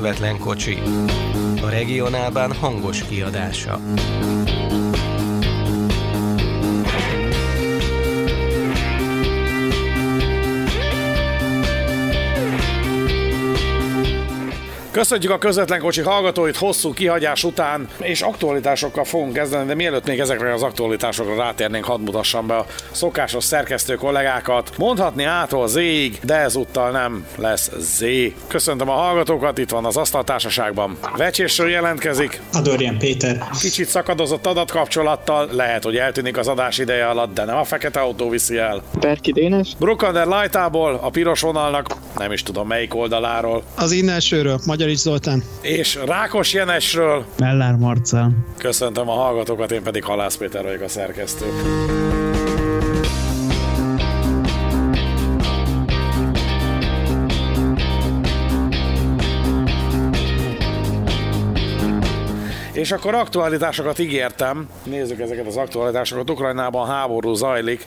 Közvetlen kocsi. A regionálban hangos kiadása. Köszönjük a közvetlen kocsi hallgatóit hosszú kihagyás után, és aktualitásokkal fogunk kezdeni, de mielőtt még ezekre az aktualitásokra rátérnénk, hadd mutassam be a szokásos szerkesztő kollégákat. Mondhatni ától Z-ig, de ezúttal nem lesz Z. Köszöntöm a hallgatókat, itt van az asztaltársaságban. Vecsésről jelentkezik. Adorján Péter. Kicsit szakadozott adatkapcsolattal, lehet, hogy eltűnik az adás ideje alatt, de nem a fekete autó viszi el. Berki Dénes. Brukander Lightából, a piros vonalnak, nem is tudom melyik oldaláról. Az innensőről, Magyarics Zoltán. És Rákos Jenesről. Mellár Marcel. Köszöntöm a hallgatókat, én pedig Halász Péter vagyok a szerkesztő. És akkor aktualitásokat ígértem. Nézzük ezeket az aktualitásokat. Ukrajnában háború zajlik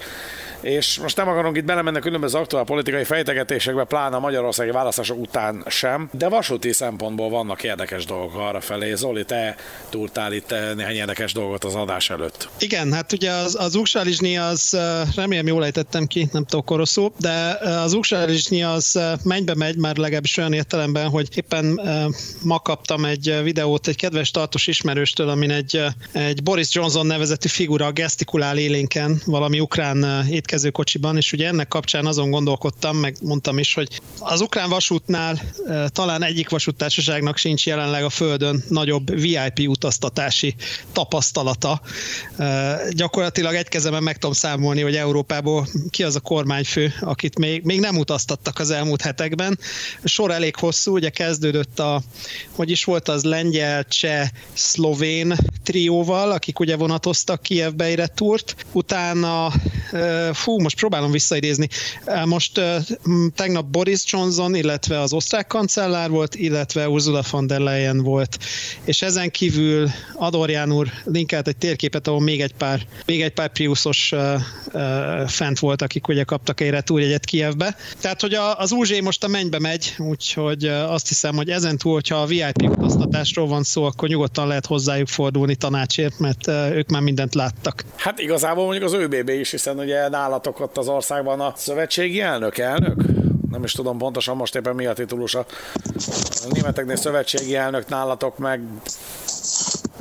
és most nem akarunk itt belemenni különböző aktuál politikai fejtegetésekbe, pláne a magyarországi választások után sem, de vasúti szempontból vannak érdekes dolgok arra felé. Zoli, te túltál itt néhány érdekes dolgot az adás előtt. Igen, hát ugye az, az Uksalizsnyi az, remélem jól ejtettem ki, nem tudok koroszó, de az Uksalizsnyi az mennybe megy, már legalábbis olyan értelemben, hogy éppen ma kaptam egy videót egy kedves tartos ismerőstől, amin egy, egy Boris Johnson nevezetű figura gesztikulál élénken valami ukrán étkezés érkező kocsiban, és ugye ennek kapcsán azon gondolkodtam, meg mondtam is, hogy az ukrán vasútnál talán egyik vasúttársaságnak sincs jelenleg a Földön nagyobb VIP utaztatási tapasztalata. Gyakorlatilag egy kezemen meg tudom számolni, hogy Európából ki az a kormányfő, akit még, még nem utaztattak az elmúlt hetekben. A sor elég hosszú, ugye kezdődött a, hogy is volt az lengyel, cseh, szlovén trióval, akik ugye vonatoztak Kievbe túrt. Utána fú, most próbálom visszaidézni. Most tegnap Boris Johnson, illetve az osztrák kancellár volt, illetve Ursula von der Leyen volt. És ezen kívül Adorján úr linkelt egy térképet, ahol még egy pár, még egy pár Priusos fent volt, akik ugye kaptak egy retúrjegyet Kievbe. Tehát, hogy az UZ most a mennybe megy, úgyhogy azt hiszem, hogy ezen túl, hogyha a VIP utaztatásról van szó, akkor nyugodtan lehet hozzájuk fordulni tanácsért, mert ők már mindent láttak. Hát igazából mondjuk az ÖBB is, hiszen ugye nálatok ott az országban a szövetségi elnök, elnök? Nem is tudom pontosan most éppen mi a titulus a németeknél szövetségi elnök, nálatok meg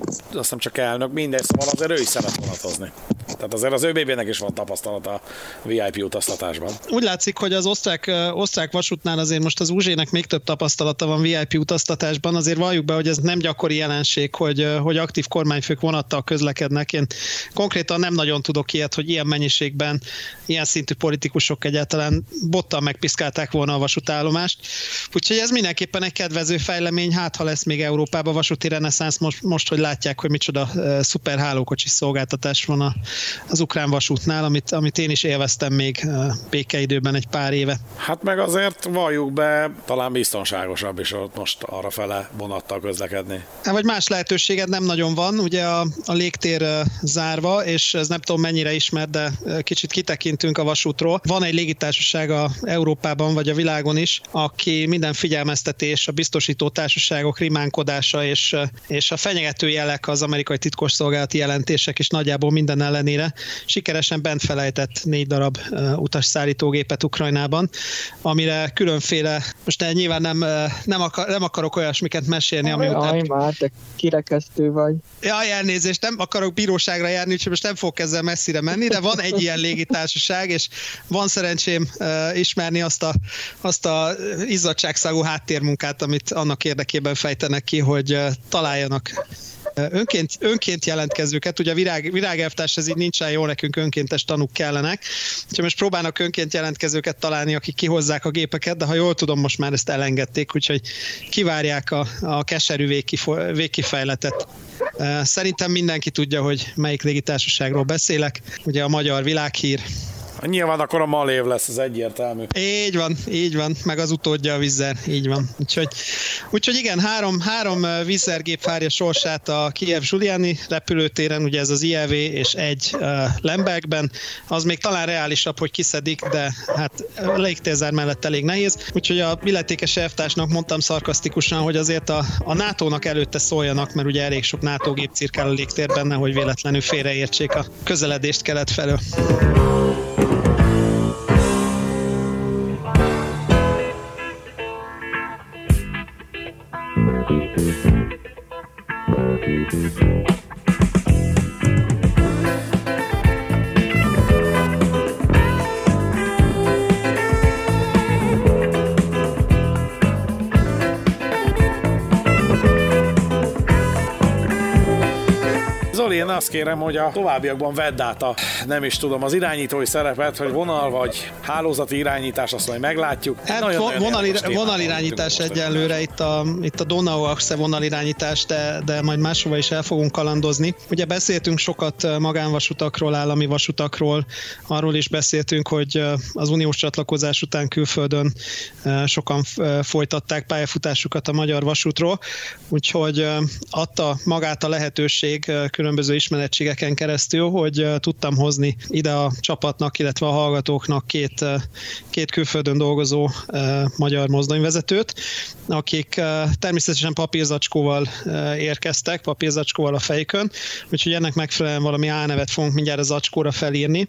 azt hiszem csak elnök, mindegy, szóval azért ő is szeret vonatozni. Tehát azért az ÖBB-nek is van tapasztalata a VIP utaztatásban. Úgy látszik, hogy az osztrák, osztrák vasútnál azért most az UZ-nek még több tapasztalata van VIP utaztatásban. Azért valljuk be, hogy ez nem gyakori jelenség, hogy, hogy aktív kormányfők vonattal közlekednek. Én konkrétan nem nagyon tudok ilyet, hogy ilyen mennyiségben ilyen szintű politikusok egyáltalán bottal megpiszkálták volna a vasútállomást. Úgyhogy ez mindenképpen egy kedvező fejlemény, hát ha lesz még Európában vasúti reneszánsz, most, most hogy látják, hogy micsoda szuper hálókocsi szolgáltatás van a, az ukrán vasútnál, amit, amit én is élveztem még békeidőben egy pár éve. Hát meg azért valljuk be, talán biztonságosabb is ott most arra fele vonattal közlekedni. Hát, vagy más lehetőséged nem nagyon van, ugye a, a légtér zárva, és ez nem tudom mennyire ismert, de kicsit kitekintünk a vasútról. Van egy légitársaság a Európában vagy a világon is, aki minden figyelmeztetés, a biztosító társaságok rimánkodása és, és a fenyegető jelek az amerikai titkosszolgálati jelentések is nagyjából minden ellenére sikeresen bent felejtett négy darab utasszállítógépet Ukrajnában, amire különféle, most nyilván nem, nem, akar, nem akarok olyasmiket mesélni, ami Aj, után... már, te kirekesztő vagy. Jaj, elnézést, nem akarok bíróságra járni, úgyhogy most nem fog ezzel messzire menni, de van egy ilyen légitársaság, és van szerencsém ismerni azt a, azt a izzadságszagú háttérmunkát, amit annak érdekében fejtenek ki, hogy találjanak önként, önként jelentkezőket, ugye a virág, virágelvtárs ez így nincsen jó, nekünk önkéntes tanúk kellenek, úgyhogy most próbálnak önként jelentkezőket találni, akik kihozzák a gépeket, de ha jól tudom, most már ezt elengedték, úgyhogy kivárják a, a keserű végkifo, végkifejletet. Szerintem mindenki tudja, hogy melyik légitársaságról beszélek. Ugye a magyar világhír, Nyilván akkor a Malév lesz, az egyértelmű. Így van, így van, meg az utódja a Vizer, így van. Úgyhogy, úgyhogy igen, három, három vízergép várja sorsát a Kiev Giuliani repülőtéren, ugye ez az IEV és egy uh, Lembergben. Az még talán reálisabb, hogy kiszedik, de hát légtérzár mellett elég nehéz. Úgyhogy a illetékes elvtársnak mondtam szarkasztikusan, hogy azért a, a NATO-nak előtte szóljanak, mert ugye elég sok NATO gép cirkál a légtérben, nehogy véletlenül félreértsék a közeledést kelet felől. Azt kérem, hogy a továbbiakban vedd át a, nem is tudom, az irányítói szerepet, hogy vonal vagy hálózati irányítás, azt majd meglátjuk. Hát Nagyon- vo- nagyon vonal, vonalirányítás vagyunk most. egyelőre itt a, itt a Donau Axe vonalirányítás, de, de majd máshova is el fogunk kalandozni. Ugye beszéltünk sokat magánvasutakról, állami vasutakról, arról is beszéltünk, hogy az uniós csatlakozás után külföldön sokan folytatták pályafutásukat a magyar vasútról, úgyhogy adta magát a lehetőség eh, különböző ismerettségeken keresztül, hogy tudtam hozni ide a csapatnak, illetve a hallgatóknak két, két külföldön dolgozó magyar mozdonyvezetőt, akik természetesen papírzacskóval érkeztek, papírzacskóval a fejükön, úgyhogy ennek megfelelően valami álnevet fogunk mindjárt az zacskóra felírni,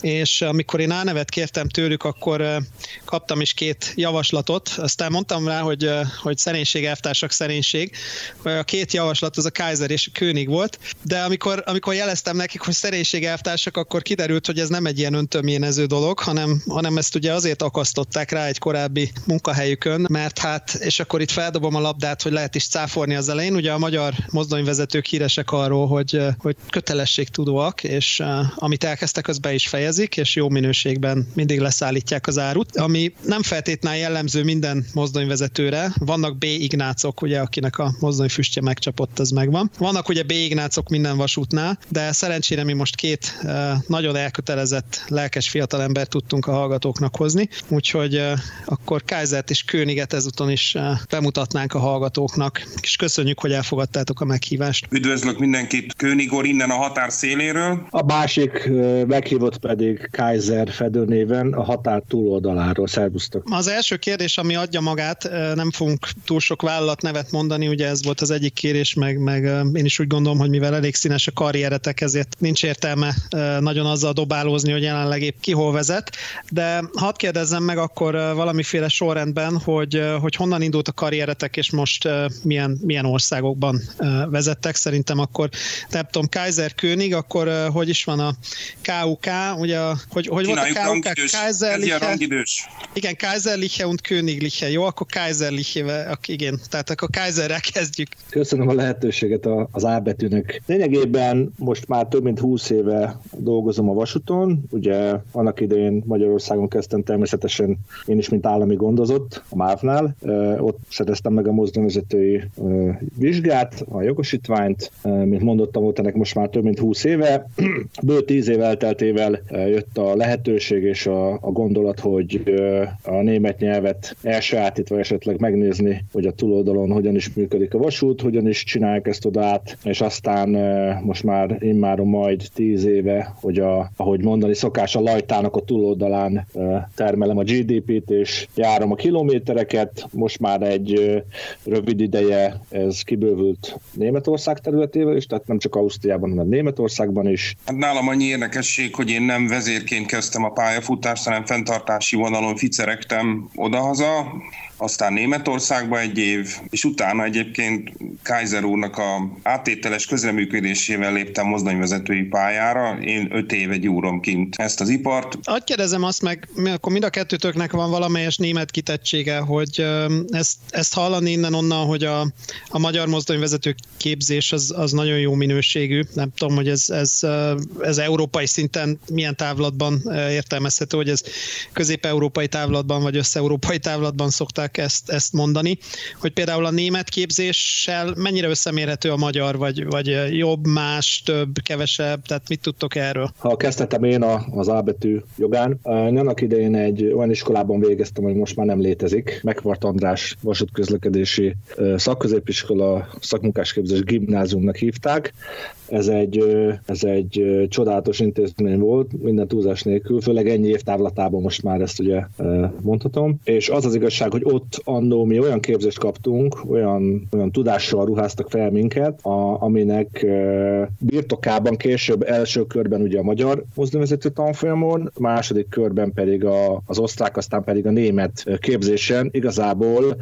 és amikor én álnevet kértem tőlük, akkor kaptam is két javaslatot, aztán mondtam rá, hogy, hogy szerénység, elvtársak szerénység, a két javaslat az a Kaiser és a König volt, de amikor, amikor jeleztem nekik, hogy szerénység elvtársak, akkor kiderült, hogy ez nem egy ilyen öntöményező dolog, hanem, hanem ezt ugye azért akasztották rá egy korábbi munkahelyükön, mert hát, és akkor itt feldobom a labdát, hogy lehet is cáfolni az elején, ugye a magyar mozdonyvezetők híresek arról, hogy, hogy kötelességtudóak, és uh, amit elkezdtek, az be is fejezik, és jó minőségben mindig leszállítják az árut, ami nem feltétlenül jellemző minden mozdonyvezetőre. Vannak B ignácok, ugye, akinek a mozdonyfüstje megcsapott, ez megvan. Vannak ugye B ignácok minden vasútnál, de szerencsére mi most két nagyon elkötelezett, lelkes fiatalember tudtunk a hallgatóknak hozni, úgyhogy akkor Kaisert és Königet ezúton is bemutatnánk a hallgatóknak, és köszönjük, hogy elfogadtátok a meghívást. Üdvözlök mindenkit Königor innen a határ széléről. A másik meghívott pedig Kaiser Fedő néven a határ túloldaláról. Szervusztok! Az első kérdés, ami adja magát, nem fogunk túl sok vállalat nevet mondani, ugye ez volt az egyik kérés, meg, meg én is úgy gondolom, hogy mivel elég színes a karrieretek, ezért nincs értelme nagyon azzal dobálózni, hogy jelenleg épp ki hol vezet, de hadd kérdezzem meg akkor valamiféle sorrendben, hogy, hogy honnan indult a karrieretek, és most milyen, milyen országokban vezettek. Szerintem akkor, nem tudom, Kaiser König, akkor hogy is van a KUK, ugye, hogy, hogy volt a KUK? rangidős. Kaiser Ez ilyen rangidős. igen, Kaiserliche und Königliche. Jó, akkor Kaiserliche, igen. Tehát akkor Kaiserrel kezdjük. Köszönöm a lehetőséget a- az A betűnek. Lényegében most már több mint 20 éve dolgozom a vasúton. Ugye annak idején Magyarországon kezdtem természetesen én is, mint állami gondozott a MÁV-nál. Ott szereztem meg a mozdonyvezetői vizsgát, a jogosítványt. Mint mondottam, volt ennek most már több mint 20 éve. Bő 10 év elteltével jött a lehetőség és a, a gondolat, hogy a német nyelvet elsajátítva esetleg megnézni, hogy a túloldalon hogyan is működik a vasút, hogyan is csinálják ezt oda át, és aztán most már immáron majd 10 éve, hogy a, ahogy mondani szokás, a lajtának a túloldalán termelem a GDP-t, és járom a kilométereket. Most már egy rövid ideje ez kibővült Németország területével is, tehát nem csak Ausztriában, hanem Németországban is. Hát nálam annyi érdekesség, hogy én nem vezérként kezdtem a pályafutást, hanem fenntartási vonalon ficeregtem odahaza, aztán Németországba egy év, és utána egyébként Kaiser úrnak a áttételes közreműködésével léptem mozdonyvezetői pályára. Én öt éve gyúrom kint ezt az ipart. Azt kérdezem azt meg, akkor mind a kettőtöknek van valamelyes német kitettsége, hogy ezt, ezt hallani innen-onnan, hogy a, a magyar mozdonyvezető képzés az, az nagyon jó minőségű. Nem tudom, hogy ez, ez, ez európai szinten milyen távlatban értelmezhető, hogy ez közép-európai távlatban vagy össze-európai távlatban szokták szokták ezt, ezt mondani, hogy például a német képzéssel mennyire összemérhető a magyar, vagy, vagy jobb, más, több, kevesebb, tehát mit tudtok erről? Ha kezdtem én a, az A betű jogán, annak idején egy olyan iskolában végeztem, hogy most már nem létezik, Megvart András vasútközlekedési szakközépiskola szakmunkásképzés gimnáziumnak hívták, ez egy, ez egy csodálatos intézmény volt, minden túlzás nélkül, főleg ennyi évtávlatában most már ezt ugye mondhatom. És az az igazság, hogy ott annó mi olyan képzést kaptunk, olyan, olyan tudással ruháztak fel minket, a, aminek birtokában később első körben ugye a magyar mozdonyvezető tanfolyamon, második körben pedig a, az osztrák, aztán pedig a német képzésen. Igazából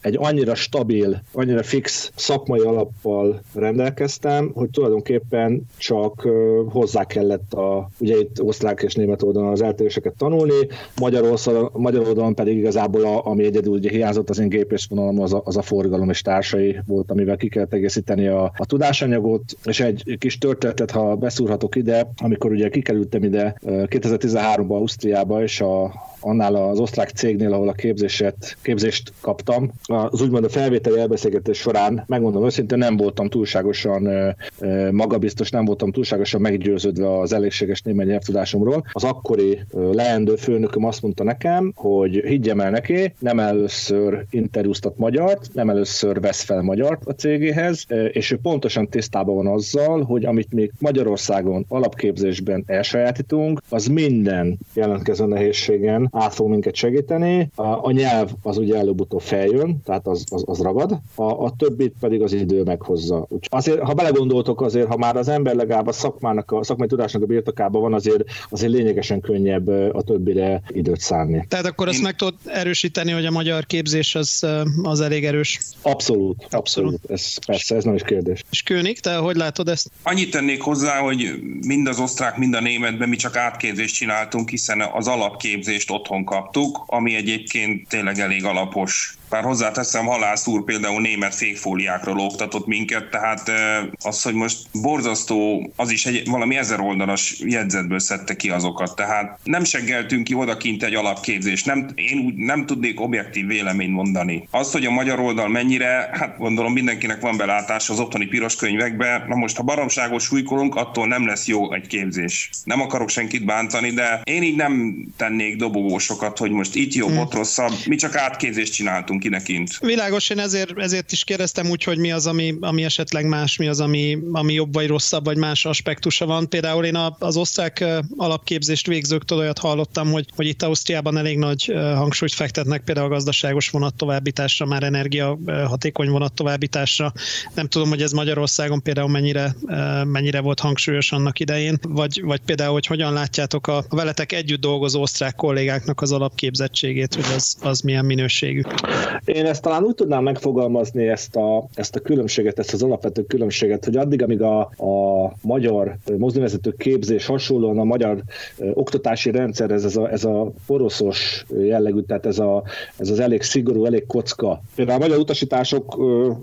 egy annyira stabil, annyira fix szakmai alappal rendelkeztem, hogy tulajdonképpen csak hozzá kellett a, ugye itt osztrák és német oldalon az eltéréseket tanulni, magyar, oldalon, magyar oldalon pedig igazából a, ami egyedül ugye hiányzott az én gépészvonalam, az a, az a forgalom és társai volt, amivel ki kellett egészíteni a, a tudásanyagot, és egy kis történetet, ha beszúrhatok ide, amikor ugye kikerültem ide 2013-ban Ausztriába, és a, annál az osztrák cégnél, ahol a képzéset, képzést kaptam. Az úgymond a felvételi elbeszélgetés során, megmondom őszintén, nem voltam túlságosan magabiztos, nem voltam túlságosan meggyőződve az elégséges német nyelvtudásomról. Az akkori leendő főnököm azt mondta nekem, hogy higgyem el neki, nem először interjúztat magyart, nem először vesz fel magyart a cégéhez, és ő pontosan tisztában van azzal, hogy amit még Magyarországon alapképzésben elsajátítunk, az minden jelentkező nehézségen át fog minket segíteni. A, a nyelv az ugye előbb-utóbb feljön, tehát az, az, az ragad, a, a többit pedig az idő meghozza. Úgy azért, ha belegondoltok, azért, ha már az ember legalább a szakmának, a szakmai tudásnak a birtokában van, azért, azért lényegesen könnyebb a többire időt szánni. Tehát akkor azt meg tudod erősíteni, hogy a magyar képzés az, az elég erős. Abszolút, abszolút. Ez, persze, ez nem is kérdés. És König, te hogy látod ezt? Annyit tennék hozzá, hogy mind az osztrák, mind a németben mi csak átképzést csináltunk, hiszen az alapképzést otthon kaptuk, ami egyébként tényleg elég alapos bár hozzáteszem, Halász úr például német fékfóliákról oktatott minket, tehát az, hogy most borzasztó, az is egy valami ezer oldalas jegyzetből szedte ki azokat, tehát nem seggeltünk ki odakint egy alapképzést, nem, én úgy nem tudnék objektív véleményt mondani. Azt, hogy a magyar oldal mennyire, hát gondolom mindenkinek van belátás az otthoni piros könyvekbe, na most ha baromságos súlykolunk, attól nem lesz jó egy képzés. Nem akarok senkit bántani, de én így nem tennék dobogósokat, hogy most itt jobb, hmm. ott rosszabb, mi csak átképzést csináltunk vagyunk kinekint. Világos, én ezért, ezért is kérdeztem úgy, hogy mi az, ami, ami esetleg más, mi az, ami, ami jobb vagy rosszabb, vagy más aspektusa van. Például én az osztrák alapképzést végzőktől olyat hallottam, hogy, hogy itt Ausztriában elég nagy hangsúlyt fektetnek például a gazdaságos vonat továbbításra, már energia hatékony vonat továbbításra. Nem tudom, hogy ez Magyarországon például mennyire, mennyire volt hangsúlyos annak idején, vagy, vagy például, hogy hogyan látjátok a veletek együtt dolgozó osztrák kollégáknak az alapképzettségét, hogy az, az milyen minőségű. Én ezt talán úgy tudnám megfogalmazni ezt a, ezt a különbséget, ezt az alapvető különbséget, hogy addig, amíg a, a magyar mozdonyvezető képzés hasonlóan a magyar oktatási rendszer, ez, a, ez a poroszos jellegű, tehát ez, a, ez az elég szigorú, elég kocka. Például a magyar utasítások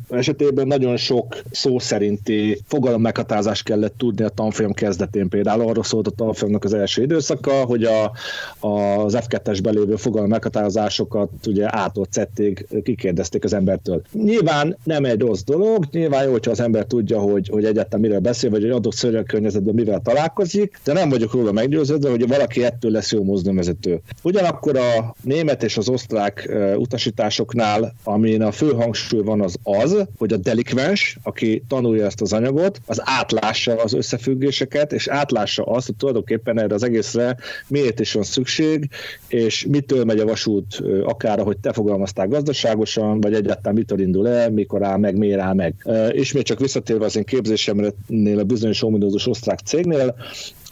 esetében nagyon sok szó szerinti fogalom meghatározást kellett tudni a tanfolyam kezdetén. Például arról szólt a tanfolyamnak az első időszaka, hogy a, az F2-es belévő fogalom meghatározásokat ugye ától tették, kikérdezték az embertől. Nyilván nem egy rossz dolog, nyilván jó, hogyha az ember tudja, hogy, hogy egyáltalán miről beszél, vagy egy adott szörnyekörnyezetben mivel találkozik, de nem vagyok róla meggyőződve, hogy valaki ettől lesz jó mozdonyvezető. Ugyanakkor a német és az osztrák utasításoknál, amin a fő hangsúly van az az, hogy a delikvens, aki tanulja ezt az anyagot, az átlássa az összefüggéseket, és átlássa azt, hogy tulajdonképpen erre az egészre miért is van szükség, és mitől megy a vasút, akár ahogy te fogalmaztál, gazdaságosan, vagy egyáltalán mitől indul el, mikor áll meg, miért áll meg. Ismét csak visszatérve az én képzésemnél a bizonyos ominózus osztrák cégnél,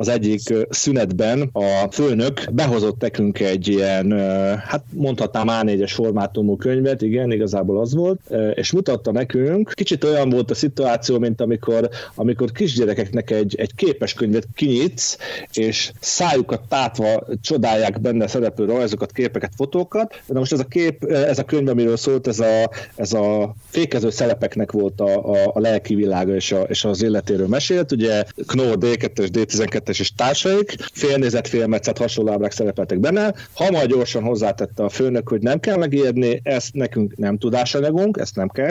az egyik szünetben a főnök behozott nekünk egy ilyen, hát mondhatnám A4-es formátumú könyvet, igen, igazából az volt, és mutatta nekünk, kicsit olyan volt a szituáció, mint amikor, amikor kisgyerekeknek egy, egy képes könyvet kinyitsz, és szájukat tátva csodálják benne szereplő rajzokat, képeket, fotókat. De most ez a kép, ez a könyv, amiről szólt, ez a, ez a fékező szelepeknek volt a, a, a lelki világa és, a, és az életéről mesélt. Ugye Knorr D2-es, D12-es Kertész és társaik, félnézet, félmetszet hasonló ábrák szerepeltek benne. Ha majd gyorsan hozzátette a főnök, hogy nem kell megírni, ezt nekünk nem tudásanyagunk, ezt nem kell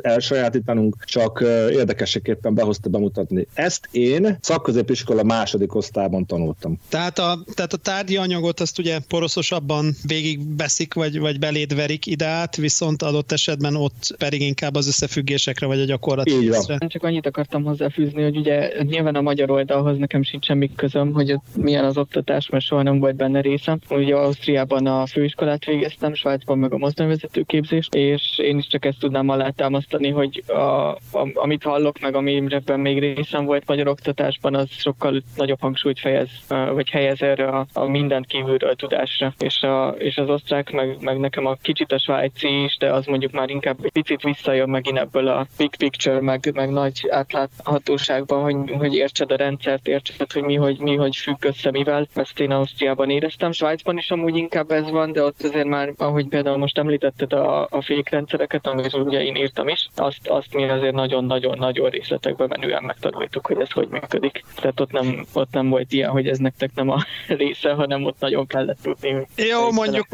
elsajátítanunk, csak érdekességképpen behozta bemutatni. Ezt én szakközépiskola második osztályban tanultam. Tehát a, tehát a tárgyi anyagot azt ugye poroszosabban végigbeszik, vagy, vagy beléd verik ide át, viszont adott esetben ott pedig inkább az összefüggésekre, vagy a. Én csak annyit akartam hozzáfűzni, hogy ugye nyilván a magyar oldalhoz nekem sincs semmi közöm, hogy ott milyen az oktatás, mert soha nem volt benne részem. Ugye Ausztriában a főiskolát végeztem, Svájcban meg a mozdonyvezető képzést, és én is csak ezt tudnám alátámasztani, hogy a, a, amit hallok, meg amire még részem volt magyar oktatásban, az sokkal nagyobb hangsúlyt fejez, vagy helyez erre a, a mindent kívülről tudásra. És, a, és az osztrák, meg, meg nekem a kicsit a svájci is, de az mondjuk már inkább egy picit visszajön megint ebből a big picture, meg, meg nagy átláthatóságban, hogy, hogy értsed a rendszert, értsed, hogy mi hogy, mi hogy függ össze mivel. Ezt én Ausztriában éreztem, Svájcban is amúgy inkább ez van, de ott azért már, ahogy például most említetted a, a fékrendszereket, amit ugye én írtam is, azt, azt mi azért nagyon-nagyon-nagyon részletekbe menően megtanultuk, hogy ez hogy működik. Tehát ott nem, ott nem volt ilyen, hogy ez nektek nem a része, hanem ott nagyon kellett tudni, jó, mondjuk,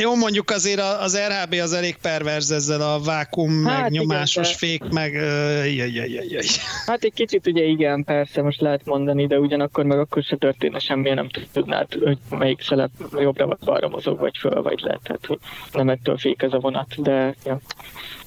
jó, mondjuk azért az RHB az elég perverz ezzel a vákum, hát meg nyomásos igen, fék, meg jaj, jaj, jaj, jaj. Hát egy kicsit ugye igen, persze, most lehet mondani, de ugyanakkor meg akkor se történne semmi, nem tudnád, hogy melyik szelep jobbra vagy balra mozog, vagy föl, vagy le. Tehát hogy nem ettől fék ez a vonat, de ja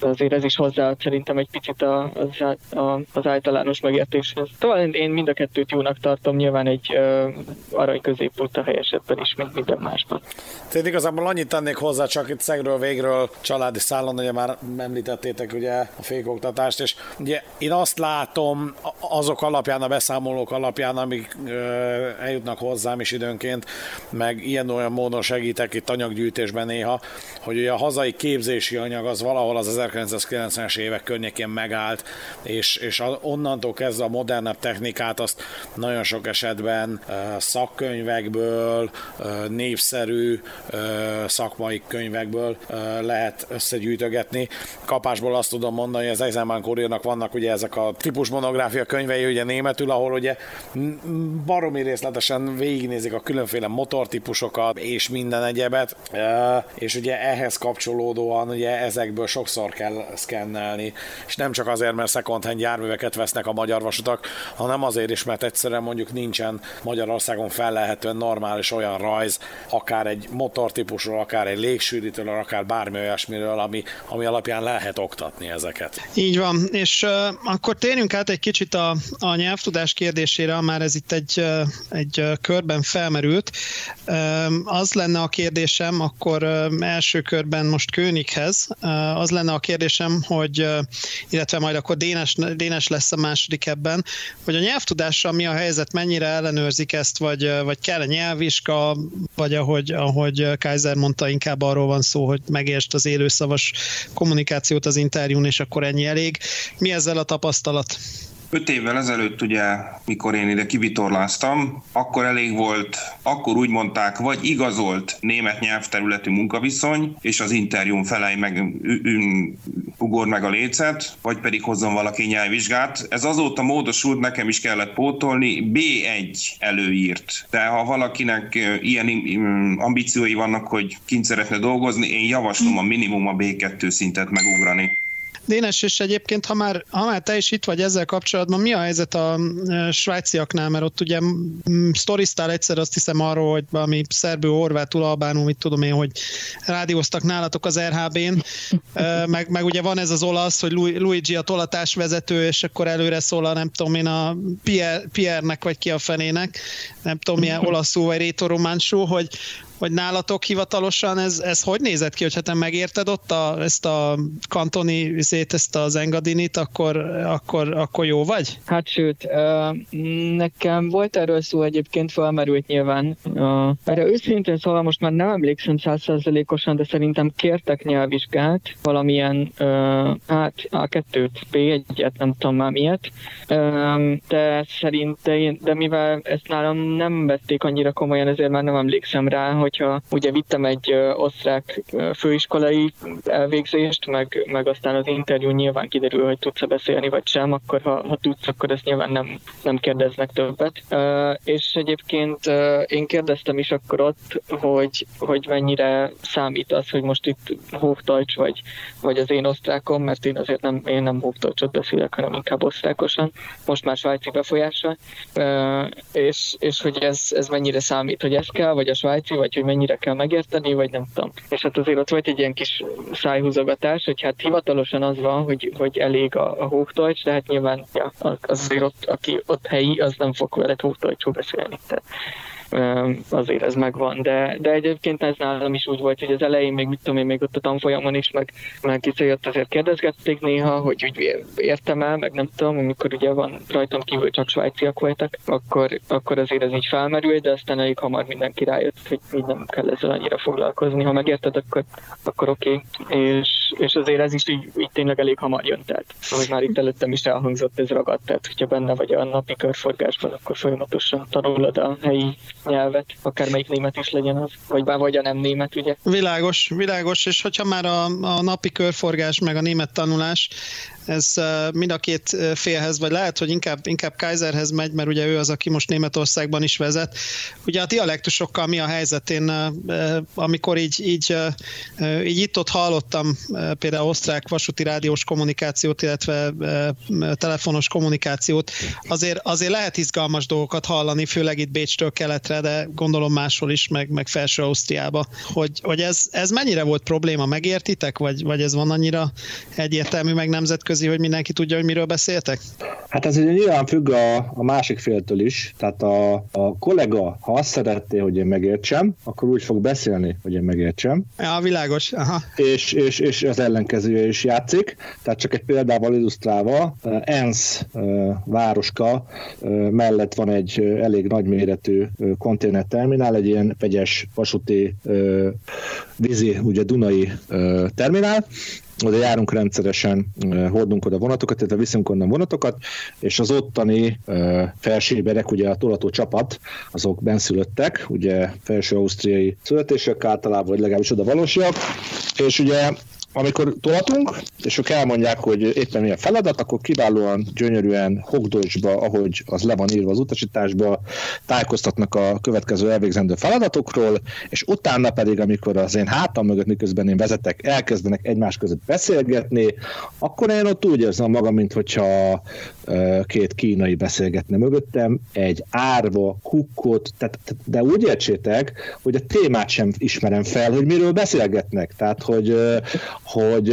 azért ez is hozzá szerintem egy picit a, az, a, az általános megértéshez. Talán én mind a kettőt jónak tartom, nyilván egy uh, arany középút a helyesetben is, mint minden másban. Tehát igazából annyit tennék hozzá, csak itt szegről végről családi szállon, ugye már említettétek ugye a fékoktatást, és ugye én azt látom azok alapján, a beszámolók alapján, amik uh, eljutnak hozzám is időnként, meg ilyen-olyan módon segítek itt anyaggyűjtésben néha, hogy ugye a hazai képzési anyag az valahol az 1990-es évek környékén megállt, és, és onnantól kezdve a modernebb technikát azt nagyon sok esetben szakkönyvekből, népszerű szakmai könyvekből lehet összegyűjtögetni. Kapásból azt tudom mondani, hogy az Eisenbahn Kurírnak vannak ugye ezek a típus monográfia könyvei ugye németül, ahol ugye baromi részletesen végignézik a különféle motortípusokat és minden egyebet, és ugye ehhez kapcsolódóan ugye ezekből sokszor kell szkennelni, és nem csak azért, mert second hand járműveket vesznek a magyar vasutak, hanem azért is, mert egyszerűen mondjuk nincsen Magyarországon fellehetően normális olyan rajz, akár egy motortípusról, akár egy légsűrítőről, akár bármi olyasmiről, ami, ami alapján lehet oktatni ezeket. Így van, és uh, akkor térjünk át egy kicsit a, a nyelvtudás kérdésére, már ez itt egy, egy körben felmerült. Az lenne a kérdésem, akkor első körben most Könighez, az lenne a kérdésem, hogy, illetve majd akkor Dénes, Dénes lesz a második ebben, hogy a nyelvtudással mi a helyzet, mennyire ellenőrzik ezt, vagy, vagy kell a nyelvvizsga, vagy ahogy, ahogy Kaiser mondta, inkább arról van szó, hogy megértsd az élőszavas kommunikációt az interjún, és akkor ennyi elég. Mi ezzel a tapasztalat? Öt évvel ezelőtt ugye, mikor én ide kivitorláztam, akkor elég volt, akkor úgy mondták, vagy igazolt német nyelvterületű munkaviszony, és az interjún felej meg, ugor meg a lécet, vagy pedig hozzon valaki nyelvvizsgát. Ez azóta módosult, nekem is kellett pótolni, B1 előírt. De ha valakinek ilyen ambíciói vannak, hogy kint szeretne dolgozni, én javaslom a minimum a B2 szintet megugrani. Dénes, és egyébként, ha már, ha már te is itt vagy ezzel kapcsolatban, mi a helyzet a svájciaknál, mert ott ugye sztoriztál egyszer azt hiszem arról, hogy valami szerbő, horvátul, albánul, mit tudom én, hogy rádióztak nálatok az RHB-n, meg, meg ugye van ez az olasz, hogy Luigi a tolatás vezető, és akkor előre szól a nem tudom én a Pierre, Pierre-nek, vagy ki a fenének, nem tudom milyen olaszul, vagy rétorománsul, hogy, hogy nálatok hivatalosan ez, ez hogy nézett ki, hogyha te megérted ott a, ezt a kantoni szét, ezt az engadinit, akkor, akkor, akkor jó vagy? Hát sőt, nekem volt erről szó egyébként, felmerült nyilván. Erre őszintén szóval most már nem emlékszem százszerzelékosan, de szerintem kértek nyelvvizsgát, valamilyen, hát A2-t, B1-et, nem tudom már miért, de szerint, de, én, de mivel ezt nálam nem vették annyira komolyan, ezért már nem emlékszem rá, hogy hogyha ugye vittem egy osztrák főiskolai elvégzést, meg, meg aztán az interjú nyilván kiderül, hogy tudsz beszélni vagy sem, akkor ha, ha tudsz, akkor ezt nyilván nem, nem kérdeznek többet. És egyébként én kérdeztem is akkor ott, hogy, hogy mennyire számít az, hogy most itt Hochdeutsch vagy, vagy az én osztrákom, mert én azért nem, én nem Hochdeutschot beszélek, hanem inkább osztrákosan, most már svájci befolyásra, és, és hogy ez, ez mennyire számít, hogy ez kell, vagy a svájci, vagy hogy mennyire kell megérteni, vagy nem tudom. És hát azért ott volt egy ilyen kis szájhúzogatás, hogy hát hivatalosan az van, hogy, hogy elég a, a Hochdeutsch, de hát nyilván ja, az azért ott, aki ott helyi, az nem fog veled Hochdeutschul beszélni. Tehát azért ez megvan. De, de egyébként ez nálam is úgy volt, hogy az elején még mit tudom én, még ott a tanfolyamon is, meg, meg jött azért kérdezgették néha, hogy úgy értem el, meg nem tudom, amikor ugye van rajtam kívül csak svájciak voltak, akkor, akkor azért ez így felmerül, de aztán elég hamar mindenki rájött, hogy így nem kell ezzel annyira foglalkozni. Ha megérted, akkor, akkor oké. Okay. És, és azért ez is így, így tényleg elég hamar jön. Tehát, ahogy már itt előttem is elhangzott, ez ragadt. Tehát, hogyha benne vagy a napi körforgásban, akkor folyamatosan tanulod a helyi nyelvet, akármelyik német is legyen az, vagy bár vagy a nem német, ugye? Világos, világos, és hogyha már a, a napi körforgás, meg a német tanulás, ez mind a két félhez, vagy lehet, hogy inkább, inkább Kaiserhez megy, mert ugye ő az, aki most Németországban is vezet. Ugye a dialektusokkal mi a helyzet? Én amikor így, így, így itt-ott hallottam például osztrák vasúti rádiós kommunikációt, illetve telefonos kommunikációt, azért, azért lehet izgalmas dolgokat hallani, főleg itt Bécstől keletre, de gondolom máshol is, meg, meg felső Ausztriába. Hogy, hogy ez, ez mennyire volt probléma, megértitek, vagy, vagy ez van annyira egyértelmű, meg nemzetközi nemzetközi, hogy mindenki tudja, hogy miről beszéltek? Hát ez ugye nyilván függ a, a másik féltől is. Tehát a, a kollega, ha azt szeretné, hogy én megértsem, akkor úgy fog beszélni, hogy én megértsem. Ja, világos. Aha. És, és, és az ellenkezője is játszik. Tehát csak egy példával illusztrálva, ENSZ városka mellett van egy elég nagyméretű konténerterminál, egy ilyen vegyes vasúti vízi, ugye Dunai terminál, oda járunk rendszeresen, hordunk oda vonatokat, tehát viszünk onnan vonatokat, és az ottani felséberek, ugye a tolató csapat, azok benszülöttek, ugye felső ausztriai születések általában, vagy legalábbis oda valósiak, és ugye amikor tolatunk, és ők elmondják, hogy éppen milyen feladat, akkor kiválóan, gyönyörűen, hogdolcsba, ahogy az le van írva az utasításba, tájékoztatnak a következő elvégzendő feladatokról, és utána pedig, amikor az én hátam mögött, miközben én vezetek, elkezdenek egymás között beszélgetni, akkor én ott úgy érzem magam, mint hogyha két kínai beszélgetne mögöttem, egy árva, kukkot, tehát, de úgy értsétek, hogy a témát sem ismerem fel, hogy miről beszélgetnek. Tehát, hogy, hogy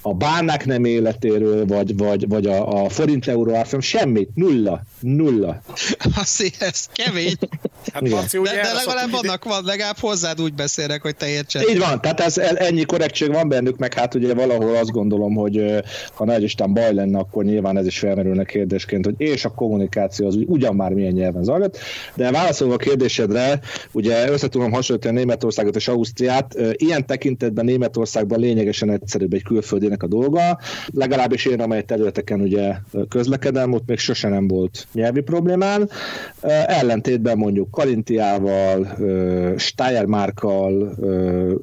a bánák nem életéről, vagy, vagy, vagy a, a forint euró árfolyam, semmit, nulla, nulla. Azt ez kemény. Hát, de, de legalább vannak, van, legalább hozzád úgy beszélnek, hogy te értsed. Így van, tehát ez, ennyi korrektség van bennük, meg hát ugye valahol azt gondolom, hogy ha nagy Isten baj lenne, akkor nyilván ez is felmerülne kérdésként, hogy és a kommunikáció az ugyan már milyen nyelven zajlott, de válaszolva a kérdésedre, ugye össze tudom hasonlítani Németországot és Ausztriát, ilyen tekintetben Németországban lényegesen egyszerűbb egy külföldinek a dolga, legalábbis én, amely területeken ugye közlekedem, ott még sose nem volt nyelvi problémán, ellentétben mondjuk Kalintiával, Steiermarkkal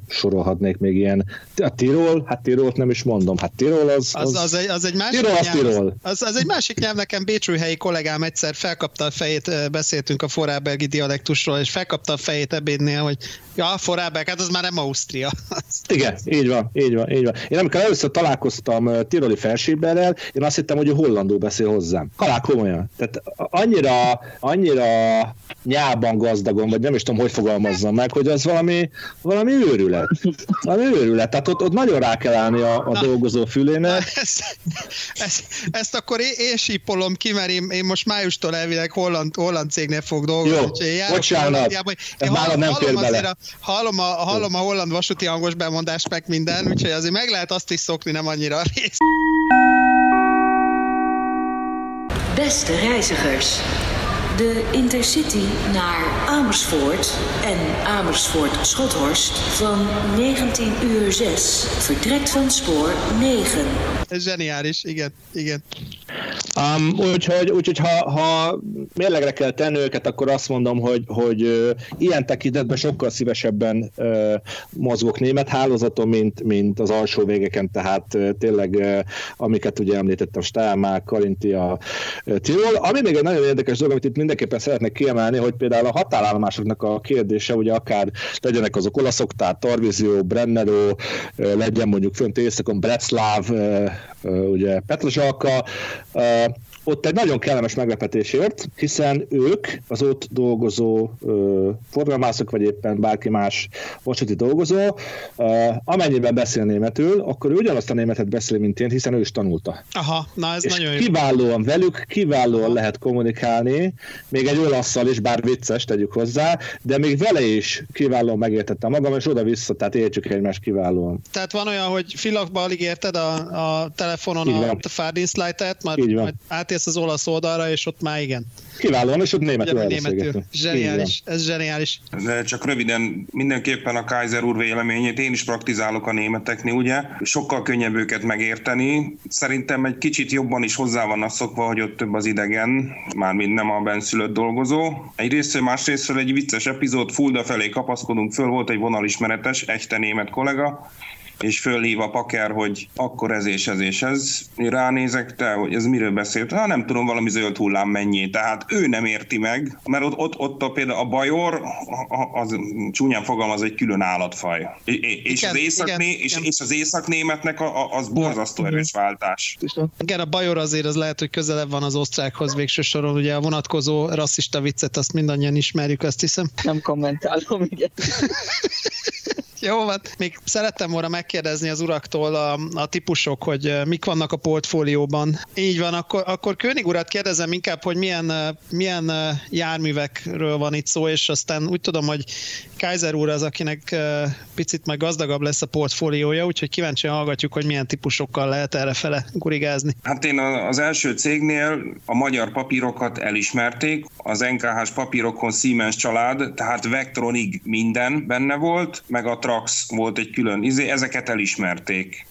sorolhatnék még ilyen. A Tirol, hát Tirolt nem is mondom, hát Tirol az... Az, az, az, egy, az egy másik Tirol, az, Tirol. Az, az egy másik nyelv, nekem Bécsújhelyi kollégám egyszer felkapta a fejét, beszéltünk a forrábergi dialektusról, és felkapta a fejét ebédnél, hogy ja, forráberg, hát az már nem Ausztria. Igen, így van, így van, így van. Én amikor először találkoztam Tiroli felséberrel, én azt hittem, hogy hollandó beszél hozzám. Halál komolyan. Tehát annyira, annyira nyában gazdagon, vagy nem is tudom, hogy fogalmazzam meg, hogy az valami, valami őrület. Valami őrület. Tehát ott, ott nagyon rá kell állni a, a dolgozó fülének. Ezt, ezt, ezt akkor én, én sípolom ki, mert én, én most májustól elvileg holland, holland cégnél fog dolgozni. Jó, bocsánat, ez már nem fér bele. A, hallom, a, hallom a holland vasúti hangos bemondást meg minden, úgyhogy azért meg lehet azt is szokni, nem annyira rész. Beste reizigers, de Intercity naar Amersfoort en Amersfoort-Schothorst van 19 uur 6 vertrekt van spoor 9. Zseniális, igen, igen. Um, úgyhogy, úgyhogy ha, ha mérlegre kell tenni őket, akkor azt mondom, hogy, hogy uh, ilyen tekintetben sokkal szívesebben uh, mozgok német hálózaton, mint, mint az alsó végeken, tehát uh, tényleg, uh, amiket ugye említettem, Stálmák, Karintia, uh, Tirol. Ami még egy nagyon érdekes dolog, amit itt mindenképpen szeretnék kiemelni, hogy például a határállomásoknak a kérdése, ugye akár legyenek azok olaszok, tehát Tarvizio, Brennero, legyen mondjuk fönt uh, uh, ugye Petrozsalka, ott egy nagyon kellemes meglepetésért, hiszen ők, az ott dolgozó ö, forgalmászok, vagy éppen bárki más vasúti dolgozó, ö, amennyiben beszél németül, akkor ő ugyanazt a németet beszél, mint én, hiszen ő is tanulta. Aha, na ez És nagyon jó. kiválóan velük, kiválóan Aha. lehet kommunikálni, még egy olaszszal is, bár vicces, tegyük hozzá, de még vele is kiválóan megértettem magam, és oda-vissza, tehát értsük egymást kiválóan. Tehát van olyan, hogy filakba alig érted a, a telefonon a, a Fárdinszlájtet, majd, van. Átérsz az olasz oldalra, és ott már igen. Kiválóan, és ott németül Ugyanúgy németül. Zseniális, ez zseniális. De csak röviden, mindenképpen a Kaiser úr véleményét, én is praktizálok a németeknél, ugye? Sokkal könnyebb őket megérteni. Szerintem egy kicsit jobban is hozzá vannak szokva, hogy ott több az idegen, mármint nem a benszülött dolgozó. Egyrészt, másrésztről egy vicces epizód, Fulda felé kapaszkodunk föl, volt egy vonalismeretes, echte német kollega, és fölhív a paker, hogy akkor ez és ez és ez. Én ránézek, te, hogy ez miről beszélt? Hát nem tudom, valami zöld hullám mennyi. Tehát ő nem érti meg, mert ott, ott, ott a, például a bajor, az csúnyán fogalmaz, egy külön állatfaj. És, és, Igen, az, északné, igen, és, igen. és az északnémetnek a, a, az borzasztó erős váltás. Igen, a Bajor azért az lehet, hogy közelebb van az osztrákhoz végső soron, ugye a vonatkozó rasszista viccet, azt mindannyian ismerjük, azt hiszem. Nem kommentálom, igen. Jó van. Még szerettem volna megkérdezni az uraktól a, a típusok, hogy mik vannak a portfólióban. Így van, akkor, akkor König urat kérdezem inkább, hogy milyen, milyen járművekről van itt szó, és aztán úgy tudom, hogy Kaiser úr az, akinek picit majd gazdagabb lesz a portfóliója, úgyhogy kíváncsian hallgatjuk, hogy milyen típusokkal lehet erre fele gurigázni. Hát én az első cégnél a magyar papírokat elismerték, az NKH-s papírokon Siemens család, tehát Vectronig minden benne volt, meg a Trax volt egy külön izé, ezeket elismerték.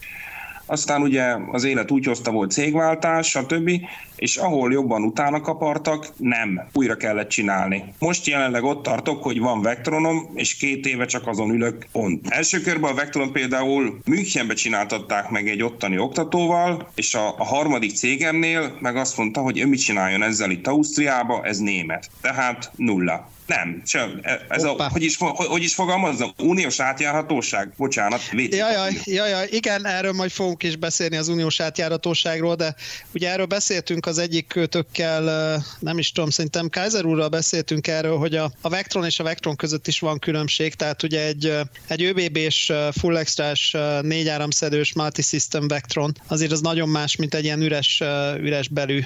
Aztán ugye az élet úgy hozta, volt cégváltás, stb. És ahol jobban utána kapartak, nem. Újra kellett csinálni. Most jelenleg ott tartok, hogy van Vectronom, és két éve csak azon ülök, pont. Első körben a Vectron például Münchenbe csináltatták meg egy ottani oktatóval, és a, a harmadik cégemnél meg azt mondta, hogy ő mit csináljon ezzel itt Ausztriába, ez német. Tehát nulla. Nem, sem. Ez Hoppá. a, hogy is, hogy, hogy is fogalmazza? Uniós átjárhatóság? Bocsánat, WC Jaj, jaj, papír. jaj, jaj, igen, erről majd fogunk is beszélni az uniós átjáratóságról, de ugye erről beszéltünk az egyik kötökkel, nem is tudom, szerintem Kaiser úrral beszéltünk erről, hogy a, a Vectron és a Vectron között is van különbség, tehát ugye egy, egy ÖBB-s full extrás négy áramszedős multisystem Vectron, azért az nagyon más, mint egy ilyen üres, üres belű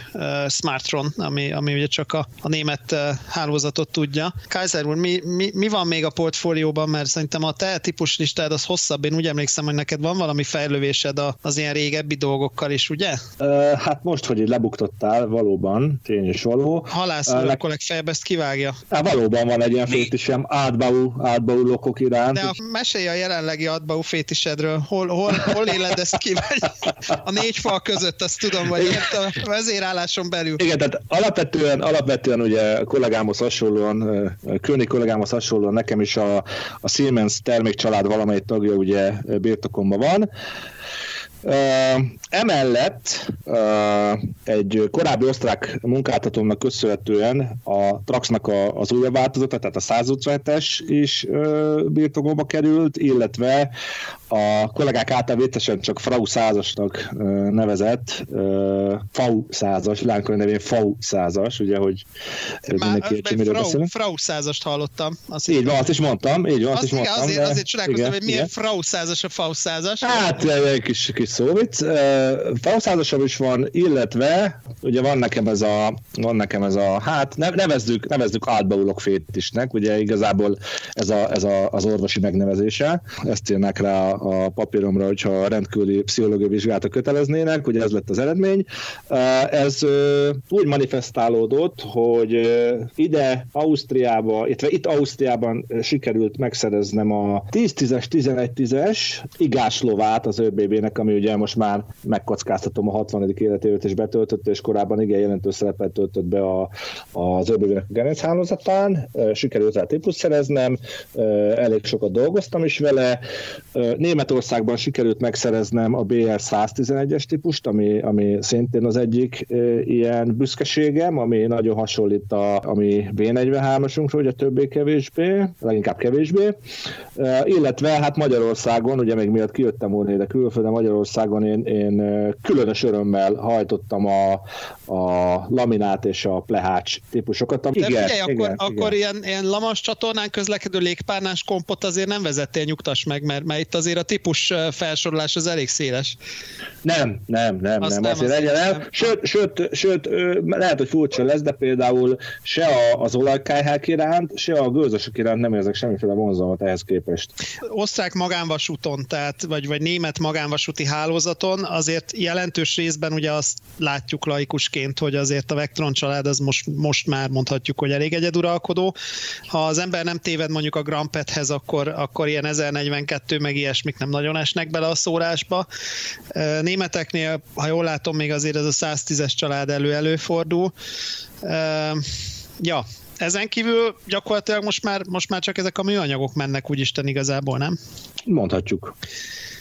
Smartron, ami, ami ugye csak a, a német hálózatot tudja. Kaiser úr, mi, mi, mi van még a portfólióban, mert szerintem a te típus listád az hosszabb, én úgy emlékszem, hogy neked van valami fejlővésed az ilyen régebbi dolgokkal is, ugye? Hát most, hogy így lebuktottál, valóban, tény és való. Halász nek- akkor legfeljebb ezt kivágja. Hát valóban van egy ilyen Mi? fétisem, átbau, átbau lokok iránt. De a, mesélj a jelenlegi adbau fétisedről. Hol, hol, hol éled ezt ki? Vagy a négy fal között, azt tudom, vagy a vezérálláson belül. Igen, tehát alapvetően, alapvetően ugye kollégámhoz hasonlóan, ö, König kollégámhoz hasonlóan nekem is a, a Siemens termékcsalád valamelyik tagja ugye birtokomban van. Uh, emellett uh, egy korábbi osztrák munkáltatómnak köszönhetően a Traxnak a, az újabb változata, tehát a 157-es is birtokomba került, illetve a kollégák által vétesen csak Frau százasnak nevezett FAU százas, lánykor nevén FAU százas, ugye, hogy mindenki értse, miről Frau, beszélünk. Frau százast hallottam. Azt Így van, azt is mondtam, így van, azt, Azt is mondtam. azért, de- azért csodálkoztam, igen, hogy milyen igen. Frau százas a Fau százas. Hát, egy kis, kis szóvic. Fauszázosabb is van, illetve ugye van nekem ez a, van nekem ez a hát ne- nevezzük, nevezzük átbaulok fétisnek, ugye igazából ez, a, ez a, az orvosi megnevezése, ezt írnak rá a, papíromra, hogyha rendkívüli pszichológiai vizsgálata köteleznének, ugye ez lett az eredmény. Ez úgy manifestálódott, hogy ide Ausztriába, illetve itt Ausztriában sikerült megszereznem a 10-10-es, 11-10-es igáslovát az ÖBB-nek, ami ugye most már megkockáztatom a 60. életévet és betöltötte, és korábban igen jelentős szerepet töltött be a, az ÖBB-nek a gerinchálózatán. Sikerült rá típus szereznem, elég sokat dolgoztam is vele. Németországban sikerült megszereznem a BR 111-es típust, ami, ami szintén az egyik ilyen büszkeségem, ami nagyon hasonlít a, ami B43-asunkra, ugye többé-kevésbé, leginkább kevésbé, illetve hát Magyarországon, ugye még miatt kijöttem volna ide külföldön, Magyarországon én, én különös örömmel hajtottam a, a laminát és a plehács típusokat. De igen, figyelj, igen, akkor, igen. akkor ilyen, ilyen lamas csatornán közlekedő légpárnás kompot azért nem vezettél, nyugtass meg, mert, mert itt azért a típus felsorolás az elég széles. Nem, nem, nem, nem, nem, azért legyen el. Sőt, sőt, sőt, lehet, hogy furcsa lesz, de például se az olajkájhák iránt, se a gőzösök iránt nem érzek semmiféle vonzalmat ehhez képest. Osztrák magánvasúton, tehát, vagy, vagy német magánvasúti hálózaton azért jelentős részben ugye azt látjuk laikusként, hogy azért a Vectron család az most, most már mondhatjuk, hogy elég egyeduralkodó. Ha az ember nem téved mondjuk a Grand Pethez, akkor, akkor ilyen 1042 meg ilyesmik nem nagyon esnek bele a szórásba. Németeknél, ha jól látom, még azért ez a 110-es család elő előfordul. Ja, ezen kívül gyakorlatilag most már, most már csak ezek a műanyagok mennek úgyisten igazából, nem? Mondhatjuk.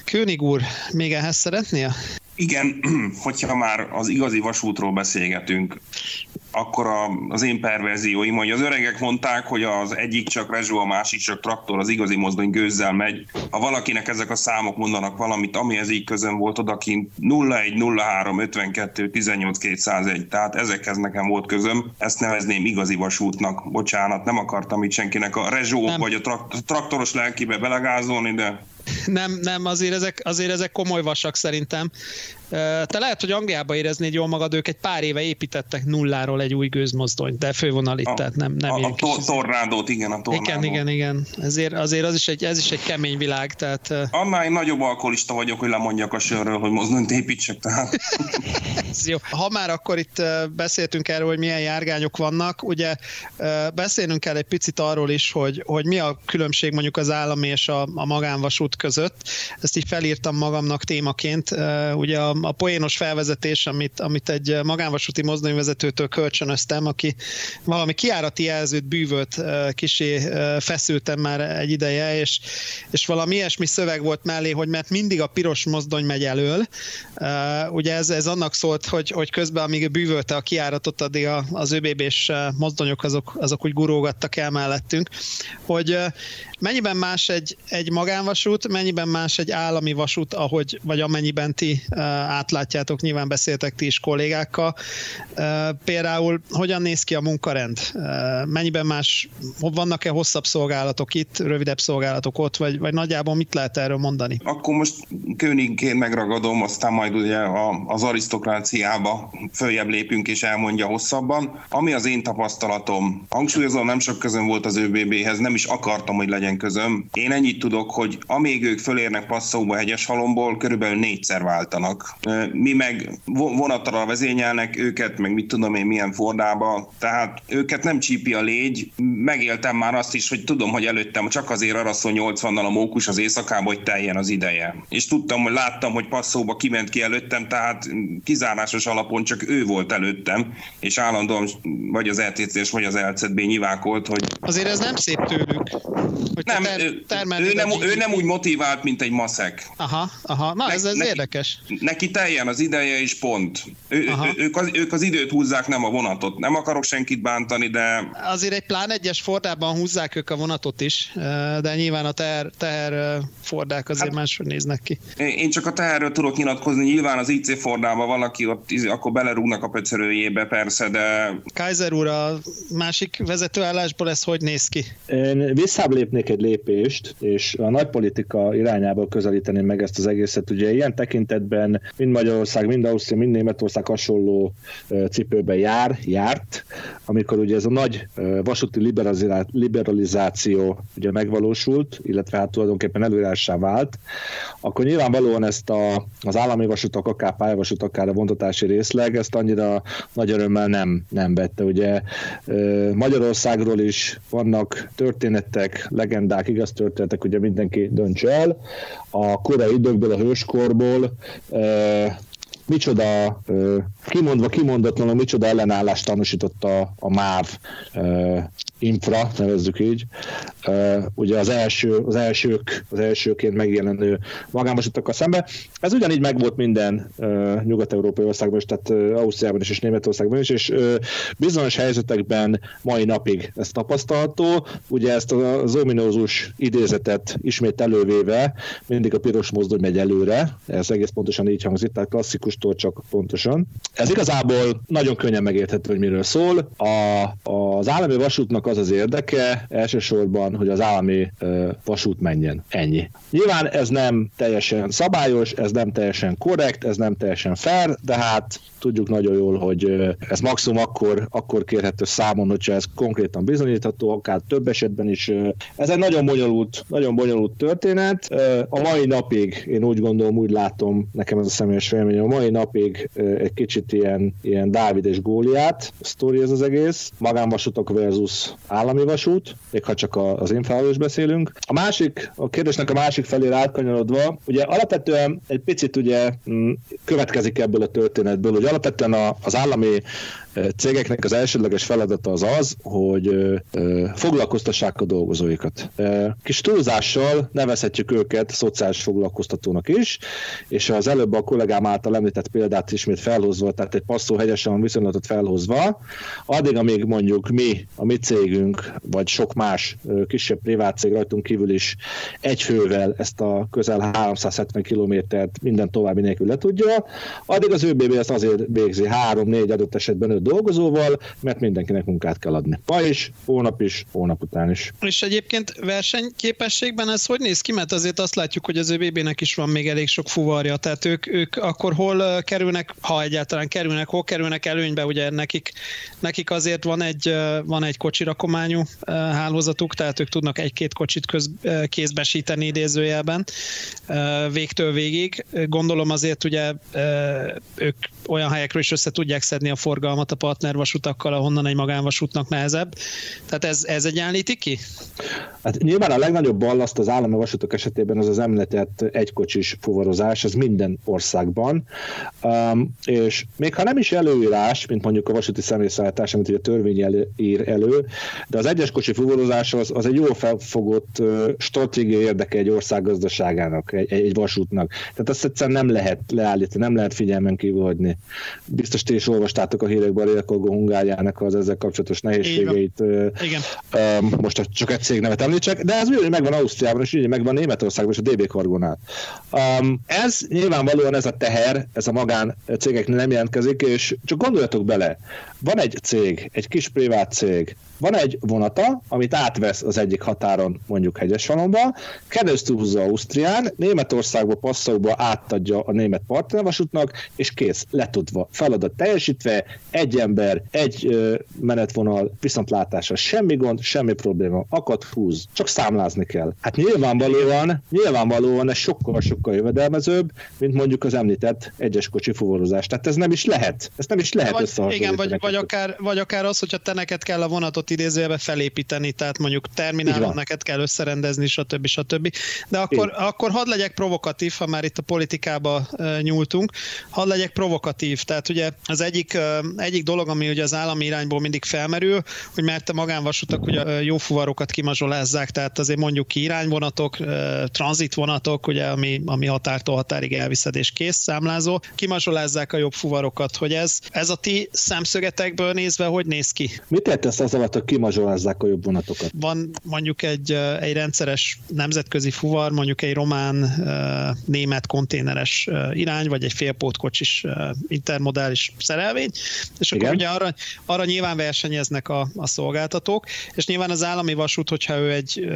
König úr, még ehhez szeretnél? Igen, hogyha már az igazi vasútról beszélgetünk, akkor a, az én perverzióim, hogy az öregek mondták, hogy az egyik csak rezsó, a másik csak traktor, az igazi mozdony gőzzel megy. Ha valakinek ezek a számok mondanak valamit, ami ez így közön volt odakint, 01, 03, 52, 18, 201, tehát ezekhez nekem volt közöm, ezt nevezném igazi vasútnak. Bocsánat, nem akartam itt senkinek a rezsó nem. vagy a traktoros lelkibe belegázolni, de nem, nem, azért ezek, azért ezek komoly vasak szerintem. Te lehet, hogy Angliába éreznéd jól magad, ők egy pár éve építettek nulláról egy új gőzmozdony, de fővonalit, a, tehát nem, nem a, a kis... tornádót, igen, a tornádót. Igen, igen, igen. Ezért, azért az is egy, ez is egy kemény világ, tehát... Annál én nagyobb alkoholista vagyok, hogy lemondjak a sörről, hogy mozdonyt építsek, tehát... ez jó. Ha már akkor itt beszéltünk erről, hogy milyen járgányok vannak, ugye beszélnünk kell egy picit arról is, hogy, hogy mi a különbség mondjuk az állami és a, a magánvasút között. Ezt így felírtam magamnak témaként. Ugye a a poénos felvezetés, amit, amit egy magánvasúti mozdonyvezetőtől kölcsönöztem, aki valami kiárati jelzőt bűvölt kisé feszültem már egy ideje, és, és valami ilyesmi szöveg volt mellé, hogy mert mindig a piros mozdony megy elől. Ugye ez, ez annak szólt, hogy, hogy közben, amíg bűvölte a kiáratot, addig az ÖBB-s mozdonyok azok, azok úgy gurógattak el mellettünk, hogy Mennyiben más egy, egy magánvasút, mennyiben más egy állami vasút, ahogy, vagy amennyiben ti átlátjátok, nyilván beszéltek ti is kollégákkal. Például hogyan néz ki a munkarend? Mennyiben más, vannak-e hosszabb szolgálatok itt, rövidebb szolgálatok ott, vagy, vagy nagyjából mit lehet erről mondani? Akkor most Königként megragadom, aztán majd ugye az arisztokráciába följebb lépünk és elmondja hosszabban. Ami az én tapasztalatom, hangsúlyozom, nem sok közön volt az ÖBB-hez, nem is akartam, hogy legyen közöm. Én ennyit tudok, hogy amíg ők fölérnek passzóba hegyes halomból, körülbelül négyszer váltanak. Mi meg vonattal vezényelnek őket, meg mit tudom én milyen fordába, tehát őket nem csípi a légy. Megéltem már azt is, hogy tudom, hogy előttem csak azért araszol 80-nal a mókus az éjszakába, hogy teljen az ideje. És tudtam, hogy láttam, hogy passzóba kiment ki előttem, tehát kizárásos alapon csak ő volt előttem, és állandóan vagy az LTC-s, vagy az LCB nyivákolt, hogy... Azért ez nem szép tőlük hogy nem, ter- ő, nem, ő nem úgy motivált, mint egy maszek. Aha, aha. Na, ez, ez neki, érdekes. Neki teljen az ideje, és pont. Ő, ők, az, ők az időt húzzák, nem a vonatot. Nem akarok senkit bántani, de... Azért egy plán egyes fordában húzzák ők a vonatot is, de nyilván a teher, teher fordák azért hát, máshogy néznek ki. Én csak a teherről tudok nyilatkozni. Nyilván az IC fordában valaki ott akkor belerúgnak a pöcörőjébe, persze, de... Kaiser úr, a másik vezetőállásból ez hogy néz ki? Én visszább lépnék egy lépést, és a nagypolitika irányába közelíteni meg ezt az egészet. Ugye ilyen tekintetben mind Magyarország, mind Ausztria, mind Németország hasonló cipőben jár, járt, amikor ugye ez a nagy vasúti liberalizáció ugye megvalósult, illetve hát tulajdonképpen előírássá vált, akkor nyilvánvalóan ezt a, az állami vasutak, akár pályavasut, akár a vontatási részleg, ezt annyira nagy örömmel nem, nem vette. Ugye Magyarországról is vannak történetek, legendák, igaz történetek, ugye mindenki dönts el. A korai időkből, a hőskorból micsoda, kimondva kimondatlanul, micsoda ellenállást tanúsította a MÁV infra, nevezzük így, ugye az, első, az elsők, az elsőként megjelenő magánvasutakkal szembe. Ez ugyanígy megvolt minden nyugat-európai országban is, tehát Ausztriában is és Németországban is, és bizonyos helyzetekben mai napig ez tapasztalható. Ugye ezt az ominózus idézetet ismét elővéve mindig a piros mozdony megy előre, ez egész pontosan így hangzik, tehát klasszikustól csak pontosan. Ez igazából nagyon könnyen megérthető, hogy miről szól. A, az állami vasútnak az az érdeke elsősorban, hogy az állami vasút menjen. Ennyi. Nyilván ez nem teljesen szabályos, ez nem teljesen korrekt, ez nem teljesen fair, de hát tudjuk nagyon jól, hogy ez maximum akkor, akkor kérhető számon, hogyha ez konkrétan bizonyítható, akár több esetben is. Ez egy nagyon bonyolult, nagyon bonyolult történet. A mai napig, én úgy gondolom, úgy látom, nekem ez a személyes vélemény, a mai napig egy kicsit ilyen, ilyen Dávid és Góliát sztori ez az egész, magánvasutok versus állami vasút, még ha csak az infráról is beszélünk. A másik, a kérdésnek a másik felé átkanyarodva, ugye alapvetően egy picit ugye mm, következik ebből a történetből, hogy alapvetően az állami cégeknek az elsődleges feladata az az, hogy foglalkoztassák a dolgozóikat. Kis túlzással nevezhetjük őket szociális foglalkoztatónak is, és az előbb a kollégám által említett példát ismét felhozva, tehát egy passzó hegyesen viszonylatot felhozva, addig, amíg mondjuk mi, a mi cégünk, vagy sok más kisebb privát cég rajtunk kívül is egy fővel ezt a közel 370 kilométert minden további nélkül le tudja, addig az ÖBB ezt azért végzi három-négy adott esetben öt dolgozóval, mert mindenkinek munkát kell adni. Ma is, hónap is, hónap után is. És egyébként versenyképességben ez hogy néz ki? Mert azért azt látjuk, hogy az ÖBB-nek is van még elég sok fuvarja, tehát ők, ők akkor hol kerülnek, ha egyáltalán kerülnek, hol kerülnek előnybe, ugye nekik, nekik azért van egy, van egy kocsirakományú hálózatuk, tehát ők tudnak egy-két kocsit köz, kézbesíteni idézőjelben végtől végig. Gondolom azért ugye ők olyan helyekről is össze tudják szedni a forgalmat a partnervasutakkal, ahonnan egy magánvasútnak nehezebb. Tehát ez, ez egyenlíti ki? Hát nyilván a legnagyobb ballaszt az állami vasutak esetében az az említett egykocsis fuvarozás, ez minden országban, um, és még ha nem is előírás, mint mondjuk a vasúti személyszállítás, amit ugye a törvény elő, ír elő, de az egyes kocsi fuvarozás az, az egy jól felfogott stratégiai érdeke egy ország gazdaságának, egy, egy vasútnak. Tehát ezt egyszerűen nem lehet leállítani, nem lehet figyelmen kívül hagyni. Biztos ti is olvastátok a hírekben a Rékolgó Hungáriának az ezzel kapcsolatos nehézségeit. Igen. Most csak egy cég nevet említsek, de ez ugyanúgy megvan Ausztriában, és ugyanúgy megvan Németországban, és a DB Cargonál. Ez nyilvánvalóan ez a teher, ez a magán cégeknél nem jelentkezik, és csak gondoljatok bele, van egy cég, egy kis privát cég, van egy vonata, amit átvesz az egyik határon, mondjuk Hegyeshalomba, keresztül húzza Ausztrián, Németországba, Passzauba átadja a német partnervasútnak, és kész, letudva, feladat teljesítve, egy ember, egy menetvonal, viszontlátása, semmi gond, semmi probléma, akad húz, csak számlázni kell. Hát nyilvánvalóan, nyilvánvalóan ez sokkal-sokkal jövedelmezőbb, mint mondjuk az említett egyes kocsi fuvarozás. Tehát ez nem is lehet. Ez nem is lehet vagy, Igen, vagy, vagy, akár, vagy akár az, hogyha te neked kell a vonatot idézőjelbe felépíteni, tehát mondjuk terminálon neked kell összerendezni, stb. stb. De akkor, akkor hadd legyek provokatív, ha már itt a politikába nyúltunk, hadd legyek provokatív. Tehát ugye az egyik, egyik dolog, ami ugye az állami irányból mindig felmerül, hogy mert a magánvasutak ugye jó fuvarokat kimazsolázzák, tehát azért mondjuk ki irányvonatok, tranzitvonatok, ugye, ami, ami határtól határig elviszed és kész számlázó, kimazsolázzák a jobb fuvarokat, hogy ez, ez a ti szemszögetekből nézve hogy néz ki? Mit értesz az alatt, kimazsolázzák a jobb vonatokat. Van mondjuk egy, egy rendszeres nemzetközi fuvar, mondjuk egy román, német konténeres irány, vagy egy félpótkocsis intermodális szerelvény, és És akkor Igen. ugye arra, arra nyilván versenyeznek a, a szolgáltatók, és nyilván az állami vasút, hogyha ő egy,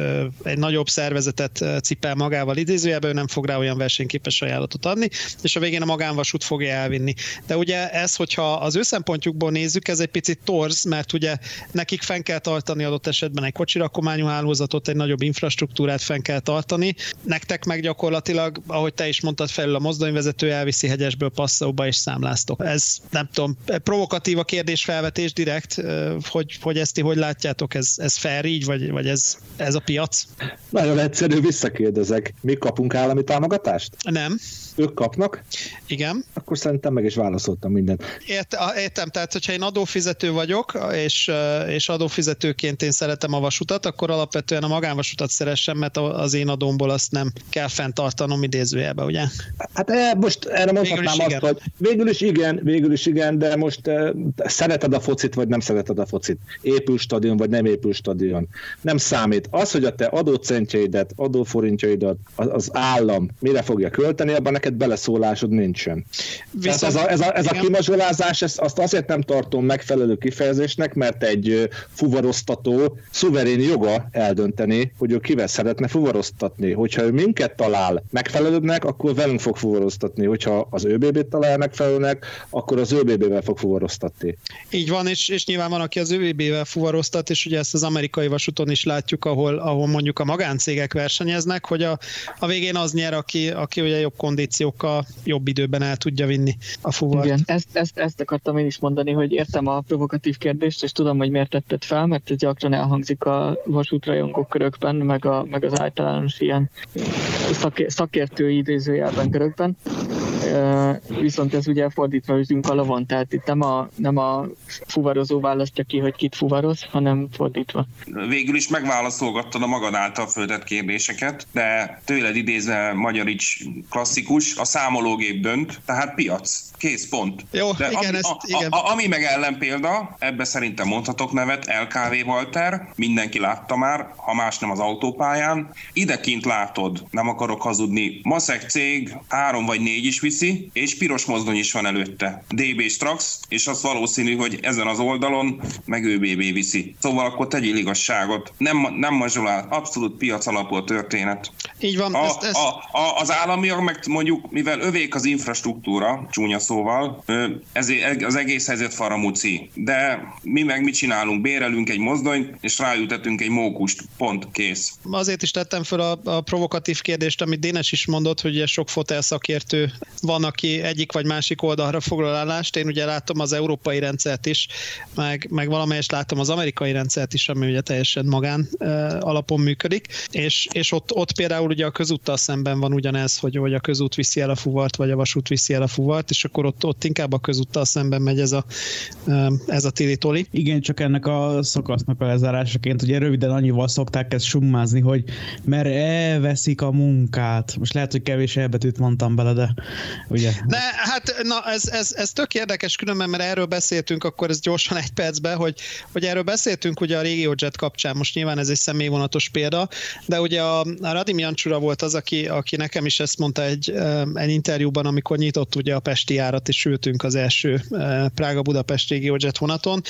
egy nagyobb szervezetet cipel magával idézőjelben, ő nem fog rá olyan versenyképes ajánlatot adni, és a végén a magánvasút fogja elvinni. De ugye ez, hogyha az ő szempontjukból nézzük, ez egy picit torz, mert ugye nekik fenn kell tartani adott esetben egy kocsirakományú hálózatot, egy nagyobb infrastruktúrát fenn kell tartani. Nektek meg gyakorlatilag, ahogy te is mondtad, felül a mozdonyvezető elviszi hegyesből passzóba és számláztok. Ez nem tudom, provokatív a kérdésfelvetés direkt, hogy, hogy ezt ti hogy látjátok, ez, ez fair így, vagy, vagy ez, ez a piac? Nagyon egyszerű, visszakérdezek. Mi kapunk állami támogatást? Nem. Ők kapnak? Igen. Akkor szerintem meg is válaszoltam mindent. Ért, értem, tehát hogyha én adófizető vagyok, és, és adófizetőként én szeretem a vasutat, akkor alapvetően a magánvasutat szeressem, mert az én adómból azt nem kell fenntartanom idézőjelbe, ugye? Hát e, most erre mondhatnám azt, igen. hogy végül is igen, végül is igen, de most e, szereted a focit, vagy nem szereted a focit. Épül stadion, vagy nem épül stadion. Nem számít. Az, hogy a te adócentjeidet, adóforintjaidat az, az állam mire fogja költeni, abban neked beleszólásod nincsen. Viszont, ez a, ez a, ez a kimazsolázás, ezt, azt azért nem tartom megfelelő kifejezésnek, mert egy fuvaroztató szuverén joga eldönteni, hogy ő kivel szeretne fuvaroztatni. Hogyha ő minket talál megfelelőbbnek, akkor velünk fog fuvaroztatni. Hogyha az ÖBB-t találja megfelelőnek, akkor az ÖBB-vel fog fuvaroztatni. Így van, és, és nyilván van, aki az ÖBB-vel fuvaroztat, és ugye ezt az amerikai vasúton is látjuk, ahol, ahol mondjuk a magáncégek versenyeznek, hogy a, a végén az nyer, aki, aki ugye jobb kondíciókkal, jobb időben el tudja vinni a fuvart. Igen, ezt, ezt, ezt akartam én is mondani, hogy értem a provokatív kérdést, és tudom, hogy miért tetted fel, mert ez gyakran elhangzik a vasútrajongók körökben, meg, a, meg az általános ilyen szakértő idézőjelben körökben. Viszont ez ugye fordítva üzünk van, tehát itt nem a, nem a fuvarozó választja ki, hogy kit fuvaroz, hanem fordítva. Végül is megválaszolgattad a magad által föltett kérdéseket, de tőled idézve Magyarics klasszikus, a számológép dönt, tehát piac. Kész, pont. Jó, de igen, ami, ezt, a, igen. A, a, ami meg ellenpélda, ebbe szerintem mondhatok nevet, LKV Walter, mindenki látta már, ha más nem az autópályán. Idekint látod, nem akarok hazudni, Maszek cég három vagy négy is viszi, és piros mozdony is van előtte. DB Strax, és az valószínű, hogy ezen az oldalon meg ÖBB viszi. Szóval akkor tegyél igazságot. Nem, nem mazsolál, abszolút piac alapú a történet. Így van. A, ezt, ezt... A, a, az államiak meg mondjuk, mivel övék az infrastruktúra, csúnya szóval, ezért az egész helyzet faramúci. De mi meg mit csinálunk? Bérelünk egy mozdonyt, és ráültetünk egy mókust. Pont, kész. Azért is tettem fel a, a provokatív kérdést, amit Dénes is mondott, hogy ugye sok fotel szakértő van, aki egyik vagy másik oldalra foglal állást. Én ugye látom az európai rendszert is, meg, meg valamelyest látom az amerikai rendszert is, ami ugye teljesen magán alapon működik, és, és ott, ott például ugye a közúttal szemben van ugyanez, hogy, hogy a közút viszi el a fuvart, vagy a vasút viszi el a fuvart, és akkor ott, ott inkább a közúttal szemben megy ez a, ez a tili-toli. Igen, csak ennek a szakasznak a lezárásaként, ugye röviden annyival szokták ezt summázni, hogy mert elveszik a munkát. Most lehet, hogy kevés elbetűt mondtam bele, de ugye. De hát na, ez, ez, ez tök érdekes különben, mert erről beszéltünk akkor ez gyorsan egy percben, hogy, hogy erről beszéltünk ugye a RegioJet kapcsán, most nyilván ez egy személyvonatos példa, de ugye a, a Radim Jancsura volt az, aki, aki nekem is ezt mondta egy, egy interjúban, amikor nyitott ugye a Pesti árat, és ültünk az első Prága-Budapest RegioJet vonaton,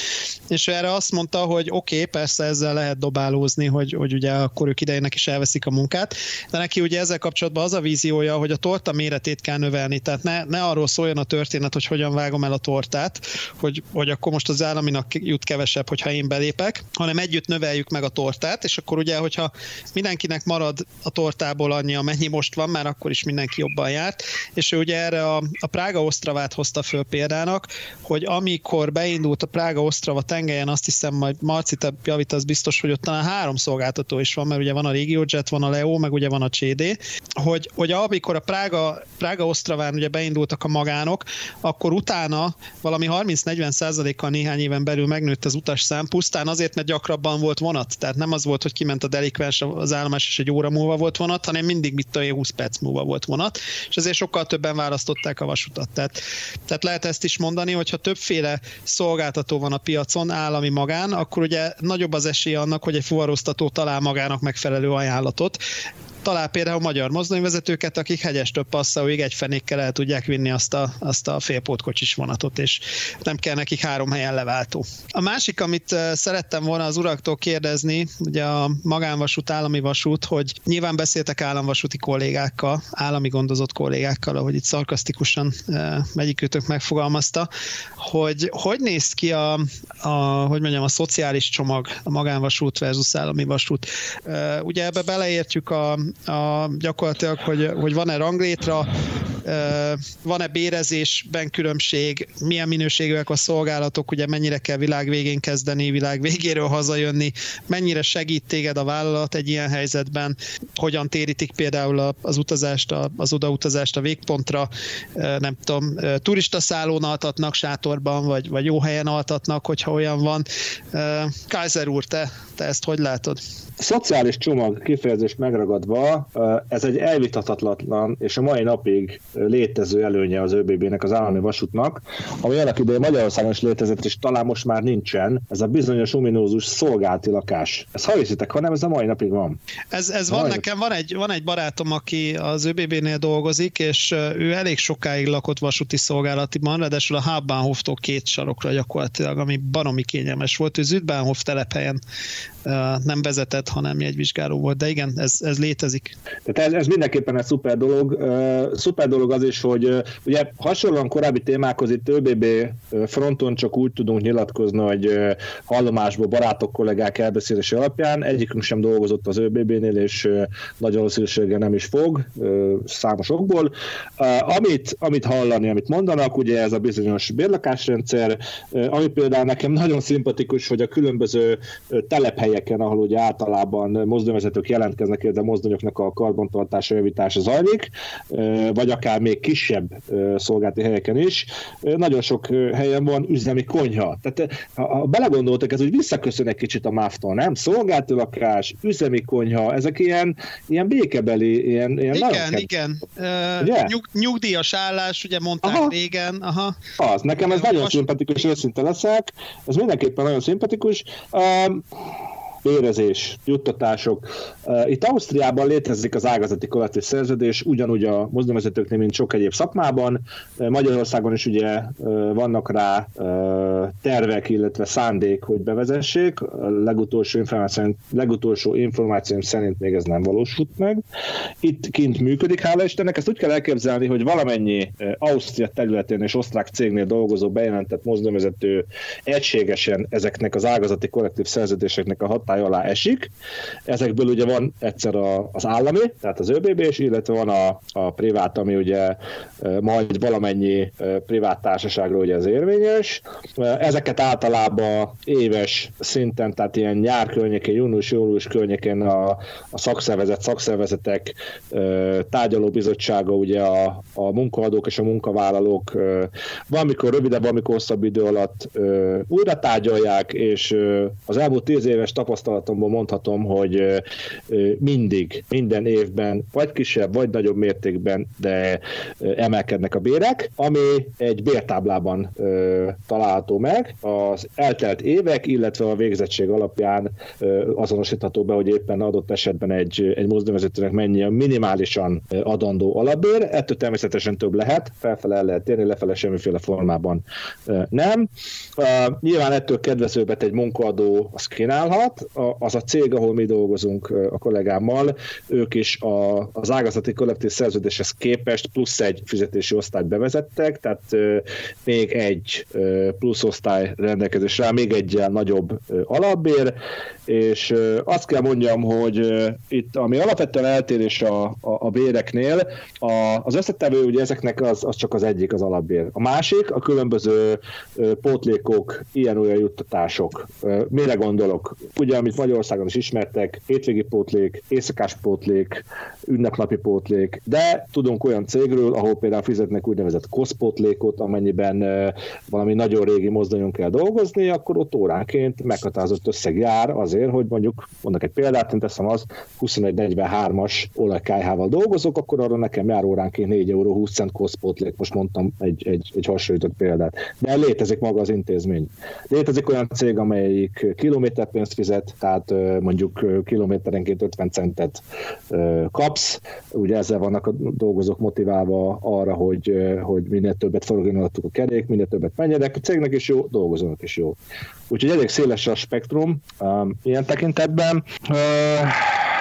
és erre azt mondta, hogy oké, okay, persze ezzel lehet dobálózni, hogy, hogy ugye akkor ők idejének is elveszik a munkát, de neki ugye ezzel kapcsolatban az a víziója, hogy a torta méretét kell növelni, tehát ne, ne arról szóljon a történet, hogy hogyan vágom el a tortát, hogy, hogy akkor most az államinak jut kevesebb, hogyha én belépek, hanem együtt növeljük meg a tortát, és akkor ugye, hogyha mindenkinek marad a tortából annyi, amennyi most van, már akkor is mindenki jobban járt, és ő ugye erre a, a Prága Osztravát hozta föl példának, hogy amikor beindult a Prága Osztrava tengelyen, azt hiszem majd Marci, te javítasz biztos, hogy ott talán három szolgáltató is van, mert ugye van a RegioJet, van a Leo, meg ugye van a CD, hogy, hogy amikor a Prága, Prága Osztraván ugye beindultak a magánok, akkor utána valami 30-40 százalékkal néhány éven belül megnőtt az szám, pusztán azért, mert gyakrabban volt vonat. Tehát nem az volt, hogy kiment a delikvens az állomás, és egy óra múlva volt vonat, hanem mindig mit tudom, 20 perc múlva volt vonat, és ezért sokkal többen választották a vasutat. Tehát, tehát lehet ezt is mondani, hogyha többféle szolgáltató van a piacon, állami magán, akkor ugye nagyobb az esély annak, hogy egy fuvaroztató talál magának megfelelő ajánlatot talál például magyar mozdonyvezetőket, akik hegyestől passzaóig egy fenékkel el tudják vinni azt a, azt a félpótkocsis vonatot, és nem kell nekik három helyen leváltó. A másik, amit szerettem volna az uraktól kérdezni, ugye a magánvasút, állami vasút, hogy nyilván beszéltek államvasúti kollégákkal, állami gondozott kollégákkal, ahogy itt szarkasztikusan megyikőtök megfogalmazta, hogy hogy néz ki a, a, hogy mondjam, a szociális csomag, a magánvasút versus állami vasút. Ugye ebbe beleértjük a, a gyakorlatilag, hogy, hogy van-e ranglétra, van-e bérezésben különbség, milyen minőségűek a szolgálatok, ugye mennyire kell világ végén kezdeni, világ végéről hazajönni, mennyire segít téged a vállalat egy ilyen helyzetben, hogyan térítik például az utazást, az odautazást a végpontra, nem tudom, turista szállón altatnak sátorban, vagy, vagy jó helyen altatnak, hogyha olyan van. Kaiser úr, te, te ezt hogy látod? Szociális csomag kifejezést megragadva, ez egy elvitathatatlan és a mai napig létező előnye az ÖBB-nek, az állami vasútnak, ami annak idején Magyarországon is létezett, és talán most már nincsen, ez a bizonyos ominózus szolgálti lakás. Ez ha hiszitek, hanem ez a mai napig van. Ez, ez van nekem, van egy, van egy barátom, aki az ÖBB-nél dolgozik, és ő elég sokáig lakott vasúti szolgálatiban, ráadásul a Hauptbahnhoftól két sarokra gyakorlatilag, ami baromi kényelmes volt. Ő Züdbahnhof telephelyen nem vezetett, hanem jegyvizsgáló volt, de igen, ez, ez létezik. Tehát ez, ez mindenképpen egy szuper dolog. Szuper dolog az is, hogy ugye hasonlóan korábbi témákhoz itt ÖBB fronton csak úgy tudunk nyilatkozni, hogy hallomásból barátok, kollégák elbeszélése alapján egyikünk sem dolgozott az ÖBB-nél, és nagy valószínűséggel nem is fog, számos okból. Amit, amit hallani, amit mondanak, ugye ez a bizonyos bérlakásrendszer, ami például nekem nagyon szimpatikus, hogy a különböző telephelyek helyeken, ahol ugye általában mozdonyvezetők jelentkeznek, de mozdonyoknak a karbantartása, javítása zajlik, vagy akár még kisebb szolgálati helyeken is. Nagyon sok helyen van üzemi konyha. Tehát ha belegondoltak, ez úgy visszaköszön egy kicsit a MÁV-tól, nem? Szolgálti lakás, üzemi konyha, ezek ilyen, ilyen békebeli, ilyen, ilyen Igen, igen. Uh, nyug, nyugdíjas állás, ugye mondták Aha. régen. Aha. Az, nekem ez nagyon szimpatikus, őszinte leszek. Ez mindenképpen nagyon szimpatikus. Uh, bérezés, juttatások. Itt Ausztriában létezik az ágazati kollektív szerződés, ugyanúgy a mozdonyvezetőknél, mint sok egyéb szakmában. Magyarországon is ugye vannak rá tervek, illetve szándék, hogy bevezessék. A legutolsó információ, legutolsó információm szerint még ez nem valósult meg. Itt kint működik, hála Istennek. Ezt úgy kell elképzelni, hogy valamennyi Ausztria területén és osztrák cégnél dolgozó bejelentett mozdonyvezető egységesen ezeknek az ágazati kollektív szerződéseknek a határ hatály alá esik. Ezekből ugye van egyszer a, az állami, tehát az ÖBB is, illetve van a, a privát, ami ugye majd valamennyi privát társaságra ugye az érvényes. Ezeket általában éves szinten, tehát ilyen nyár környékén, június-július környékén a, a szakszervezet, szakszervezetek tárgyalóbizottsága, ugye a, a munkaadók és a munkavállalók valamikor rövidebb, valamikor hosszabb idő alatt újra tárgyalják, és az elmúlt tíz éves tapasztalat tapasztalatomból mondhatom, hogy mindig, minden évben vagy kisebb, vagy nagyobb mértékben, de emelkednek a bérek, ami egy bértáblában található meg. Az eltelt évek, illetve a végzettség alapján azonosítható be, hogy éppen adott esetben egy, egy mozdonyvezetőnek mennyi a minimálisan adandó alapbér. Ettől természetesen több lehet, felfele el lehet térni, lefele semmiféle formában nem. Nyilván ettől kedvezőbbet egy munkaadó az kínálhat, az a cég, ahol mi dolgozunk a kollégámmal, ők is a, az ágazati kollektív szerződéshez képest plusz egy fizetési osztályt bevezettek, tehát még egy plusz osztály rendelkezésre, még egy nagyobb alapbér, és azt kell mondjam, hogy itt ami alapvetően eltérés a, a, a béreknél, a, az összetevő ugye ezeknek az, az csak az egyik az alapbér. A másik a különböző pótlékok, ilyen-olyan juttatások. Mire gondolok? Ugye, amit Magyarországon is ismertek, hétvégi pótlék, éjszakás pótlék, ünnepnapi pótlék, de tudunk olyan cégről, ahol például fizetnek úgynevezett koszpótlékot, amennyiben valami nagyon régi mozdonyon kell dolgozni, akkor ott óránként meghatározott összeg jár azért, hogy mondjuk, mondok egy példát, én teszem az, 21-43-as olajkájhával dolgozok, akkor arra nekem jár óránként 4 euró 20 cent koszpótlék, most mondtam egy, egy, egy hasonlított példát. De létezik maga az intézmény. Létezik olyan cég, amelyik kilométerpénzt fizet, centet, tehát mondjuk kilométerenként 50 centet kapsz. Ugye ezzel vannak a dolgozók motiválva arra, hogy, hogy minél többet forogjon a kerék, minél többet menjenek. A cégnek is jó, dolgozónak is jó. Úgyhogy elég széles a spektrum um, ilyen tekintetben. Uh,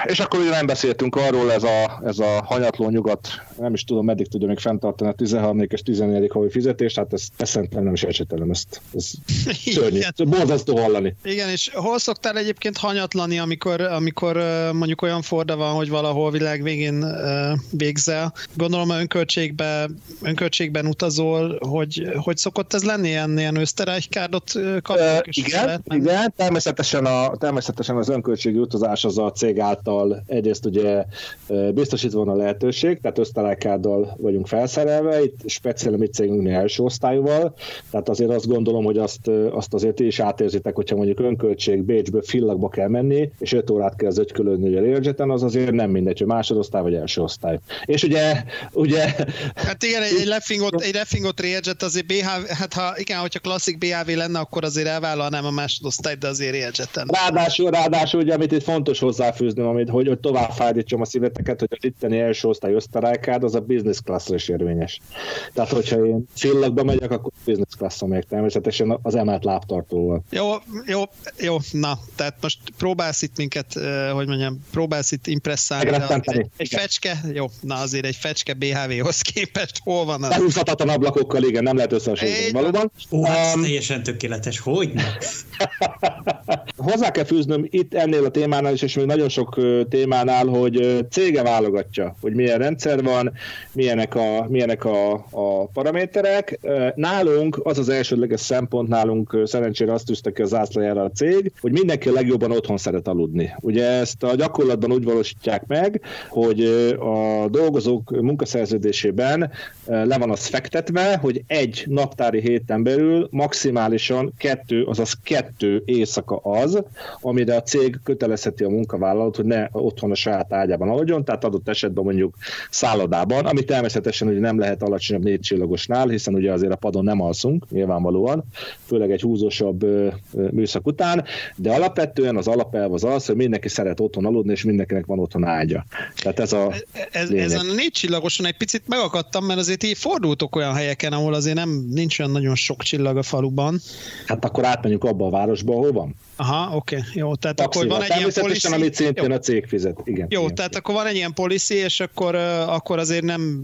és akkor ugye nem beszéltünk arról, ez a, ez a hanyatló nyugat, nem is tudom, meddig tudja még fenntartani a 13. és 14. havi fizetést, hát ezt, szerintem nem is ecsetelem, ezt, ez szörnyű, borzasztó hallani. Igen, és hol szoktál egyébként hanyatlani, amikor, amikor mondjuk olyan forda van, hogy valahol világ végén végzel? Gondolom, hogy önköltségben, önköltségben utazol, hogy, hogy szokott ez lenni, ilyen, ilyen Österreich-kárdot kapjuk? Uh, igen, igen, természetesen, a, természetesen az önköltségi utazás az a cég által egyrészt ugye biztosítva van a lehetőség, tehát ösztalákáddal vagyunk felszerelve, itt speciál a mi cégünknél első osztályúval, tehát azért azt gondolom, hogy azt, azt azért ti is átérzitek, hogyha mondjuk önköltség Bécsből Fillagba kell menni, és 5 órát kell zögykölődni a Learjeten, az azért nem mindegy, hogy másodosztály vagy első osztály. És ugye, ugye... Hát igen, egy, egy lefingott, egy lefingott Learjet azért BHV, hát ha igen, hogyha klasszik BHV lenne, akkor azért elvállalnám a másodosztályt, de azért Learjeten. Ráadásul, ráadásul ugye, amit itt fontos hozzáfűzni, amit, hogy, hogy tovább fájdítsam a szíveteket, hogy az itteni első osztály osztarájkád, az a business classra is érvényes. Tehát, hogyha én csillagba megyek, akkor business classon még természetesen az emelt lábtartóval. Jó, jó, jó, na, tehát most próbálsz itt minket, hogy mondjam, próbálsz itt impresszálni. Egy, egy fecske, jó, na azért egy fecske BHV-hoz képest hol van az? Behúzhatatlan ablakokkal, igen, nem lehet összehasonlítani. Valóban. Ó, um, teljesen tökéletes, hogy Hozzá kell fűznöm itt ennél a témánál is, és még nagyon sok témánál, hogy cége válogatja, hogy milyen rendszer van, milyenek a, milyenek a, a paraméterek. Nálunk az az elsődleges szempont, nálunk szerencsére azt tűzte ki az zászlajára a cég, hogy mindenki a legjobban otthon szeret aludni. Ugye ezt a gyakorlatban úgy valósítják meg, hogy a dolgozók munkaszerződésében le van az fektetve, hogy egy naptári héten belül maximálisan kettő, azaz kettő éjszaka az, amire a cég kötelezheti a munkavállalót, hogy ne otthon a saját ágyában aludjon, tehát adott esetben mondjuk szállodában, ami természetesen ugye nem lehet alacsonyabb négy csillagosnál, hiszen ugye azért a padon nem alszunk, nyilvánvalóan, főleg egy húzósabb műszak után, de alapvetően az alapelv az az, hogy mindenki szeret otthon aludni, és mindenkinek van otthon ágya. Tehát ez a ez, ez a négy csillagoson egy picit megakadtam, mert azért így fordultok olyan helyeken, ahol azért nem nincs olyan nagyon sok csillag a faluban. Hát akkor átmenjünk abba a városba, ahol van. Aha, oké, okay, jó. Tehát Taxival. akkor van egy ilyen policy. amit szintén jó. a cég fizet. Igen, jó, igen, tehát akkor van egy ilyen policy, és akkor, akkor azért nem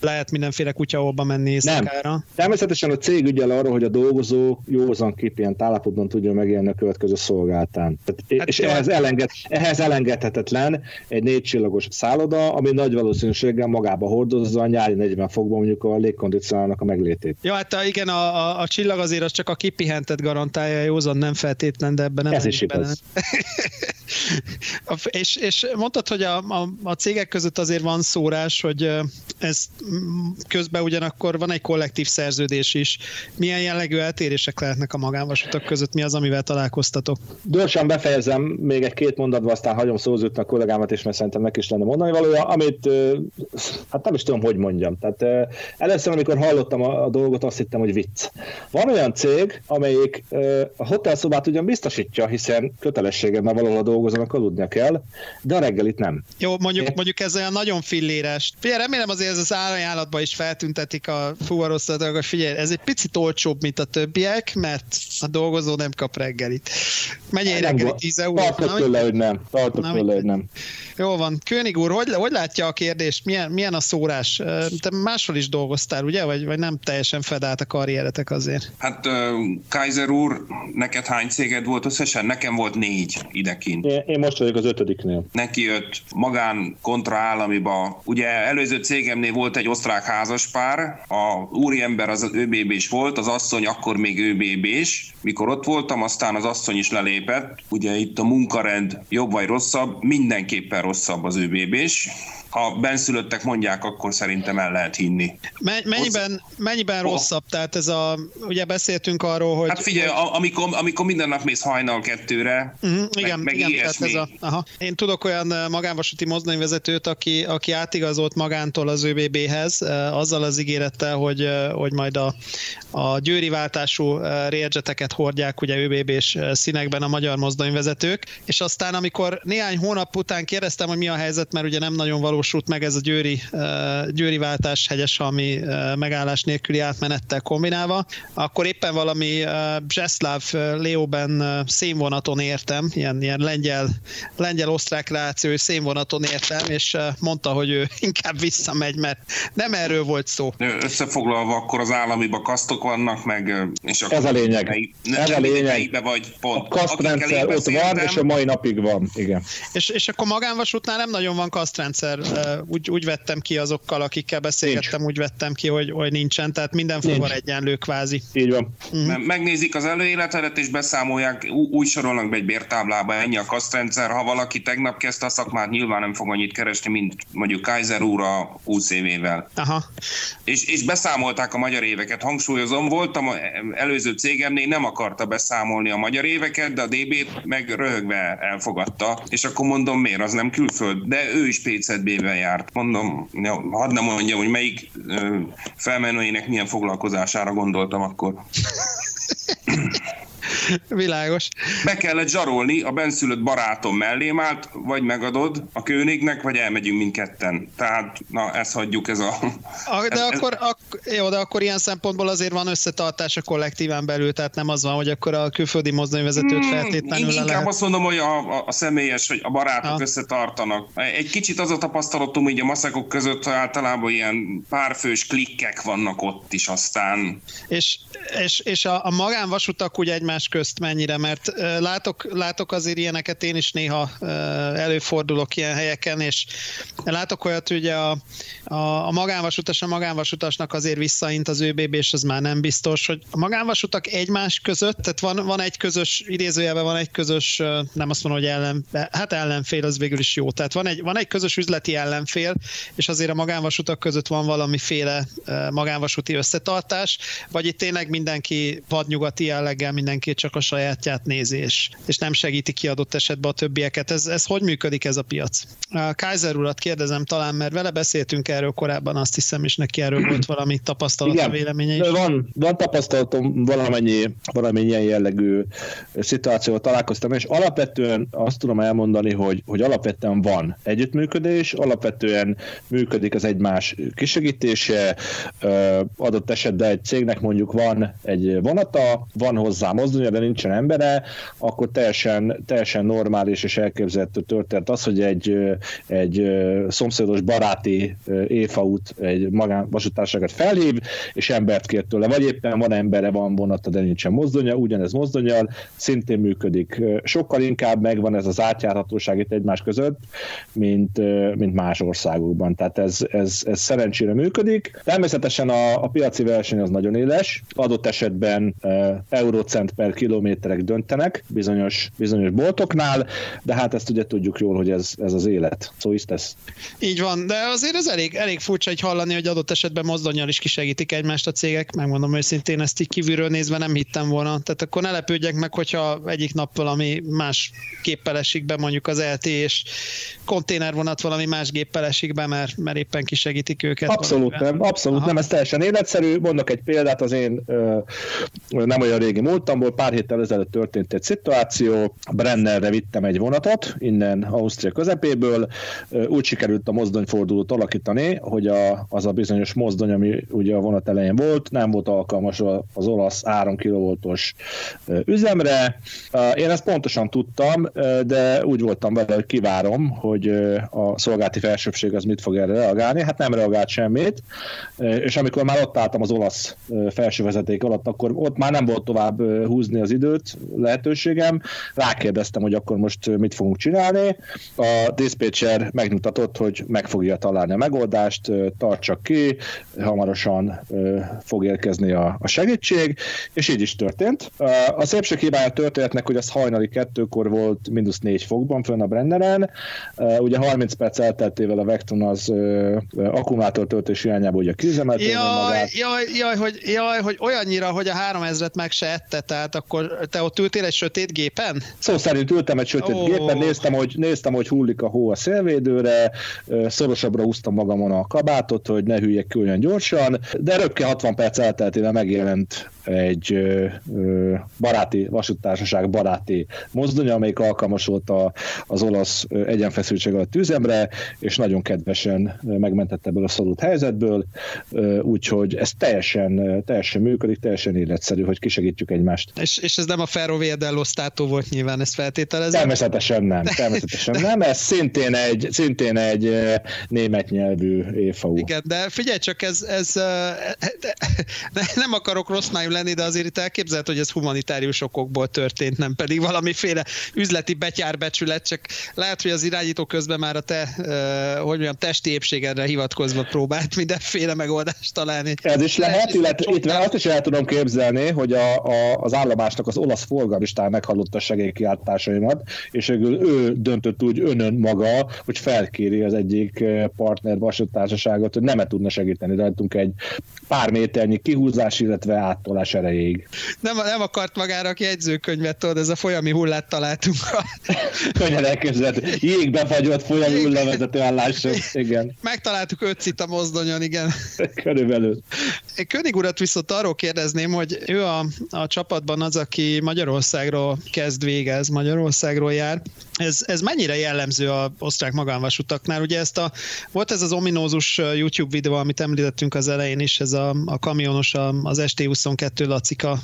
lehet mindenféle kutyaolba menni éjszakára. Nem. Természetesen a cég ügyel arra, hogy a dolgozó józan kipient állapotban tudjon megélni a következő szolgáltán. Tehát, hát és ehhez, elenged, ehhez elengedhetetlen egy négy csillagos szálloda, ami nagy valószínűséggel magába hordozza a nyári 40 fokban mondjuk a légkondicionálnak a meglétét. Ja, hát igen, a, a, a csillag azért az csak a kipihentet garantálja, józan nem feltétlen, de ebben nem Ez is igaz. és, és mondtad, hogy a, a, a cégek között azért van szórás, hogy ez közben ugyanakkor van egy kollektív szerződés is. Milyen jellegű eltérések lehetnek a magánvasutak között? Mi az, amivel találkoztatok? Gyorsan befejezem még egy két mondatba, aztán hagyom szózőtni a kollégámat is, mert szerintem neki is lenne mondani valója, amit hát nem is tudom, hogy mondjam. Tehát először, amikor hallottam a, a dolgot, azt hittem, hogy vicc. Van olyan cég, amelyik a hotelszobát ugyan biztosítja, hiszen kötelessége, mert valahol a dolgozónak aludnia kell, de a reggelit nem. Jó, mondjuk, mondjuk ez olyan nagyon filléres. Figyelj, remélem azért ez az árajánlatban is feltüntetik a fuvarosztatok, hogy figyelj, ez egy picit olcsóbb, mint a többiek, mert a dolgozó nem kap reggelit. Mennyi reggeli 10 euró? Tartok tőle, hogy nem. Tartok tőle, hogy nem. Jó van. König úr, hogy, hogy látja a kérdést? Milyen, milyen a szórás? Te máshol is dolgoztál, ugye? Vagy, vagy nem teljesen fedált a karrieretek azért? Hát Kaiser úr, neked hány céged volt összesen? Nekem volt négy idekint. Én, én most vagyok az ötödiknél. Neki jött magán kontra államiba. Ugye előző cégemnél volt egy osztrák házaspár, a úriember az ÖBB is volt, az asszony akkor még ÖBB is. Mikor ott voltam, aztán az asszony is lelépett. Ugye itt a munkarend jobb vagy rosszabb, mindenképpen rosszabb az ÖBB is ha benszülöttek mondják, akkor szerintem el lehet hinni. Mennyiben, mennyiben rosszabb? Tehát ez a, ugye beszéltünk arról, hogy... Hát figyelj, hogy... amikor, amikor minden nap mész hajnal kettőre, uh-huh, igen, meg, igen, tehát ez a, aha. Én tudok olyan magánvasúti mozdonyvezetőt, aki, aki átigazolt magántól az ÖBB-hez, azzal az ígérettel, hogy, hogy majd a, a győri váltású rérgeteket hordják ugye ÖBB-s színekben a magyar mozdonyvezetők, és aztán amikor néhány hónap után kérdeztem, hogy mi a helyzet, mert ugye nem nagyon valósult meg ez a győri, győri váltás hegyeshalmi megállás nélküli átmenettel kombinálva, akkor éppen valami Bzeslav Leoben szénvonaton értem, ilyen, ilyen lengyel, lengyel-osztrák reláció szénvonaton értem, és mondta, hogy ő inkább visszamegy, mert nem erről volt szó. Összefoglalva, akkor az állami kasztok vannak, meg... És akkor ez a lényeg. Ne, ez a lényeg. Vagy pont. A kasztrendszer ott van, és a mai napig van. Igen. És, és akkor magánvasútnál nem nagyon van kasztrendszer. Úgy, úgy vettem ki azokkal, akikkel beszélgettem, Nincs. úgy vettem ki, hogy, hogy nincsen, tehát minden fuvar egyenlő kvázi. Így van. Uh-huh. Megnézik az előéletedet, és beszámolják, úgy sorolnak be egy bértáblába, ennyi a kasztrendszer. Ha valaki tegnap kezdte a szakmát, nyilván nem fog annyit keresni, mint mondjuk Kaiser úr a 20 évével. Aha. És, és beszámolták a magyar éveket. Hangsúlyozom, voltam előző cégemnél, nem akarta beszámolni a magyar éveket, de a DB-t meg röhögve elfogadta. És akkor mondom, miért, az nem külföld? De ő is PCB-ben járt. Mondom, hadd nem mondjam, hogy melyik felmenőjének milyen foglalkozására gondoltam akkor. Világos. Be kellett zsarolni, a benszülött barátom mellém állt, vagy megadod a kőnignek, vagy elmegyünk mindketten. Tehát, na, ezt hagyjuk, ez a... a de, ez, akkor, ak- jó, de akkor ilyen szempontból azért van összetartás a kollektíven belül, tehát nem az van, hogy akkor a külföldi mozdonyvezetőt hmm, feltétlenül Inkább lehet. azt mondom, hogy a, a, a személyes, hogy a barátok ha. összetartanak. Egy kicsit az a tapasztalatom, hogy a maszekok között általában ilyen párfős klikkek vannak ott is aztán. És, és, és a, a magánvasutak úgy egymás közt mennyire, mert látok, látok azért ilyeneket, én is néha előfordulok ilyen helyeken, és látok olyat, hogy a, a, a magánvasutas a magánvasutasnak azért visszaint az ÖBB, és az már nem biztos, hogy a magánvasutak egymás között, tehát van, van egy közös, idézőjelben van egy közös, nem azt mondom, hogy ellen, hát ellenfél, az végül is jó. Tehát van egy, van egy közös üzleti ellenfél, és azért a magánvasutak között van valamiféle magánvasuti összetartás, vagy itt tényleg mindenki vadnyugati jelleggel, mindenki csak a sajátját nézi, és, és nem segíti ki adott esetben a többieket. Ez, ez hogy működik ez a piac? A Kaiser urat kérdezem talán, mert vele beszéltünk erről korábban, azt hiszem, és neki erről volt valami tapasztalat, véleménye is. Van, van tapasztalatom valamennyi, valamennyi ilyen jellegű szituációval találkoztam, és alapvetően azt tudom elmondani, hogy, hogy alapvetően van együttműködés, alapvetően működik az egymás kisegítése, adott esetben egy cégnek mondjuk van egy vonata, van hozzá mozdulja, de nincsen embere, akkor teljesen, teljesen normális és elképzelhető történt az, hogy egy, egy szomszédos baráti éfaút egy magánvasutárságot felhív, és embert kér tőle, vagy éppen van embere, van vonata, de nincsen mozdonya, ugyanez mozdonyal, szintén működik. Sokkal inkább megvan ez az átjárhatóság itt egymás között, mint, mint más országokban. Tehát ez, ez, ez szerencsére működik. Természetesen a, a piaci verseny az nagyon éles, adott esetben eurocent per kilométerek döntenek bizonyos, bizonyos boltoknál, de hát ezt ugye tudjuk jól, hogy ez, ez az élet. Szó is tesz. Így van, de azért ez elég, elég furcsa egy hallani, hogy adott esetben mozdonyal is kisegítik egymást a cégek. Megmondom őszintén, ezt így kívülről nézve nem hittem volna. Tehát akkor ne lepődjek meg, hogyha egyik nap valami más géppel esik be, mondjuk az LT, és konténervonat valami más géppel esik be, mert, mert éppen kisegítik őket. Abszolút valamiben. nem, abszolút Aha. nem, ez teljesen életszerű. Mondok egy példát, az én ö, nem olyan régi múltamból, pár héttel ezelőtt történt egy szituáció, Brennerre vittem egy vonatot, innen Ausztria közepéből, úgy sikerült a mozdonyfordulót alakítani, hogy a, az a bizonyos mozdony, ami ugye a vonat elején volt, nem volt alkalmas az olasz 3 kV-os üzemre. Én ezt pontosan tudtam, de úgy voltam vele, hogy kivárom, hogy a szolgálati felsőbség az mit fog erre reagálni. Hát nem reagált semmit, és amikor már ott álltam az olasz felsővezeték alatt, akkor ott már nem volt tovább húzni az időt, lehetőségem. Rákérdeztem, hogy akkor most mit fogunk csinálni. A dispatcher megmutatott, hogy meg fogja találni a megoldást, tartsak ki, hamarosan fog érkezni a, a segítség, és így is történt. A szépség hibája történetnek, hogy az hajnali kettőkor volt mínusz négy fokban fönn a Brenneren, ugye 30 perc elteltével a Vectron az akkumulátor töltés irányába ugye kiüzemelt jaj. Jaj, jaj, hogy, jaj, hogy olyannyira, hogy a 3000-et meg se ette, tehát akkor te ott ültél egy sötét gépen? Szó szerint ültem egy sötét oh. gépen, néztem hogy, néztem, hogy hullik a hó a szélvédőre, szorosabbra húztam magamon a kabátot, hogy ne hülyek ki olyan gyorsan, de röpke 60 perc elteltével megjelent egy ö, ö, baráti, vasúttársaság baráti mozdony, amelyik alkalmas volt a, az olasz egyenfeszültség alatt üzemre, és nagyon kedvesen megmentette ebből a szorult helyzetből, úgyhogy ez teljesen, teljesen működik, teljesen életszerű, hogy kisegítjük egymást. És, és ez nem a Ferro Via Stato volt nyilván, ezt feltételezem? Természetesen nem, természetesen nem, ez szintén egy, szintén egy német nyelvű EFAU. Igen, de figyelj csak, ez, ez nem akarok rossz májú lenni, de azért itt elképzelhető, hogy ez humanitárius okokból történt, nem pedig valamiféle üzleti betyárbecsület, csak lehet, hogy az irányító közben már a te, hogy mondjam, testi épségedre hivatkozva próbált mindenféle megoldást találni. Ez is lehet, illetve itt azt is el tudom képzelni, hogy a, a, az állomásnak az olasz forgalmistán meghallotta a segélykiáltásaimat, és ő döntött úgy önön maga, hogy felkéri az egyik partner vasúttársaságot, hogy nem tudna segíteni rajtunk egy pár méternyi kihúzás, illetve áttolás erejéig. Nem, nem akart magára a jegyzőkönyvet, tudod, ez a folyami hullát találtunk. Könnyen elképzelhető. Jégbe fagyott folyami hullavezető állások. Igen. Megtaláltuk öt a mozdonyon, igen. Körülbelül. König urat viszont arról kérdezném, hogy ő a, a csapatban az, aki Magyarországról kezd végez, Magyarországról jár. Ez, ez mennyire jellemző a osztrák magánvasutaknál? Ugye ezt a, volt ez az ominózus YouTube videó, amit említettünk az elején is, ez a, a kamionos, az ST22 Lacika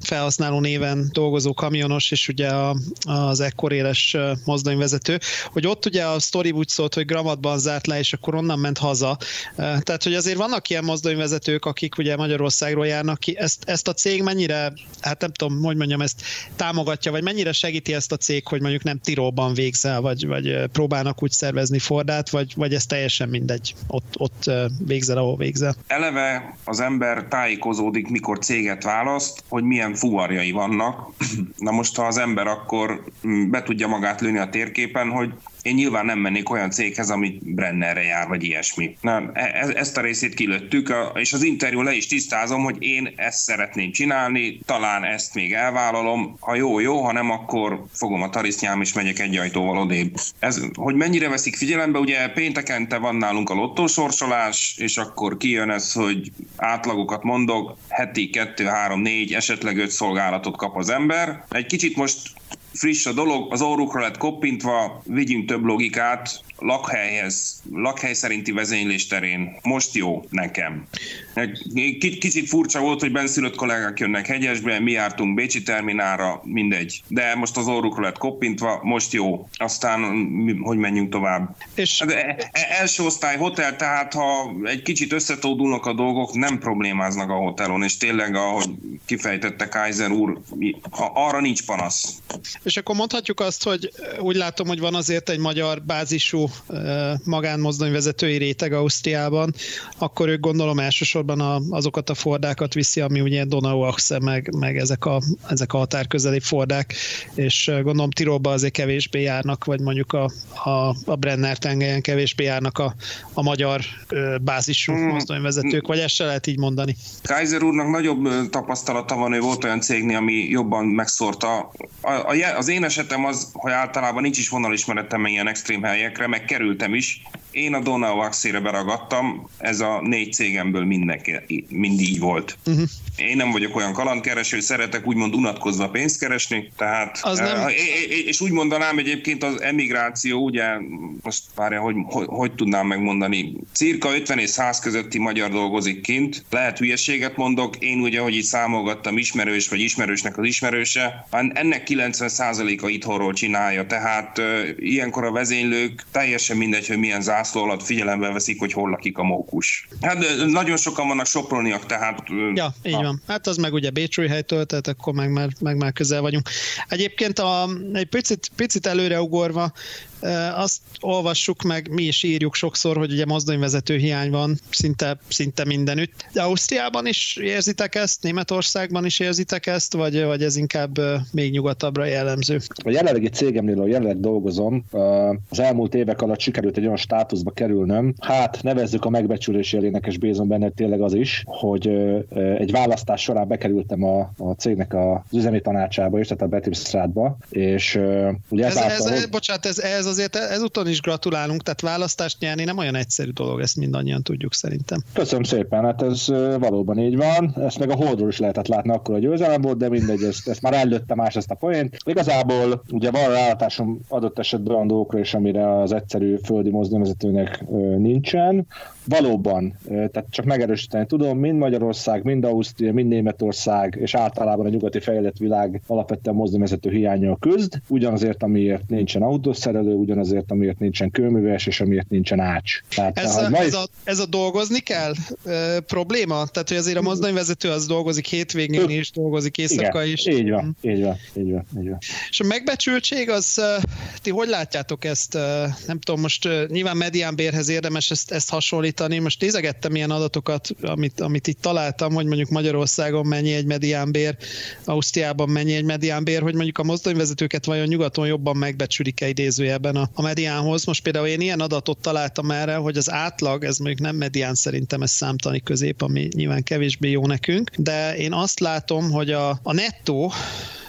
felhasználó néven dolgozó kamionos, és ugye a, az ekkor éles mozdonyvezető, hogy ott ugye a sztori úgy szólt, hogy gramatban zárt le, és akkor onnan ment haza. Tehát, hogy azért vannak ilyen mozdonyvezetők, akik ugye Magyarországról járnak ki. Ezt, ezt a cég mennyire, hát nem tudom, hogy mondjam, ezt támogatja, vagy mennyire segíti ezt a cég, hogy mondjuk nem Tirolban végzel, vagy, vagy próbálnak úgy szervezni Fordát, vagy, vagy ez teljesen mindegy, ott, ott végzel, ahol végzel. Eleve az ember tájékozódik, mikor céget választ, hogy milyen fuvarjai vannak. Na most, ha az ember akkor mm, be tudja magát lőni a térképen, hogy én nyilván nem mennék olyan céghez, ami Brennerre jár, vagy ilyesmi. Na, e, e, ezt a részét kilőttük, és az interjú le is tisztázom, hogy én ezt szeretném csinálni, talán ezt még elvállalom, ha jó, jó, ha nem, akkor fogom a tarisznyám, és megyek egy ajtóval odébb. Ez, hogy mennyire veszik figyelembe, ugye péntekente van nálunk a lottósorsolás, és akkor kijön ez, hogy átlagokat mondok, heti 2, 3, 4, esetleg 5 szolgálatot kap az ember. Egy kicsit most friss a dolog, az órukra lett koppintva, vigyünk több logikát, lakhelyhez, lakhely szerinti vezénylés terén most jó nekem. Kicsit furcsa volt, hogy benszülött kollégák jönnek hegyesbe, mi jártunk Bécsi terminálra, mindegy. De most az orrukra lett koppintva, most jó. Aztán, hogy menjünk tovább. És... Hát, e, e, első osztály hotel, tehát ha egy kicsit összetódulnak a dolgok, nem problémáznak a hotelon, és tényleg, ahogy kifejtette Kaiser úr, arra nincs panasz. És akkor mondhatjuk azt, hogy úgy látom, hogy van azért egy magyar bázisú magánmozdonyvezetői réteg Ausztriában, akkor ők gondolom elsősorban a, azokat a fordákat viszi, ami ugye Donau Axe, meg, meg ezek, a, ezek a határközeli fordák, és gondolom Tirolba azért kevésbé járnak, vagy mondjuk a, a, a Brenner tengelyen kevésbé járnak a, a magyar bázisú hmm. mozdonyvezetők, vagy ezt se lehet így mondani. Kaiser úrnak nagyobb tapasztalata van, ő volt olyan cégnél, ami jobban megszórta. A, a, az én esetem az, hogy általában nincs is vonalismeretem ilyen extrém helyekre, meg kerültem is, én a Donau Axére beragadtam, ez a négy cégemből mindenki, mindig így volt. Uh-huh. Én nem vagyok olyan kalandkereső, szeretek úgymond unatkozva pénzt keresni, tehát, az nem... és úgy mondanám egyébként az emigráció, ugye, most várja, hogy, hogy, hogy tudnám megmondani, cirka 50 és 100 közötti magyar dolgozik kint, lehet hülyeséget mondok, én ugye, hogy itt számolgattam ismerős vagy ismerősnek az ismerőse, ennek 90%-a itthonról csinálja, tehát ilyenkor a vezénylők teljesen mindegy, hogy milyen zászló alatt figyelembe veszik, hogy hol lakik a mókus. Hát nagyon sokan vannak soproniak, tehát... Ja, így a... van. Hát az meg ugye helytől, tehát akkor meg már, meg már közel vagyunk. Egyébként a, egy picit, picit előreugorva, azt olvassuk meg, mi is írjuk sokszor, hogy ugye mozdonyvezető hiány van szinte, szinte mindenütt. De Ausztriában is érzitek ezt, Németországban is érzitek ezt, vagy, vagy ez inkább még nyugatabbra jellemző? A jelenlegi cégemnél, ahol jelenleg dolgozom, az elmúlt évek alatt sikerült egy olyan státuszba kerülnöm, hát nevezzük a megbecsülés jelének, és bízom benne tényleg az is, hogy egy választás során bekerültem a, a cégnek az üzemi tanácsába, és tehát a Betriebsrátba, és ugye ez, ez, ez, bocsánat, ez, ez azért ezúton is gratulálunk, tehát választást nyerni nem olyan egyszerű dolog, ezt mindannyian tudjuk szerintem. Köszönöm szépen, hát ez valóban így van, ezt meg a holdról is lehetett látni akkor a győzelem volt, de mindegy, ezt, ezt már előtte más ezt a poént. Igazából ugye van rálátásom adott esetben olyan dolgokra is, amire az egyszerű földi mozdonyvezetőnek nincsen. Valóban, tehát csak megerősíteni tudom, mind Magyarország, mind Ausztria, mind Németország, és általában a nyugati fejlett világ alapvetően mozdonyvezető hiánya küzd, ugyanazért, amiért nincsen autószerelő, ugyanazért, amiért nincsen kőműves, és amiért nincsen ács. Tehát, ez, a, ez, a, ez a dolgozni kell e, probléma? Tehát, hogy azért a mozdonyvezető az dolgozik hétvégén is, dolgozik éjszaka is. Így van, mm. így van, így van, így van. És a megbecsültség, az ti hogy látjátok ezt? Nem tudom, most nyilván mediánbérhez érdemes ezt, ezt hasonlítani. Most nézegettem ilyen adatokat, amit, amit itt találtam, hogy mondjuk Magyarországon mennyi egy mediánbér, Ausztriában mennyi egy mediánbér, hogy mondjuk a mozdonyvezetőket vajon nyugaton jobban megbecsülik-e idézőjelben a, a mediánhoz. Most például én ilyen adatot találtam erre, hogy az átlag, ez mondjuk nem medián szerintem, ez számtani közép, ami nyilván kevésbé jó nekünk, de én azt látom, hogy a, a nettó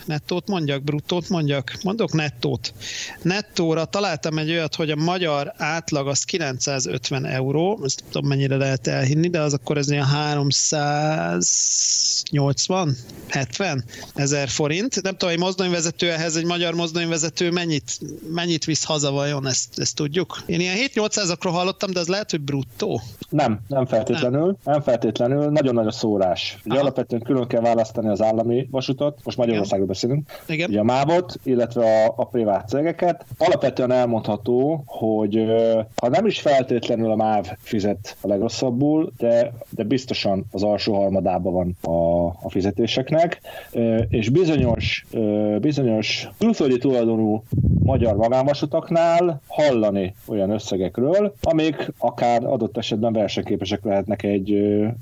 nettót mondjak, bruttót mondjak? Mondok nettót. Nettóra találtam egy olyat, hogy a magyar átlag az 950 euró, ezt nem tudom mennyire lehet elhinni, de az akkor ez ilyen 380, 70 ezer forint. Nem tudom, egy mozdonyvezető ehhez, egy magyar mozdonyvezető mennyit, mennyit visz haza vajon, ezt, ezt tudjuk? Én ilyen 7-800-akról hallottam, de az lehet, hogy bruttó. Nem, nem feltétlenül. Nem, nem feltétlenül. Nagyon nagy a szórás. Ugye alapvetően külön kell választani az állami vasutat, most Magyarországon beszélünk, Igen. ugye a MÁV-ot, illetve a, a privát cégeket. Alapvetően elmondható, hogy ha nem is feltétlenül a MÁV fizet a legrosszabbul, de, de biztosan az alsó harmadában van a, a fizetéseknek, és bizonyos, bizonyos külföldi tulajdonú magyar magánvasutaknál hallani olyan összegekről, amik akár adott esetben versenyképesek lehetnek egy,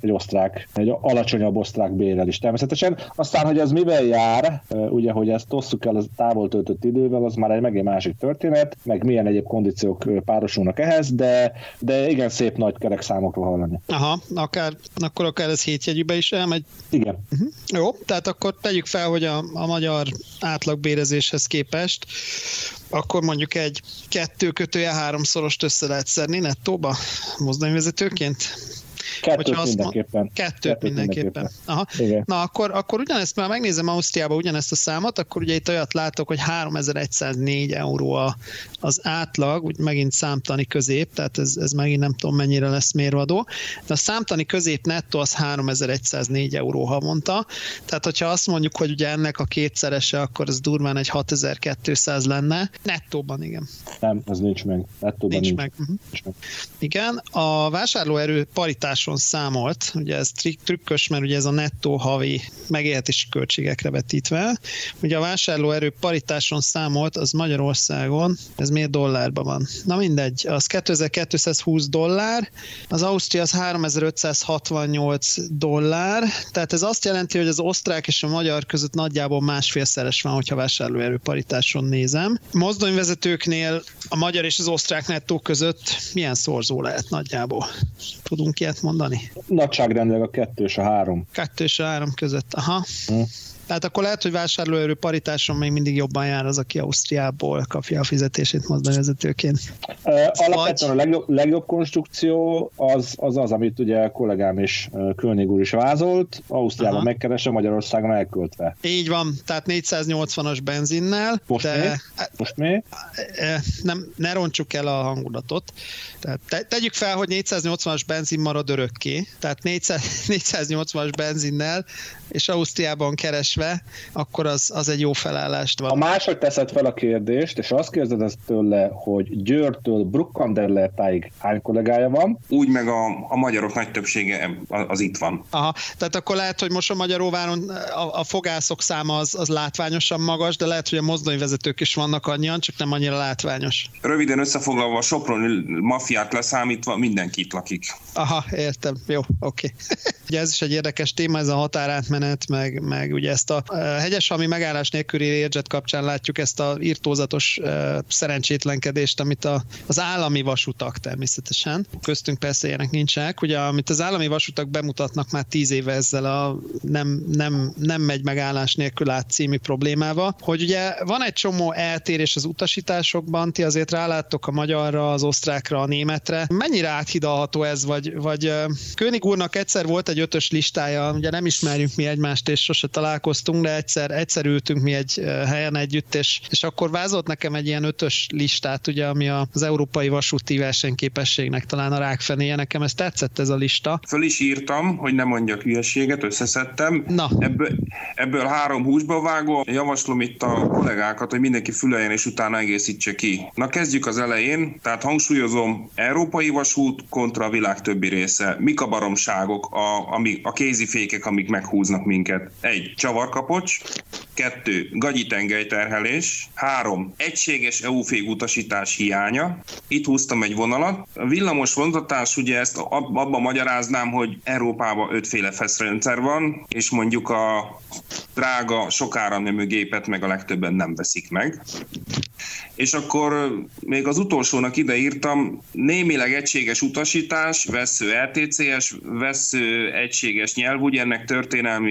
egy osztrák, egy alacsonyabb osztrák bérrel is természetesen. Aztán, hogy ez mivel jár, ugye, hogy ezt osszuk el a távol töltött idővel, az már egy megint másik történet, meg milyen egyéb kondíciók párosulnak ehhez, de, de igen szép nagy kerek számokról hallani. Aha, akár, akkor akár ez hétjegyűbe is elmegy. Igen. Uh-huh. Jó, tehát akkor tegyük fel, hogy a, a magyar átlagbérezéshez képest akkor mondjuk egy kettő kötője háromszorost össze lehet szedni nettóba mozdonyvezetőként? Kettőt mindenképpen. Mond, kettőt, kettőt mindenképpen. Aha. Igen. Na akkor, akkor ugyanezt már megnézem Ausztriában ugyanezt a számot, akkor ugye itt olyat látok, hogy 3104 euró a, az átlag, úgy megint számtani közép, tehát ez, ez megint nem tudom mennyire lesz mérvadó, de a számtani közép nettó az 3104 euró havonta, tehát hogyha azt mondjuk, hogy ugye ennek a kétszerese, akkor ez durván egy 6200 lenne, nettóban igen. Nem, az nincs meg. Nettóban nincs, nincs. Meg. Uh-huh. nincs meg. Igen, a vásárlóerő paritáson számolt, ugye ez trükkös, mert ugye ez a nettó havi megélhetési költségekre vetítve, ugye a vásárlóerő paritáson számolt, az Magyarországon, ez miért dollárban van? Na mindegy, az 2220 dollár, az Ausztria az 3568 dollár, tehát ez azt jelenti, hogy az osztrák és a magyar között nagyjából másfélszeres van, hogyha vásárlóerő paritáson nézem. Mozdonyvezetőknél a magyar és az osztrák nettó között milyen szorzó lehet nagyjából? Tudunk ilyet mondani? Nagyságrendileg a kettő és a három. Kettő és a három között, aha. Hm. Tehát akkor lehet, hogy vásárlóerő paritáson még mindig jobban jár az, aki Ausztriából kapja a fizetését mozdonyvezetőként. Alapvetően a legjobb, legjobb konstrukció az, az az, amit ugye a kollégám is, Kölnig úr is vázolt, Ausztriában Aha. megkeresse, Magyarországon elköltve. Így van, tehát 480-as benzinnel. Most de, mi? Most mi? Nem, ne roncsuk el a hangulatot. Tehát te, tegyük fel, hogy 480-as benzin marad örökké, tehát 400, 480-as benzinnel, és Ausztriában keres keresve, akkor az, az egy jó felállást van. Ha máshogy teszed fel a kérdést, és azt kérdezed tőle, hogy Győrtől Brukkanderlertáig hány kollégája van? Úgy meg a, a magyarok nagy többsége az itt van. Aha, tehát akkor lehet, hogy most a Magyaróváron a, a fogászok száma az, az látványosan magas, de lehet, hogy a mozdonyvezetők is vannak annyian, csak nem annyira látványos. Röviden összefoglalva, a Soproni mafiát leszámítva mindenki itt lakik. Aha, értem. Jó, oké. Okay. ugye ez is egy érdekes téma, ez a határátmenet, meg, meg ugye ezt a hegyes, ami megállás nélküli érzet kapcsán látjuk ezt a írtózatos szerencsétlenkedést, amit a, az állami vasutak természetesen, köztünk persze ilyenek nincsenek, ugye amit az állami vasutak bemutatnak már tíz éve ezzel a nem, nem, nem megy megállás nélkül át című problémával, hogy ugye van egy csomó eltérés az utasításokban, ti azért ráláttok a magyarra, az osztrákra, a németre. Mennyire áthidalható ez, vagy, vagy König úrnak egyszer volt egy ötös listája, ugye nem ismerjük mi egymást, és sose találkoztunk, de egyszer, egyszer ültünk mi egy helyen együtt, és, és akkor vázolt nekem egy ilyen ötös listát, ugye, ami az európai vasúti versenyképességnek talán a rákfenéje. Nekem ez tetszett ez a lista. Föl is írtam, hogy ne mondjak hülyeséget, összeszedtem. Na. Ebből, ebből három húsba vágó. Javaslom itt a kollégákat, hogy mindenki füleljen, és utána egészítse ki. Na kezdjük az elején, tehát hangsúlyozom, európai vasút kontra a világ többi része. Mik a baromságok, a, ami, a kézifékek, amik meghúznak minket? Egy, csavarkapocs, kettő, gagyi tengelyterhelés, három, egységes EU utasítás hiánya. Itt húztam egy vonalat. A villamos vontatás, ugye ezt abban magyaráznám, hogy Európában ötféle feszrendszer van, és mondjuk a drága, sokára nemű gépet meg a legtöbben nem veszik meg. És akkor még az utolsónak ide írtam, némileg egységes utasítás, vesző LTCS, vesző egységes nyelv, ugye ennek történelmi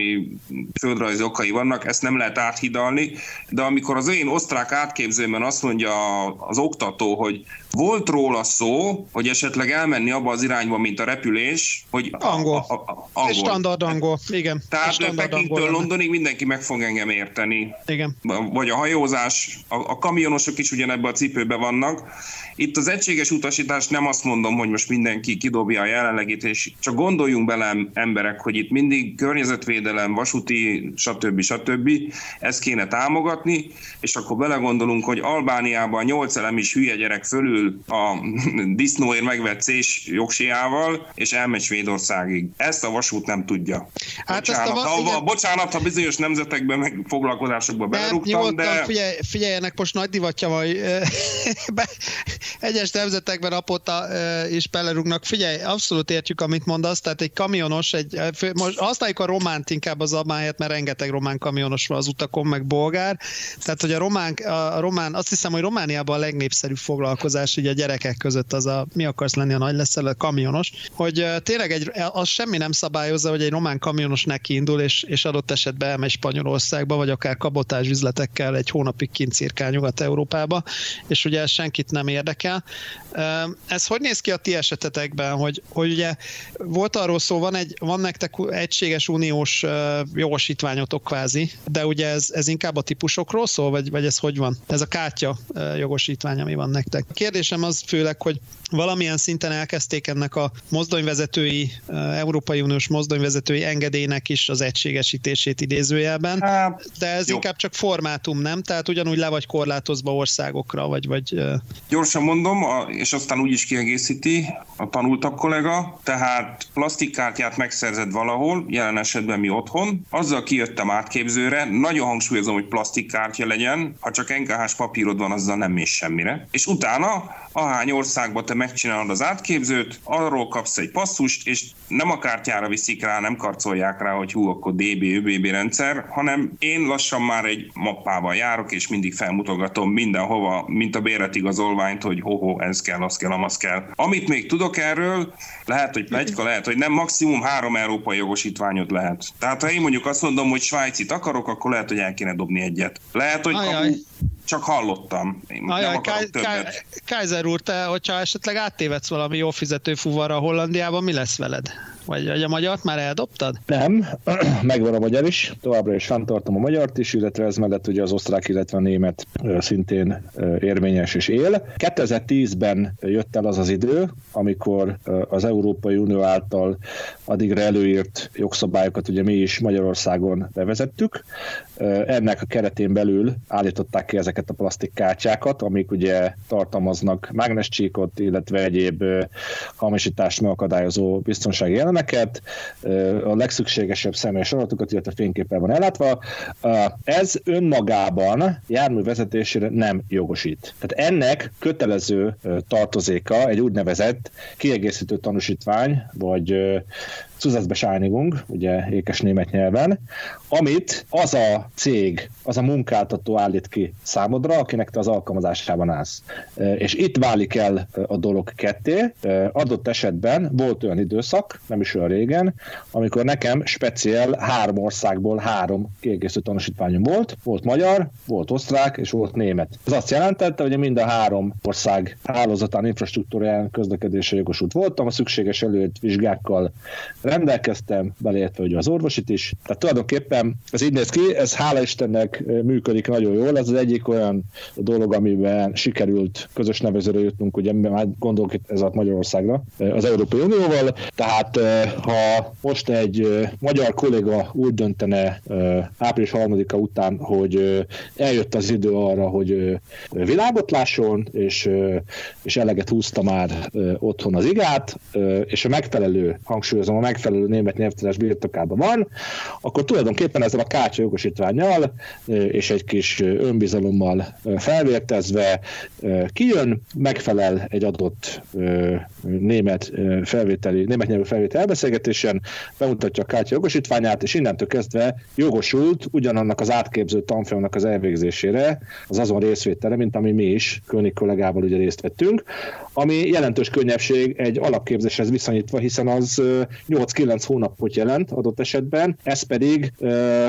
földrajzi okai vannak, ezt nem lehet áthidalni, de amikor az én osztrák átképzőben azt mondja az oktató, hogy volt róla szó, hogy esetleg elmenni abba az irányba, mint a repülés, hogy angol. A, a, angol. Standard angol, igen. Tehát Pekingtől Londonig mindenki meg fog engem érteni. Igen. Vagy a hajózás, a, a kamionosok is ugyanebben a cipőbe vannak. Itt az egységes utasítás nem azt mondom, hogy most mindenki kidobja a jelenlegét, és csak gondoljunk bele emberek, hogy itt mindig környezetvédelem, vasúti, stb. stb. Ezt kéne támogatni, és akkor belegondolunk, hogy Albániában 8 elem is hülye gyerek fölül a disznóért megvett cés jogsiával, és elmegy Svédországig. Ezt a vasút nem tudja. Hát bocsánat, ezt a, va- ha, bocsánat, ha bizonyos nemzetekben meg foglalkozásokba belerúgtam, de... Figyelj, figyeljenek, most nagy divatja be, egyes nemzetekben apota is belerúgnak. Figyelj, abszolút értjük, amit mondasz, tehát egy kamionos, egy, most használjuk a románt inkább az abmáját, mert rengeteg román kamionos van az utakon, meg bolgár, tehát hogy a román, a román azt hiszem, hogy Romániában a legnépszerűbb foglalkozás ugye a gyerekek között az a mi akarsz lenni a nagy leszel, a kamionos, hogy tényleg egy, az semmi nem szabályozza, hogy egy román kamionos neki indul, és, és adott esetben elmegy Spanyolországba, vagy akár kabotás üzletekkel egy hónapig kint cirkál Nyugat-Európába, és ugye senkit nem érdekel. Ez hogy néz ki a ti esetetekben, hogy, hogy ugye volt arról szó, van, egy, van nektek egységes uniós jogosítványotok kvázi, de ugye ez, ez inkább a típusokról szól, vagy, vagy ez hogy van? Ez a kártya jogosítvány, ami van nektek. A kérdésem az főleg, hogy valamilyen szinten elkezdték ennek a mozdonyvezetői, Európai Uniós mozdonyvezetői engedélynek is az egységesítését idézőjelben, hát, de ez jó. inkább csak formátum, nem? Tehát ugyanúgy le vagy korlátozva országokra, vagy... vagy Gyorsan mondom, és aztán úgy is kiegészíti a tanultak kollega, tehát plastikkártyát megszerzed valahol, jelen esetben mi otthon, azzal kijöttem átképzőre, nagyon hangsúlyozom, hogy plastikkártya legyen, ha csak NKH-s papírod van, azzal nem mész semmire, és utána ahány országban te megcsinálod az átképzőt, arról kapsz egy passzust, és nem a kártyára viszik rá, nem karcolják rá, hogy hú, akkor DB, ÖBB rendszer, hanem én lassan már egy mappával járok, és mindig felmutogatom mindenhova, mint a béretigazolványt, hogy ho-ho, ez kell, az kell, amaz kell. Amit még tudok erről, lehet, hogy plegyka, lehet, hogy nem, maximum három európai jogosítványot lehet. Tehát ha én mondjuk azt mondom, hogy Svájcit akarok, akkor lehet, hogy el kéne dobni egyet. Lehet, hogy kapu, csak hallottam. Én Ajaj, nem Ká- Kaiser úr, te, hogyha esetleg áttévedsz valami jó fizető fuvarra Hollandiában, mi lesz veled? Vagy, vagy a magyart már eldobtad? Nem, megvan a magyar is, továbbra is fenntartom a magyart is, illetve ez mellett ugye az osztrák, illetve a német szintén érvényes és él. 2010-ben jött el az az idő, amikor az Európai Unió által addigra előírt jogszabályokat ugye mi is Magyarországon bevezettük. Ennek a keretén belül állították ki ezeket a plastikkártyákat, amik ugye tartalmaznak mágnescsíkot, illetve egyéb hamisítást megakadályozó biztonsági elemeket, a legszükségesebb személyes adatokat, illetve fényképpel van ellátva. Ez önmagában jármű vezetésére nem jogosít. Tehát ennek kötelező tartozéka egy úgynevezett kiegészítő tanúsítvány, vagy Zusatzbescheinigung, ugye ékes német nyelven, amit az a cég, az a munkáltató állít ki számodra, akinek te az alkalmazásában állsz. És itt válik el a dolog ketté. Adott esetben volt olyan időszak, nem is olyan régen, amikor nekem speciál három országból három kiegészítő tanúsítványom volt. Volt magyar, volt osztrák és volt német. Ez azt jelentette, hogy mind a három ország hálózatán, infrastruktúráján közlekedésre jogosult voltam, a szükséges előtt vizsgákkal rendelkeztem, beleértve ugye az orvosit is. Tehát tulajdonképpen ez így néz ki, ez hála Istennek működik nagyon jól, ez az egyik olyan dolog, amiben sikerült közös nevezőre jutnunk, ugye már gondolok itt ez a Magyarországra, az Európai Unióval, tehát ha most egy magyar kolléga úgy döntene április 3 után, hogy eljött az idő arra, hogy világot lásson, és, és eleget húzta már otthon az igát, és a megfelelő, hangsúlyozom, a megfelelő német nyelvtudás birtokában van, akkor tulajdonképpen ezzel a kártya jogosítványjal és egy kis önbizalommal felvértezve kijön, megfelel egy adott német felvételi, német nyelvű felvételi elbeszélgetésen, bemutatja a kártya jogosítványát, és innentől kezdve jogosult ugyanannak az átképző tanfolyamnak az elvégzésére, az azon részvétele, mint ami mi is König kollégával ugye részt vettünk, ami jelentős könnyebbség egy alapképzéshez viszonyítva, hiszen az 8-9 hónapot jelent adott esetben, ez pedig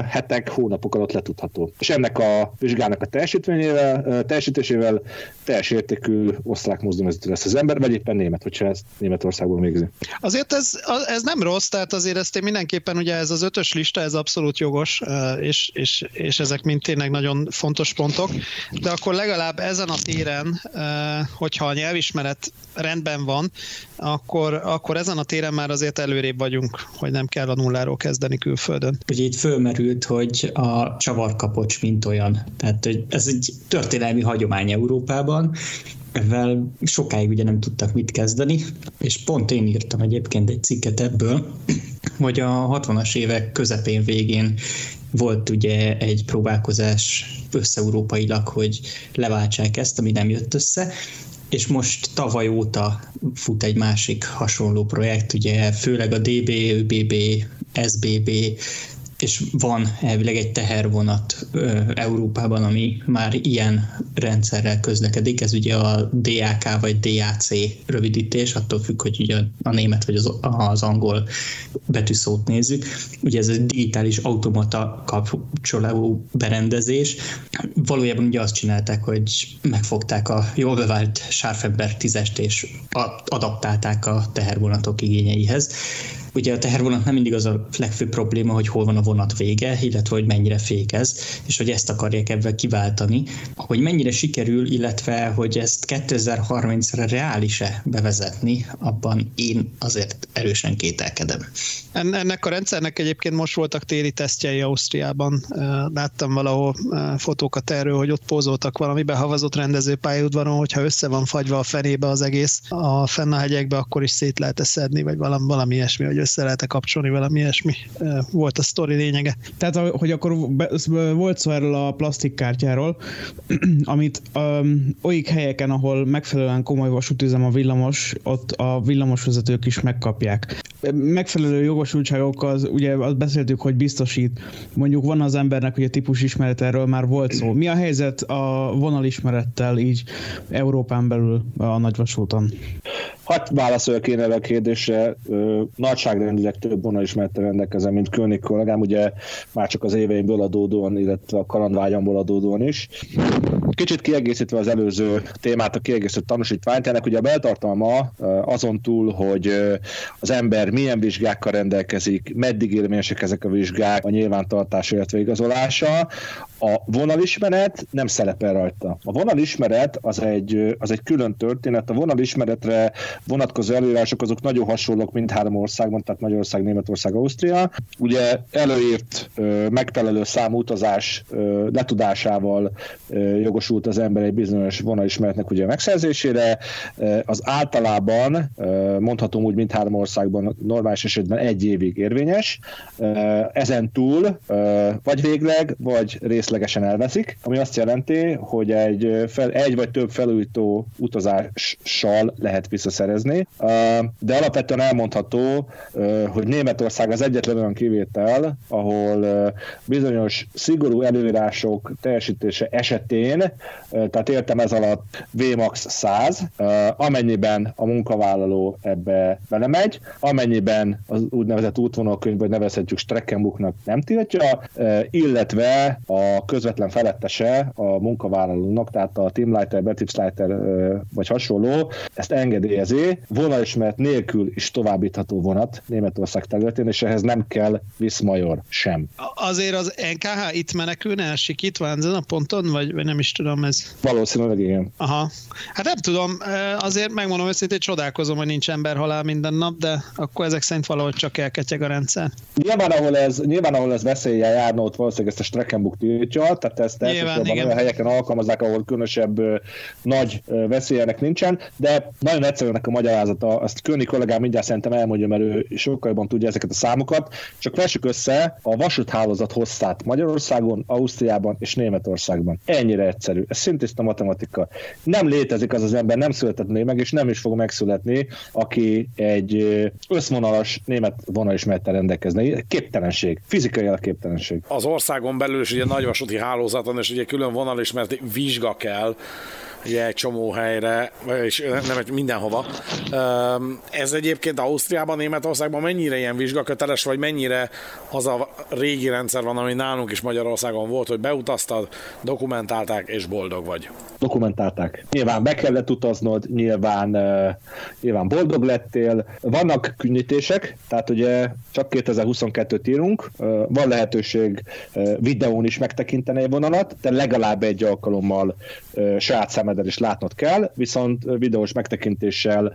hetek, hónapok alatt letudható. És ennek a vizsgának a teljesítményével, teljesítésével teljes értékű osztrák mozdonyvezető lesz az ember, vagy éppen német, hogyha ezt Németországból végzi. Azért ez, ez nem rossz, tehát azért ezt én mindenképpen ugye ez az ötös lista, ez abszolút jogos, és, és, és ezek mind tényleg nagyon fontos pontok, de akkor legalább ezen a téren, hogyha a nyelvismeret rendben van, akkor, akkor ezen a téren már azért előrébb vagyunk, hogy nem kell a nulláról kezdeni külföldön. Ugye itt fölmerült, hogy a csavarkapocs mint olyan. Tehát hogy ez egy történelmi hagyomány Európában, ezzel sokáig ugye nem tudtak mit kezdeni, és pont én írtam egyébként egy cikket ebből, hogy a 60-as évek közepén végén volt ugye egy próbálkozás összeurópailag, hogy leváltsák ezt, ami nem jött össze, és most tavaly óta fut egy másik hasonló projekt, ugye főleg a DB, ÖBB, SBB és van elvileg egy tehervonat Európában, ami már ilyen rendszerrel közlekedik, ez ugye a DAK vagy DAC rövidítés, attól függ, hogy ugye a német vagy az, az angol betűszót nézzük. Ugye ez egy digitális automata kapcsoló berendezés. Valójában ugye azt csinálták, hogy megfogták a jól bevált Scharfenberg 10-est és adaptálták a tehervonatok igényeihez Ugye a tehervonat nem mindig az a legfőbb probléma, hogy hol van a vonat vége, illetve hogy mennyire fékez, és hogy ezt akarják ebben kiváltani. Hogy mennyire sikerül, illetve hogy ezt 2030-ra reális-e bevezetni, abban én azért erősen kételkedem. Ennek a rendszernek egyébként most voltak téli tesztjei Ausztriában. Láttam valahol fotókat erről, hogy ott pózoltak valami behavazott rendezőpályaudvaron, hogyha össze van fagyva a fenébe az egész a fenn a hegyekbe, akkor is szét lehet szedni, vagy valami, valami ilyesmi, hogy össze lehet kapcsolni, valami ilyesmi volt a sztori lényege. Tehát, hogy akkor volt szó erről a plastikkártyáról, amit um, olyik helyeken, ahol megfelelően komoly vasútüzem a villamos, ott a villamosvezetők is megkapják. Megfelelő jogosultságokkal, ugye azt beszéltük, hogy biztosít. Mondjuk van az embernek, hogy a típus ismeret erről már volt szó. Mi a helyzet a vonalismerettel így Európán belül a nagyvasúton? Hát válaszoljak én erre a kérdésre. Nagyságrendileg több vonalismerettel rendelkezem, mint König kollégám, ugye már csak az éveimből adódóan, illetve a kalandvágyamból adódóan is. Kicsit kiegészítve az előző témát, a kiegészítő tanúsítványt, ennek ugye a beltartalma azon túl, hogy az ember milyen vizsgákkal rendelkezik, meddig érvényesek ezek a vizsgák, a nyilvántartás, illetve igazolása, a vonalismeret nem szerepel rajta. A vonalismeret az egy, az egy külön történet. A vonalismeretre vonatkozó előírások azok nagyon hasonlók mindhárom országban, tehát Magyarország, Németország, Ausztria. Ugye előírt megfelelő számú utazás letudásával jogosult az ember egy bizonyos vonalismeretnek ugye megszerzésére. Az általában mondhatom úgy mindhárom országban normális esetben egy évig érvényes. Ezen túl vagy végleg, vagy rész részlegesen elveszik, ami azt jelenti, hogy egy, fel, egy vagy több felújító utazással lehet visszaszerezni, de alapvetően elmondható, hogy Németország az egyetlen olyan kivétel, ahol bizonyos szigorú előírások teljesítése esetén, tehát értem ez alatt VMAX 100, amennyiben a munkavállaló ebbe belemegy, amennyiben az úgynevezett útvonalkönyv, vagy nevezhetjük Streckenbuchnak nem tiltja, illetve a közvetlen felettese a munkavállalónak, tehát a Teamlighter, Betriebsleiter vagy hasonló, ezt engedélyezi, vonalismeret nélkül is továbbítható vonat Németország területén, és ehhez nem kell Viszmajor sem. Azért az NKH itt menekülne el sikítva ezen a ponton, vagy, vagy nem is tudom ez? Valószínűleg igen. Aha. Hát nem tudom, azért megmondom őszintén, csodálkozom, hogy nincs emberhalál minden nap, de akkor ezek szerint valahogy csak elketyeg a rendszer. Nyilván, ahol ez, nyilván, ahol ez veszélye járna, ott valószínűleg ezt a Streckenbuch tiltja, tehát ezt elsősorban olyan helyeken alkalmazzák, ahol különösebb nagy veszélyenek nincsen, de nagyon egyszerűnek a magyarázata, azt Köni kollégám mindjárt szerintem elmondja, mert ő sokkal jobban tudja ezeket a számokat, csak vessük össze a vasúthálózat hosszát Magyarországon, Ausztriában és Németországban. Ennyire egyszerű. Ez szintiszta matematika. Nem létezik az az ember, nem született meg, és nem is fog megszületni, aki egy összvonalas német vonalismerettel rendelkezni. Képtelenség. Fizikai a képtelenség. Az országon belül is ugye nagy vasúti hálózaton, és ugye külön vonal is, mert vizsga kell, ugye egy csomó helyre, és nem mindenhova. Ez egyébként Ausztriában, Németországban mennyire ilyen vizsgaköteles, vagy mennyire az a régi rendszer van, ami nálunk is Magyarországon volt, hogy beutaztad, dokumentálták, és boldog vagy? Dokumentálták. Nyilván be kellett utaznod, nyilván, nyilván boldog lettél. Vannak könnyítések, tehát ugye csak 2022-t írunk, van lehetőség videón is megtekinteni egy vonalat, de legalább egy alkalommal saját szemeddel is látnod kell, viszont videós megtekintéssel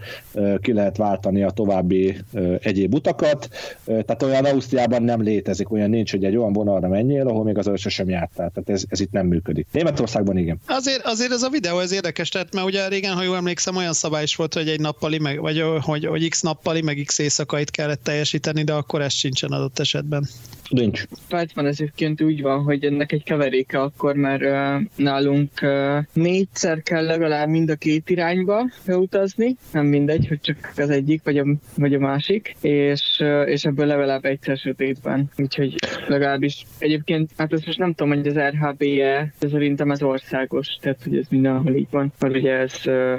ki lehet váltani a további egyéb utakat. Tehát olyan Ausztriában nem létezik, olyan nincs, hogy egy olyan vonalra menjél, ahol még az össze sem jártál. Tehát ez, ez itt nem működik. Németországban igen. Azért, azért ez a videó ez érdekes, tehát mert ugye régen, ha jól emlékszem, olyan szabály is volt, hogy egy nappali, meg, vagy hogy, hogy x nappali, meg x éjszakait kellett teljesíteni, de akkor ez sincsen adott esetben. Nincs. Ez egyébként úgy van, hogy ennek egy keveréke akkor, mert uh, nálunk uh, négyszer kell legalább mind a két irányba beutazni, nem mindegy, hogy csak az egyik vagy a, vagy a másik, és, uh, és ebből legalább egyszer sötétben. Úgyhogy legalábbis egyébként, hát ezt most nem tudom, hogy az RHB-je, de szerintem ez országos, tehát hogy ez mindenhol így van, mert ugye ez,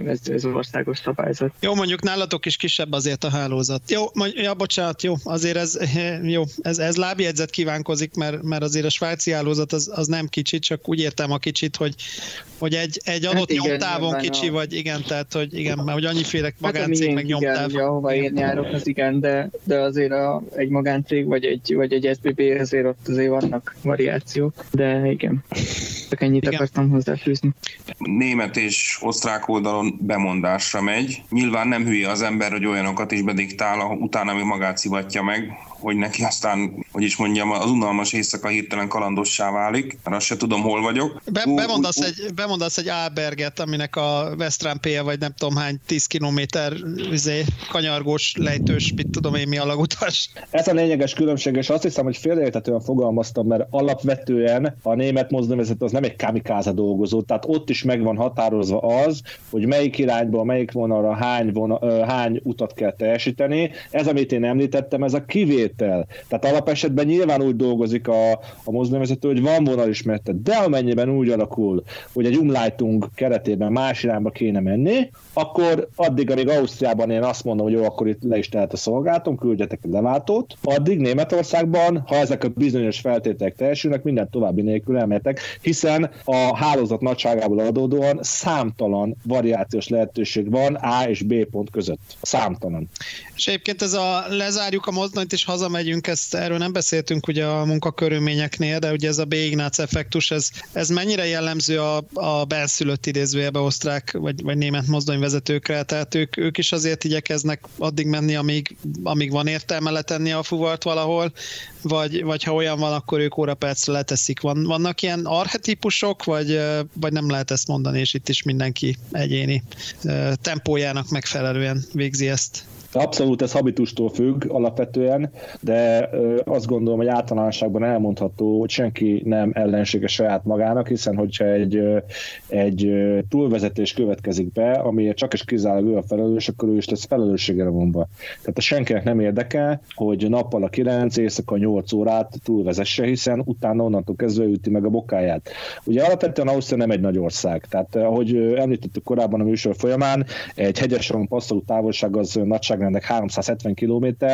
ez, ez országos szabályzat. Jó, mondjuk nálatok is kisebb azért a hálózat. Jó, mondj, ja, bocsánat, jó, azért ez, jó, ez, ez lábjegyzet helyzet kívánkozik, mert, mert azért a svájci hálózat az, az nem kicsit, csak úgy értem a kicsit, hogy, hogy egy, egy adott hát igen, nyomtávon kicsi, a... vagy igen, tehát hogy igen, mert hogy annyiféle hát magáncég hát meg nyomtáv. Igen, ahova én járok, az igen, de, de azért a, egy magáncég, vagy egy, vagy egy SBB azért ott azért vannak variációk, de igen. Csak ennyit igen. akartam hozzáfűzni. Német és osztrák oldalon bemondásra megy. Nyilván nem hülye az ember, hogy olyanokat is bediktál, utána mi magát szivatja meg, hogy neki aztán, hogy is mondjam, az unalmas éjszaka hirtelen kalandossá válik, mert azt se tudom, hol vagyok. Be, bemondasz, egy, bemondasz egy Alberget, aminek a Westrámpéje, vagy nem tudom hány 10 kilométer izé, kanyargós, lejtős, mit tudom én mi alagutas. Ez a lényeges különbség, és azt hiszem, hogy félreértetően fogalmaztam, mert alapvetően a német mozdonyvezető az nem egy kamikáza dolgozó, tehát ott is meg van határozva az, hogy melyik irányba, melyik vonalra hány, vonal, hány utat kell teljesíteni. Ez, amit én említettem, ez a kivét kivétel. Tehát alapesetben nyilván úgy dolgozik a, a mozdonyvezető, hogy van vonalismertet, de amennyiben úgy alakul, hogy egy umlájtunk keretében más irányba kéne menni, akkor addig, amíg Ausztriában én azt mondom, hogy jó, akkor itt le is tehet a szolgáltom, küldjetek egy leváltót, addig Németországban, ha ezek a bizonyos feltételek teljesülnek, minden további nélkül elmehetek, hiszen a hálózat nagyságából adódóan számtalan variációs lehetőség van A és B pont között. Számtalan. És egyébként ez a lezárjuk a mozdonyt és hazamegyünk, ezt erről nem beszéltünk ugye a munkakörülményeknél, de ugye ez a B. Ignác effektus, ez, ez mennyire jellemző a, a benszülött idézőjebe osztrák vagy, vagy német mozdonyvezetőkre, tehát ők, ők is azért igyekeznek addig menni, amíg, amíg van értelme letenni a fuvart valahol, vagy, vagy ha olyan van, akkor ők órapercre leteszik. Van, vannak ilyen archetípusok, vagy, vagy nem lehet ezt mondani, és itt is mindenki egyéni tempójának megfelelően végzi ezt? Abszolút ez habitustól függ alapvetően, de azt gondolom, hogy általánosságban elmondható, hogy senki nem ellenséges saját magának, hiszen hogyha egy, egy túlvezetés következik be, amiért csak és kizárólag ő a felelős, akkor ő is tesz felelősségre vonva. Tehát senkinek nem érdekel, hogy nappal a 9, éjszaka 8 órát túlvezesse, hiszen utána onnantól kezdve üti meg a bokáját. Ugye alapvetően Ausztria nem egy nagy ország, tehát ahogy említettük korábban a műsor folyamán, egy hegyeson passzoló távolság az nagyság nagyságrendek 370 km,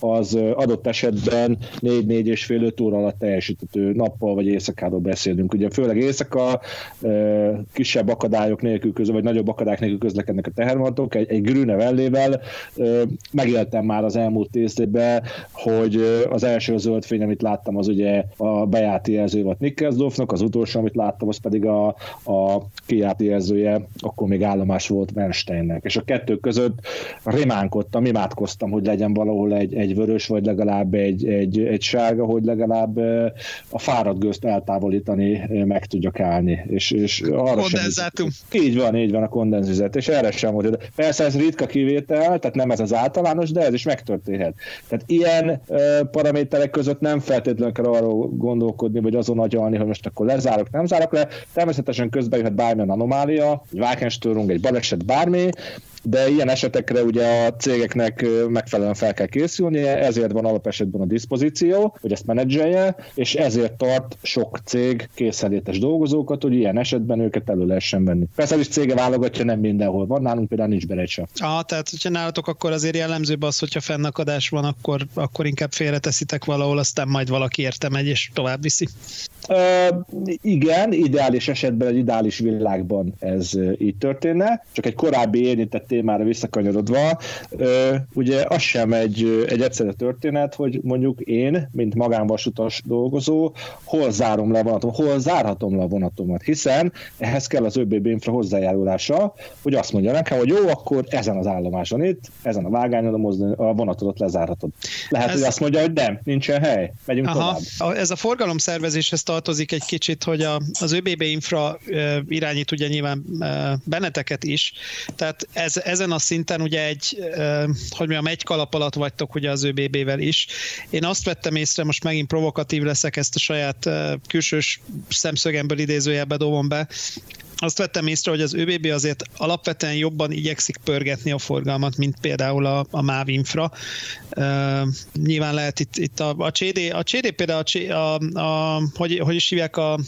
az adott esetben 4-4 és fél 5 óra alatt teljesíthető nappal vagy éjszakáról beszélünk. Ugye főleg éjszaka kisebb akadályok nélkül közül, vagy nagyobb akadályok nélkül közlekednek a tehervonatok. Egy, egy Grüne vellével megéltem már az elmúlt évben, hogy az első zöld fény, amit láttam, az ugye a bejáti jelző volt Nickersdorfnak, az utolsó, amit láttam, az pedig a, a kijáti jelzője, akkor még állomás volt Bernsteinnek. És a kettő között rémánkott imádkoztam, imádkoztam, hogy legyen valahol egy, egy vörös, vagy legalább egy, egy, egy sárga, hogy legalább a fáradt gőzt eltávolítani meg tudjak állni. És, és arra Kondenzátum. Sem, így van, így van a kondenzizet, és erre sem volt. Persze ez ritka kivétel, tehát nem ez az általános, de ez is megtörténhet. Tehát ilyen paraméterek között nem feltétlenül kell arról gondolkodni, vagy azon agyalni, hogy most akkor lezárok, nem zárok le. Természetesen közben jöhet bármilyen anomália, egy Wagenstörung, egy baleset, bármi, de ilyen esetekre ugye a cégeknek megfelelően fel kell készülnie, ezért van alapesetben a diszpozíció, hogy ezt menedzselje, és ezért tart sok cég készelétes dolgozókat, hogy ilyen esetben őket elő lehessen venni. Persze is cége válogatja, nem mindenhol van, nálunk például nincs bele sem. Ah, tehát hogyha nálatok akkor azért jellemzőbb az, hogyha fennakadás van, akkor, akkor inkább félreteszitek valahol, aztán majd valaki érte megy és tovább viszi. Igen, ideális esetben, egy ideális világban ez így történne, csak egy korábbi érintett témára visszakanyarodva, ugye az sem egy, egy egyszerű történet, hogy mondjuk én, mint magánvasutas dolgozó, hol zárom le a vonatom, hol zárhatom le a vonatomat, hiszen ehhez kell az ÖBB infra hozzájárulása, hogy azt mondja nekem, hogy jó, akkor ezen az állomáson itt, ezen a vágányon a, mozdony, a vonatodat lezárhatod. Lehet, ez... hogy azt mondja, hogy nem, nincsen hely, megyünk Aha. tovább. Ez a forgalomszervezéshez tartozik egy kicsit, hogy a, az ÖBB infra irányít ugye nyilván benneteket is, tehát ez, ezen a szinten ugye egy, hogy mondjam, egy kalap alatt vagytok ugye az ÖBB-vel is. Én azt vettem észre, most megint provokatív leszek, ezt a saját külsős szemszögemből idézőjelbe dobom be, azt vettem észre, hogy az ÖBB azért alapvetően jobban igyekszik pörgetni a forgalmat, mint például a, a MÁV Infra. Uh, nyilván lehet itt, itt a, a CD, a CD például a, a, a hogy, hogy is hívják a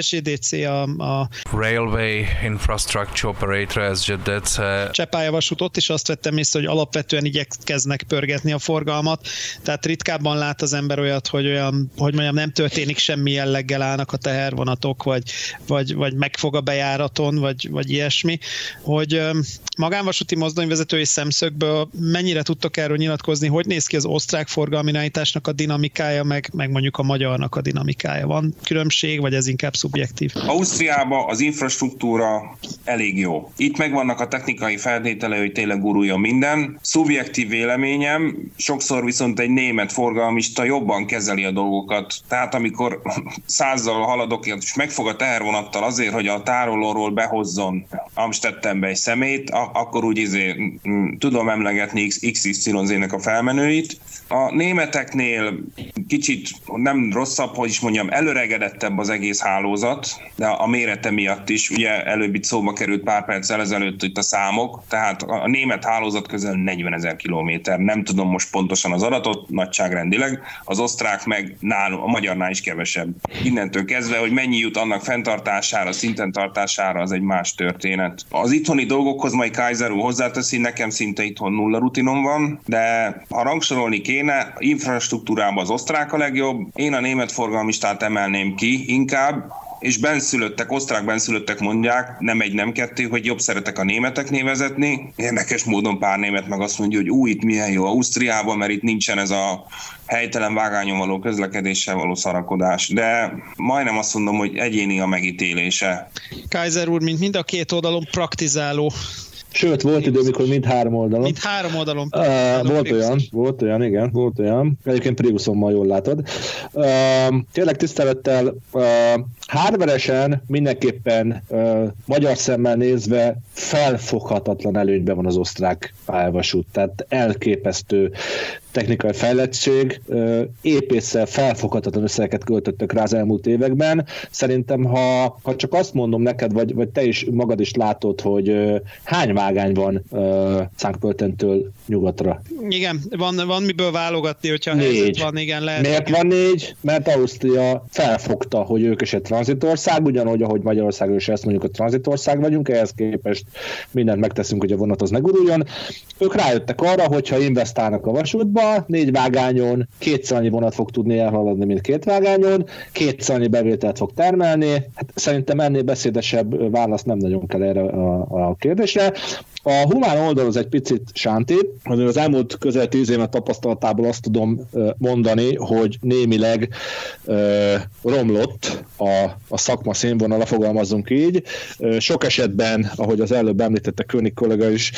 SGDC, a, a Railway Infrastructure Operator, SGDC. Csepályavasút, ott is azt vettem észre, hogy alapvetően igyekeznek pörgetni a forgalmat, tehát ritkábban lát az ember olyat, hogy olyan, hogy mondjam, nem történik semmi jelleggel állnak a tehervonatok, vagy, vagy, vagy megfog a bejár járaton, vagy, vagy ilyesmi, hogy magánvasúti mozdonyvezetői szemszögből mennyire tudtok erről nyilatkozni, hogy néz ki az osztrák forgalmi a dinamikája, meg, meg mondjuk a magyarnak a dinamikája. Van különbség, vagy ez inkább szubjektív? Ausztriában az infrastruktúra elég jó. Itt megvannak a technikai feltételei, hogy tényleg guruljon minden. Szubjektív véleményem, sokszor viszont egy német forgalmista jobban kezeli a dolgokat. Tehát amikor százzal haladok, és megfog a tehervonattal azért, hogy a tároló vonalonról behozzon Amstettenbe egy szemét, akkor úgy izé, tudom emlegetni XYZ-nek a felmenőit. A németeknél kicsit nem rosszabb, hogy is mondjam, előregedettebb az egész hálózat, de a mérete miatt is, ugye előbb itt szóba került pár perccel ezelőtt itt a számok, tehát a német hálózat közel 40 ezer kilométer, nem tudom most pontosan az adatot, nagyságrendileg, az osztrák meg nálunk, a magyarnál is kevesebb. Innentől kezdve, hogy mennyi jut annak fenntartására, szinten tartására, az egy más történet. Az itthoni dolgokhoz majd Kaiser úr hozzáteszi, nekem szinte itthon nulla rutinom van, de ha rangsorolni kéne, infrastruktúrában az osztrák a legjobb, én a német forgalmistát emelném ki inkább, és benszülöttek, osztrák benszülöttek mondják, nem egy, nem kettő, hogy jobb szeretek a németek névezetni. Érdekes módon pár német meg azt mondja, hogy új, itt milyen jó Ausztriában, mert itt nincsen ez a helytelen vágányon való közlekedéssel való szarakodás, de majdnem azt mondom, hogy egyéni a megítélése. Kaiser úr, mint mind a két oldalon praktizáló Sőt, volt idő, mikor mind három oldalon. Mind három oldalon. Uh, volt olyan, volt olyan, igen, volt olyan. Egyébként Priusommal jól látod. Uh, tényleg tisztelettel uh, hardveresen mindenképpen uh, magyar szemmel nézve felfoghatatlan előnyben van az osztrák pályavasút. Tehát elképesztő technikai fejlettség, épésszel felfoghatatlan összegeket költöttek rá az elmúlt években. Szerintem, ha, ha csak azt mondom neked, vagy, vagy te is magad is látod, hogy hány vágány van Szánkpöltentől nyugatra? Igen, van, van miből válogatni, hogyha négy. van, igen, lehet. Miért van négy? Mert Ausztria felfogta, hogy ők is egy tranzitország, ugyanúgy, ahogy Magyarország is ezt mondjuk a tranzitország vagyunk, ehhez képest mindent megteszünk, hogy a vonat az ne guruljon. Ők rájöttek arra, hogy ha investálnak a vasútba, négy vágányon kétszer annyi vonat fog tudni elhaladni, mint két vágányon, kétszer annyi bevételt fog termelni. Hát szerintem ennél beszédesebb választ nem nagyon kell erre a, a kérdésre. A humán oldal az egy picit sánti, az elmúlt közel tíz évet tapasztalatából azt tudom mondani, hogy némileg uh, romlott a, a szakma színvonala, fogalmazunk így. Sok esetben, ahogy az előbb említette König kollega is,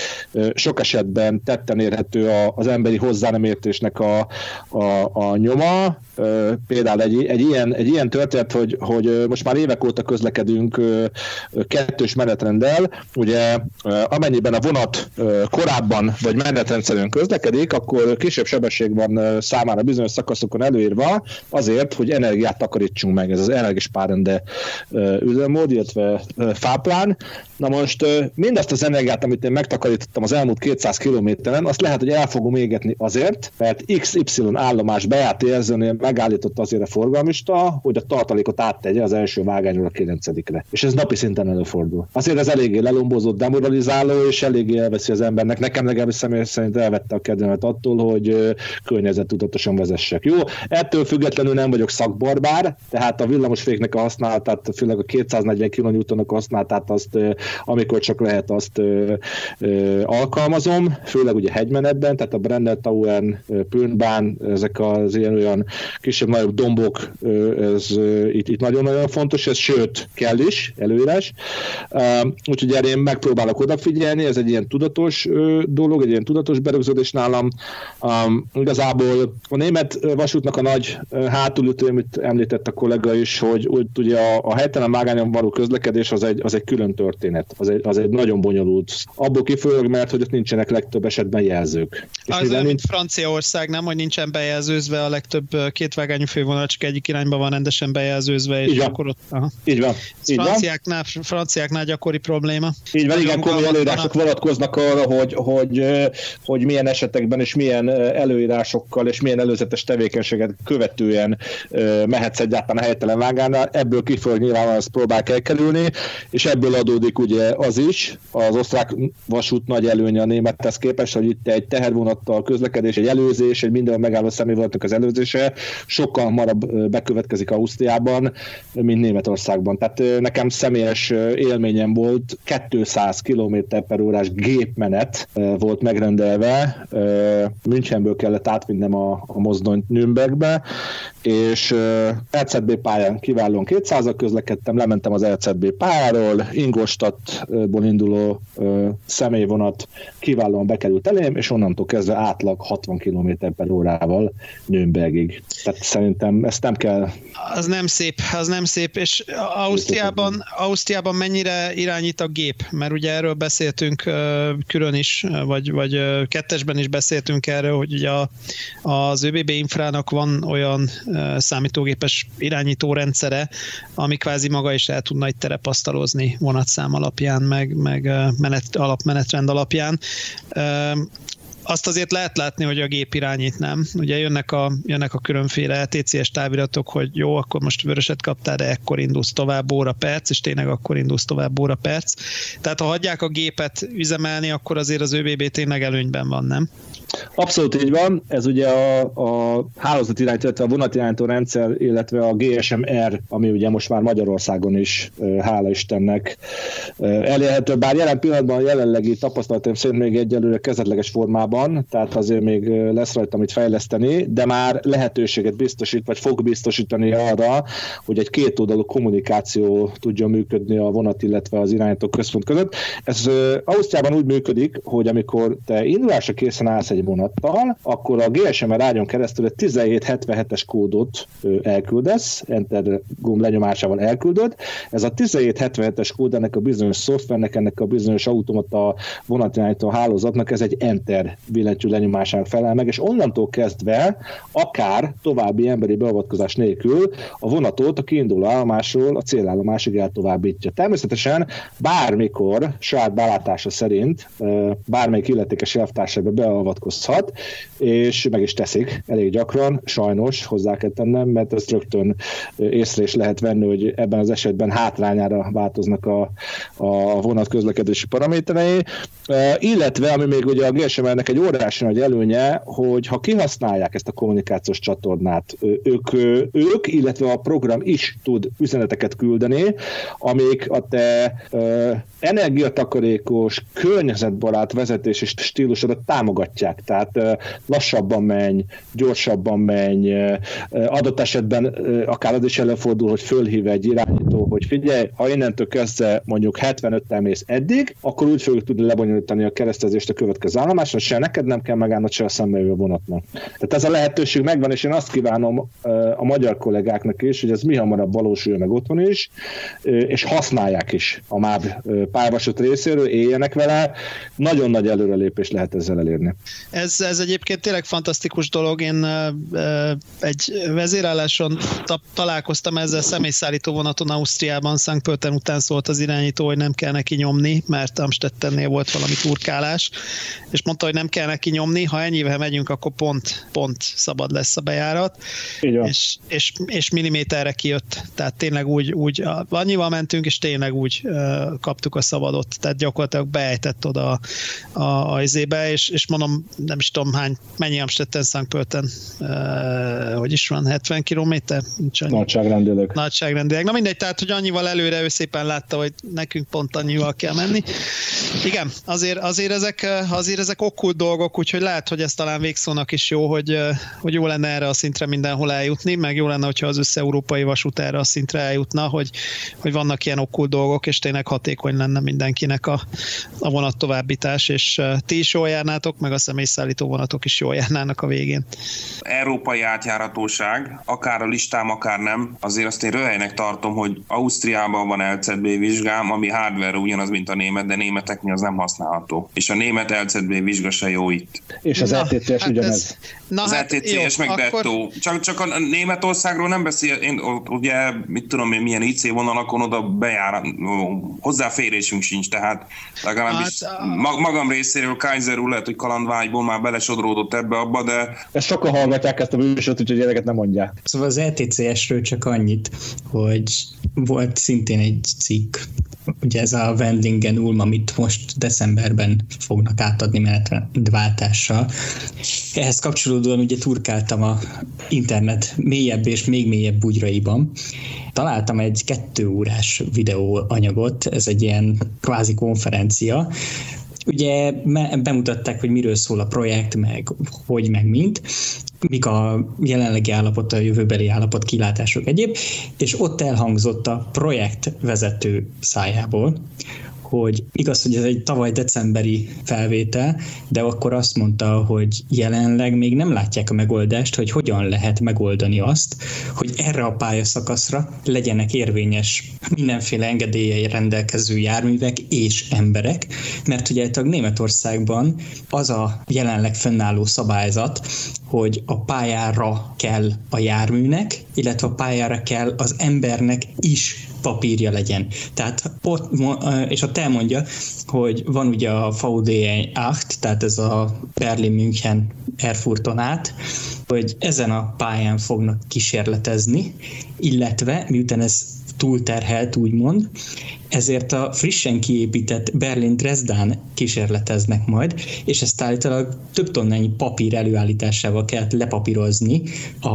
sok esetben tetten érhető az emberi hozzá nem értésnek a, a, a nyoma. Például egy, egy, ilyen, egy ilyen történet, hogy, hogy most már évek óta közlekedünk kettős menetrenddel, ugye amennyiben a vonat korábban vagy menetrendszerűen közlekedik, akkor kisebb sebesség van számára bizonyos szakaszokon előírva, azért, hogy energiát takarítsunk meg. Ez az energiás párrende üzemmód, illetve fáplán. Na most mindezt az energiát, amit én megtakarítottam az elmúlt 200 kilométeren, azt lehet, hogy el fogom égetni azért, mert XY állomás bejárt érzőnél megállította azért a forgalmista, hogy a tartalékot áttegye az első vágányról a 9 És ez napi szinten előfordul. Azért ez eléggé lelombózott, demoralizáló, és eléggé elveszi az embernek. Nekem legalábbis személy szerint elvette a kedvemet attól, hogy környezettudatosan vezessek. Jó, ettől függetlenül nem vagyok szakbarbár, tehát a villamosféknek a használatát, főleg a 240 kN a használatát azt, amikor csak lehet, azt alkalmazom, főleg ugye hegymenetben, tehát a Brandel Tauern, Pürnbán, ezek az ilyen olyan kisebb-nagyobb dombok, ez itt, itt nagyon-nagyon fontos, ez sőt, kell is, előírás. Úgyhogy erre én megpróbálok odafigyelni, ez egy ilyen tudatos dolog, egy ilyen tudatos berögződés nálam. Igazából a német vasútnak a nagy hátulütő, amit említett a kollega is, hogy úgy, ugye a, a helytelen vágányon való közlekedés az egy, az egy külön történet, az egy, az egy nagyon bonyolult. Abból kifolyólag, mert hogy ott nincsenek legtöbb esetben jelzők. És az mint Franciaország, nem, hogy nincsen bejelzőzve a legtöbb kétvágányú fővonal, csak egyik irányba van rendesen bejelzőzve, és Így van. akkor ott... Aha. Így van. Ez Így van. franciáknál, franciáknál gyakori probléma. Így van, igen, komoly előírások vonatkoznak arra, hogy, hogy, hogy milyen esetekben és milyen előírásokkal és milyen előzetes tevékenységet követően mehetsz egyáltalán a helytelen vágánál. Ebből kifolyólag nyilván azt próbál elkerülni, és ebből adódik ugye az is, az osztrák vasút nagy előnye a némethez képest, hogy itt egy tehervonattal közlekedés, egy előzés, egy minden megálló személyvonatnak az előzése sokkal hamarabb bekövetkezik Ausztriában, mint Németországban. Tehát nekem személyes élményem volt 200 km per órás gépmenet volt megrendelve, Münchenből kellett átvinnem a, a mozdonyt Nürnbergbe, és LCB pályán kiválóan 200 közlekedtem, lementem az LCB pályáról, Ingolstadtból induló személyvonat kiválóan bekerült elém, és onnantól kezdve átlag 60 km per órával Nürnbergig. Tehát szerintem ezt nem kell... Az nem szép, az nem szép, és Ausztriában, Ausztriában mennyire irányít a gép? Mert ugye erről beszéltünk külön is, vagy, vagy kettesben is beszéltünk erről, hogy ugye az ÖBB infrának van olyan számítógépes irányító rendszere, ami kvázi maga is el tudna egy terepasztalozni vonatszám alapján, meg, meg menet, alapmenetrend alapján azt azért lehet látni, hogy a gép irányít nem. Ugye jönnek a, jönnek a különféle TCS táviratok, hogy jó, akkor most vöröset kaptál, de ekkor indulsz tovább óra perc, és tényleg akkor indulsz tovább óra perc. Tehát ha hagyják a gépet üzemelni, akkor azért az ÖBB tényleg előnyben van, nem? Abszolút így van, ez ugye a, a hálózat irányító, a vonatirányító rendszer, illetve a GSM-R, ami ugye most már Magyarországon is, hála Istennek elérhető, bár jelen pillanatban a jelenlegi tapasztalatom szerint még egyelőre kezdetleges formában, tehát azért még lesz rajta mit fejleszteni, de már lehetőséget biztosít, vagy fog biztosítani arra, hogy egy kétoldalú kommunikáció tudjon működni a vonat, illetve az irányító központ között. Ez Ausztriában úgy működik, hogy amikor te indulásra készen állsz egy vonattal, akkor a ágyon keresztül egy 1777-es kódot elküldesz, Enter gomb lenyomásával elküldöd. Ez a 1777-es kód ennek a bizonyos szoftvernek, ennek a bizonyos automata vonatirányító hálózatnak, ez egy Enter billentyű lenyomásán felel meg, és onnantól kezdve akár további emberi beavatkozás nélkül a vonatot a kiinduló állomásról a célállomásig eltovábbítja. Természetesen bármikor saját belátása szerint bármelyik illetékes elvtársába beavatkoz hozhat, és meg is teszik elég gyakran, sajnos hozzá kell tennem, mert ezt rögtön észre is lehet venni, hogy ebben az esetben hátrányára változnak a, a vonat közlekedési paraméterei, illetve, ami még ugye a GSM-nek egy óriási nagy előnye, hogy ha kihasználják ezt a kommunikációs csatornát, ők, ők, illetve a program is tud üzeneteket küldeni, amik a te energiatakarékos, környezetbarát vezetési stílusodat támogatják. Tehát lassabban menj, gyorsabban menj, adott esetben akár az is előfordul, hogy fölhív egy irányító, hogy figyelj, ha innentől kezdve mondjuk 75-tel mész eddig, akkor úgy fogjuk tudni lebonyolítani a keresztezést a következő állomásra, se neked nem kell megállnod, se a szembejöve vonatnak. Tehát ez a lehetőség megvan, és én azt kívánom a magyar kollégáknak is, hogy ez mi hamarabb valósuljon meg otthon is, és használják is a MÁV pályavasút részéről, éljenek vele, nagyon nagy előrelépés lehet ezzel elérni. Ez, ez egyébként tényleg fantasztikus dolog. Én egy vezérálláson találkoztam ezzel személyszállító vonaton Ausztriában, Szent Pölten után szólt az irányító, hogy nem kell neki nyomni, mert Amstettennél volt valami turkálás, és mondta, hogy nem kell neki nyomni, ha ennyivel megyünk, akkor pont, pont szabad lesz a bejárat, és, és, és milliméterre kijött, tehát tényleg úgy, úgy annyival mentünk, és tényleg úgy kaptuk a szabadot, tehát gyakorlatilag beejtett oda a, a, a izébe, és, és mondom, nem is tudom hány, mennyi Amstetten, Szentpölten, hogy is van, 70 kilométer? Nagyságrendileg. Nagyságrendileg. Na mindegy, tehát, hogy annyival előre ő szépen látta, hogy nekünk pont annyival kell menni. Igen, azért, azért, ezek, azért ezek okkult dolgok, úgyhogy lehet, hogy ez talán végszónak is jó, hogy, hogy jó lenne erre a szintre mindenhol eljutni, meg jó lenne, hogyha az össze-európai vasút erre a szintre eljutna, hogy, hogy vannak ilyen okkult dolgok, és tényleg hatékony lenne mindenkinek a, a vonat továbbítás, és ti is jól járnátok, meg a személyszállító vonatok is jól járnának a végén. Európai átjáratóság, akár a listám, akár nem, azért azt én röhelynek tartom, hogy Ausztriában van LCB vizsgám, ami hardware ugyanaz, mint a német, de németeknél az nem használható. És a német LCB vizsga se jó itt. És az LTCS hát ugyanez. Ez, na az hát LTCS jó, meg akkor... Detto. Csak, csak a Németországról nem beszél, én ugye mit tudom én, milyen IC vonalakon oda bejár, hozzáférésünk sincs, tehát legalábbis hát, a... magam részéről Kaiser úr lehet, hogy kalandvágyból már belesodródott ebbe abba, de... Ezt sokan hallgatják ezt a műsort, úgyhogy ezeket nem mondják. Szóval az LTCS-ről csak annyit, hogy volt szintén egy cikk, ugye ez a Wendlingen Ulm, amit most decemberben fognak átadni menetrendváltással. Ehhez kapcsolódóan ugye turkáltam a internet mélyebb és még mélyebb bugyraiban. Találtam egy kettő órás videóanyagot, ez egy ilyen kvázi konferencia, ugye bemutatták, hogy miről szól a projekt, meg hogy, meg mint, mik a jelenlegi állapot, a jövőbeli állapot, kilátások egyéb, és ott elhangzott a projekt vezető szájából, hogy igaz, hogy ez egy tavaly decemberi felvétel, de akkor azt mondta, hogy jelenleg még nem látják a megoldást, hogy hogyan lehet megoldani azt, hogy erre a pályaszakaszra legyenek érvényes mindenféle engedélyei rendelkező járművek és emberek, mert ugye a Németországban az a jelenleg fennálló szabályzat, hogy a pályára kell a járműnek, illetve a pályára kell az embernek is papírja legyen. Tehát ott, és ott elmondja, hogy van ugye a VDE 8, tehát ez a Berlin-München Erfurton át, hogy ezen a pályán fognak kísérletezni, illetve miután ez túlterhelt, úgymond, ezért a frissen kiépített Berlin-Dresdán kísérleteznek majd, és ezt állítólag több tonnányi papír előállításával kellett lepapírozni a,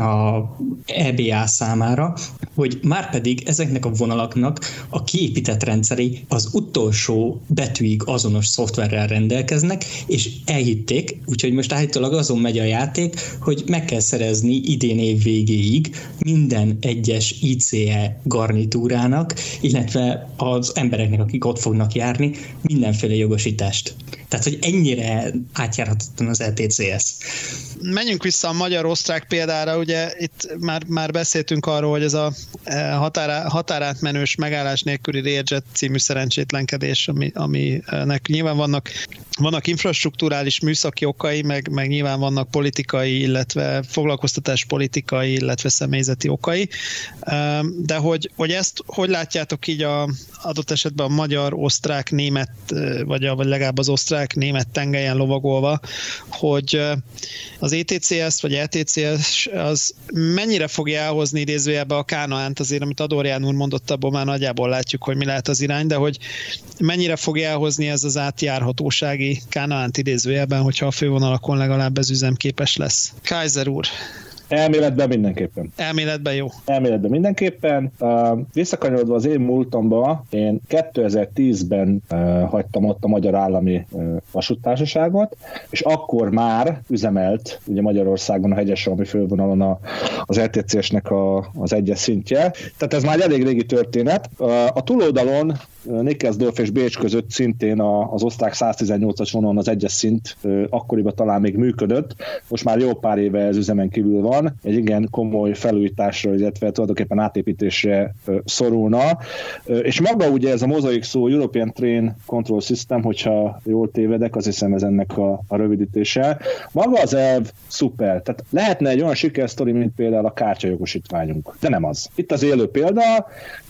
a EBA számára, hogy már pedig ezeknek a vonalaknak a kiépített rendszeri az utolsó betűig azonos szoftverrel rendelkeznek, és elhitték, úgyhogy most állítólag azon megy a játék, hogy meg kell szerezni idén év végéig minden egyes ICE garnitúrának, illetve az embereknek, akik ott fognak járni, mindenféle jogosítást. Tehát, hogy ennyire átjárhatatlan az LTCS. Menjünk vissza a magyar-osztrák példára, ugye itt már, már beszéltünk arról, hogy ez a e, határá, határátmenős megállás nélküli Railjet című szerencsétlenkedés, ami, aminek nyilván vannak, vannak infrastruktúrális műszaki okai, meg, meg nyilván vannak politikai, illetve foglalkoztatás politikai, illetve személyzeti okai, e, de hogy, hogy ezt hogy látjátok így a adott esetben a magyar, osztrák, német, e, vagy, a, vagy legalább az osztrák, német tengelyen lovagolva, hogy az ETCS vagy ETCS az mennyire fogja elhozni idézőjelbe a Kánaánt azért, amit Adorján úr mondott, abból már nagyjából látjuk, hogy mi lehet az irány, de hogy mennyire fogja elhozni ez az átjárhatósági Kánaánt idézőjelben, hogyha a fővonalakon legalább ez üzemképes lesz. Kaiser úr, Elméletben mindenképpen. Elméletben jó. Elméletben mindenképpen. Uh, visszakanyarodva az én múltamba, én 2010-ben uh, hagytam ott a Magyar Állami uh, Vasúttársaságot, és akkor már üzemelt ugye Magyarországon a hegyes fővonalon a, az RTCS-nek a, az egyes szintje. Tehát ez már egy elég régi történet. Uh, a túloldalon Nikkelsdorf és Bécs között szintén az osztrák 118-as vonalon az egyes szint akkoriban talán még működött, most már jó pár éve ez üzemen kívül van, egy igen komoly felújításra, illetve tulajdonképpen átépítésre szorulna, és maga ugye ez a mozaik szó European Train Control System, hogyha jól tévedek, az hiszem ez ennek a, a rövidítése. Maga az elv szuper, tehát lehetne egy olyan sikersztori, mint például a kártyajogosítványunk, de nem az. Itt az élő példa,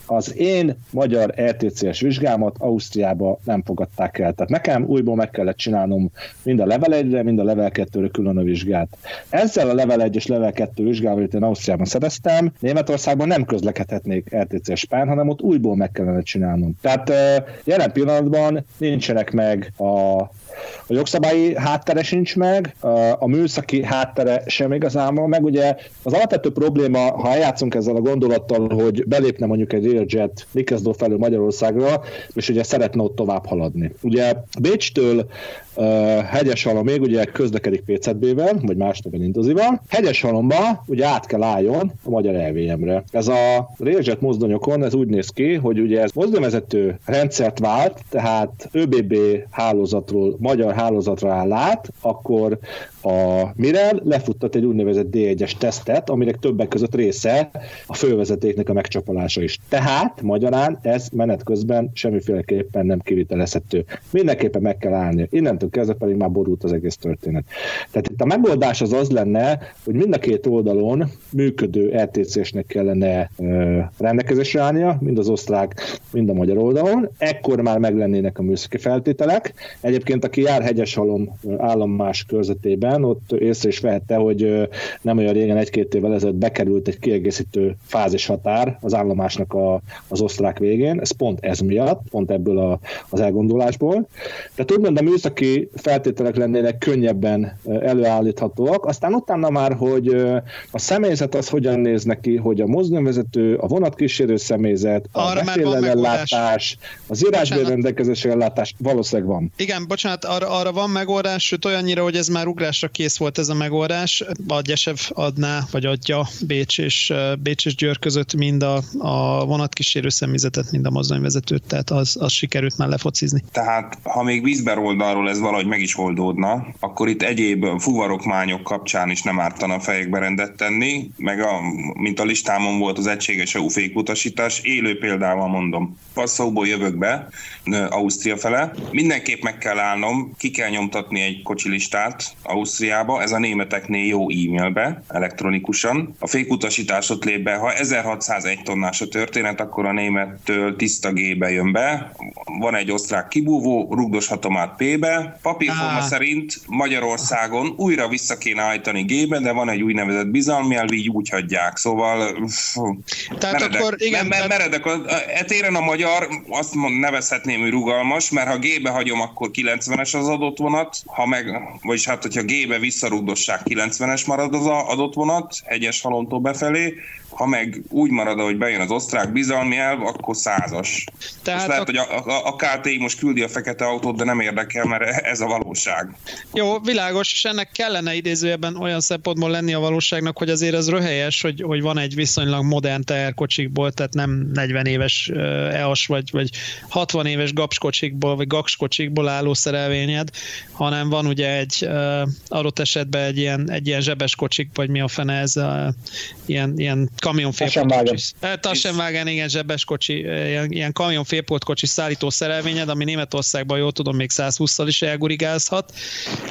az én magyar RTCS vizsgámat Ausztriába nem fogadták el. Tehát nekem újból meg kellett csinálnom mind a level 1-re, mind a level 2-re külön a vizsgát. Ezzel a level 1 és level 2 vizsgával, amit én Ausztriában szereztem, Németországban nem közlekedhetnék RTCS pályán, hanem ott újból meg kellene csinálnom. Tehát jelen pillanatban nincsenek meg a a jogszabályi háttere sincs meg, a műszaki háttere sem igazából meg. Ugye az alapvető probléma, ha eljátszunk ezzel a gondolattal, hogy belépne mondjuk egy Railjet Nikkelsdorf felől Magyarországra, és ugye szeretne ott tovább haladni. Ugye Bécstől uh, még ugye közlekedik PCB-vel, vagy más neven Indozival. Hegyeshalomba ugye át kell álljon a magyar LVM-re. Ez a Railjet mozdonyokon, ez úgy néz ki, hogy ugye ez mozdonyvezető rendszert vált, tehát ÖBB hálózatról magyar hálózatra áll át, akkor a Mirel lefuttat egy úgynevezett D1-es tesztet, aminek többek között része a fővezetéknek a megcsapolása is. Tehát magyarán ez menet közben semmiféleképpen nem kivitelezhető. Mindenképpen meg kell állni. Innentől kezdve pedig már borult az egész történet. Tehát itt a megoldás az az lenne, hogy mind a két oldalon működő RTC-snek kellene rendelkezésre állnia, mind az osztrák, mind a magyar oldalon. Ekkor már meglennének a műszaki feltételek. Egyébként aki jár Hegyeshalom állomás körzetében, ott észre is vehette, hogy nem olyan régen, egy-két évvel ezelőtt bekerült egy kiegészítő fázishatár az állomásnak a, az osztrák végén. Ez pont ez miatt, pont ebből a, az elgondolásból. Tehát úgy mondom, műszaki feltételek lennének könnyebben előállíthatóak. Aztán utána már, hogy a személyzet az hogyan néz neki, hogy a mozdonyvezető, a vonatkísérő személyzet, a ellátás, az írásbér rendelkezésre ellátás valószínűleg van. Igen, bocsánat, arra, arra van megoldás, sőt olyannyira, hogy ez már ugrásra kész volt ez a megoldás. A Gyesev adná, vagy adja Bécs és, Bécs és Győr között mind a, a vonatkísérő személyzetet, mind a mozdonyvezetőt, tehát az, az sikerült már lefocizni. Tehát ha még vízber oldalról ez valahogy meg is oldódna, akkor itt egyéb fuvarokmányok kapcsán is nem ártana fejekbe rendet tenni, meg a, mint a listámon volt az egységes EU fékutasítás, élő példával mondom. Passzóból jövök be, Ausztria fele. Mindenképp meg kell állnom, ki kell nyomtatni egy kocsilistát Ausztriába, ez a németeknél jó e-mailbe, elektronikusan. A fékutasítás ott lép be, ha 1601 tonnás a történet, akkor a némettől tiszta G-be jön be, van egy osztrák kibúvó, rugdoshatom át P-be, papírforma ah. szerint Magyarországon újra vissza kéne állítani G-be, de van egy úgynevezett bizalmi elv, így úgy hagyják, szóval tehát meredek, akkor igen, meredek, meredek, etéren a magyar, azt nevezhetném, hogy rugalmas, mert ha G-be hagyom, akkor 90-es az adott vonat, ha meg, vagyis hát, hogyha G-be visszarugdossák, 90-es marad az adott vonat, hegyes halomtól befelé, ha meg úgy marad, hogy bejön az osztrák bizalmi elv, akkor százas. Tehát most lehet, a... hogy a, a, a KTI most küldi a fekete autót, de nem érdekel, mert ez a valóság. Jó, világos, és ennek kellene idézőjeben olyan szempontból lenni a valóságnak, hogy azért ez röhelyes, hogy, hogy van egy viszonylag modern teherkocsikból, tehát nem 40 éves EAS vagy, vagy 60 éves gapskocsikból, vagy gakskocsikból álló szerelvényed, hanem van ugye egy adott esetben egy ilyen, egy ilyen zsebes kocsik, vagy mi a fene ez, a, ilyen, ilyen kamion félpoltkocsi. Tassenwagen, igen, zsebes kocsi, ilyen, ilyen kamion félpoltkocsi szállító szerelvényed, ami Németországban, jól tudom, még 120-szal is elgurigázhat,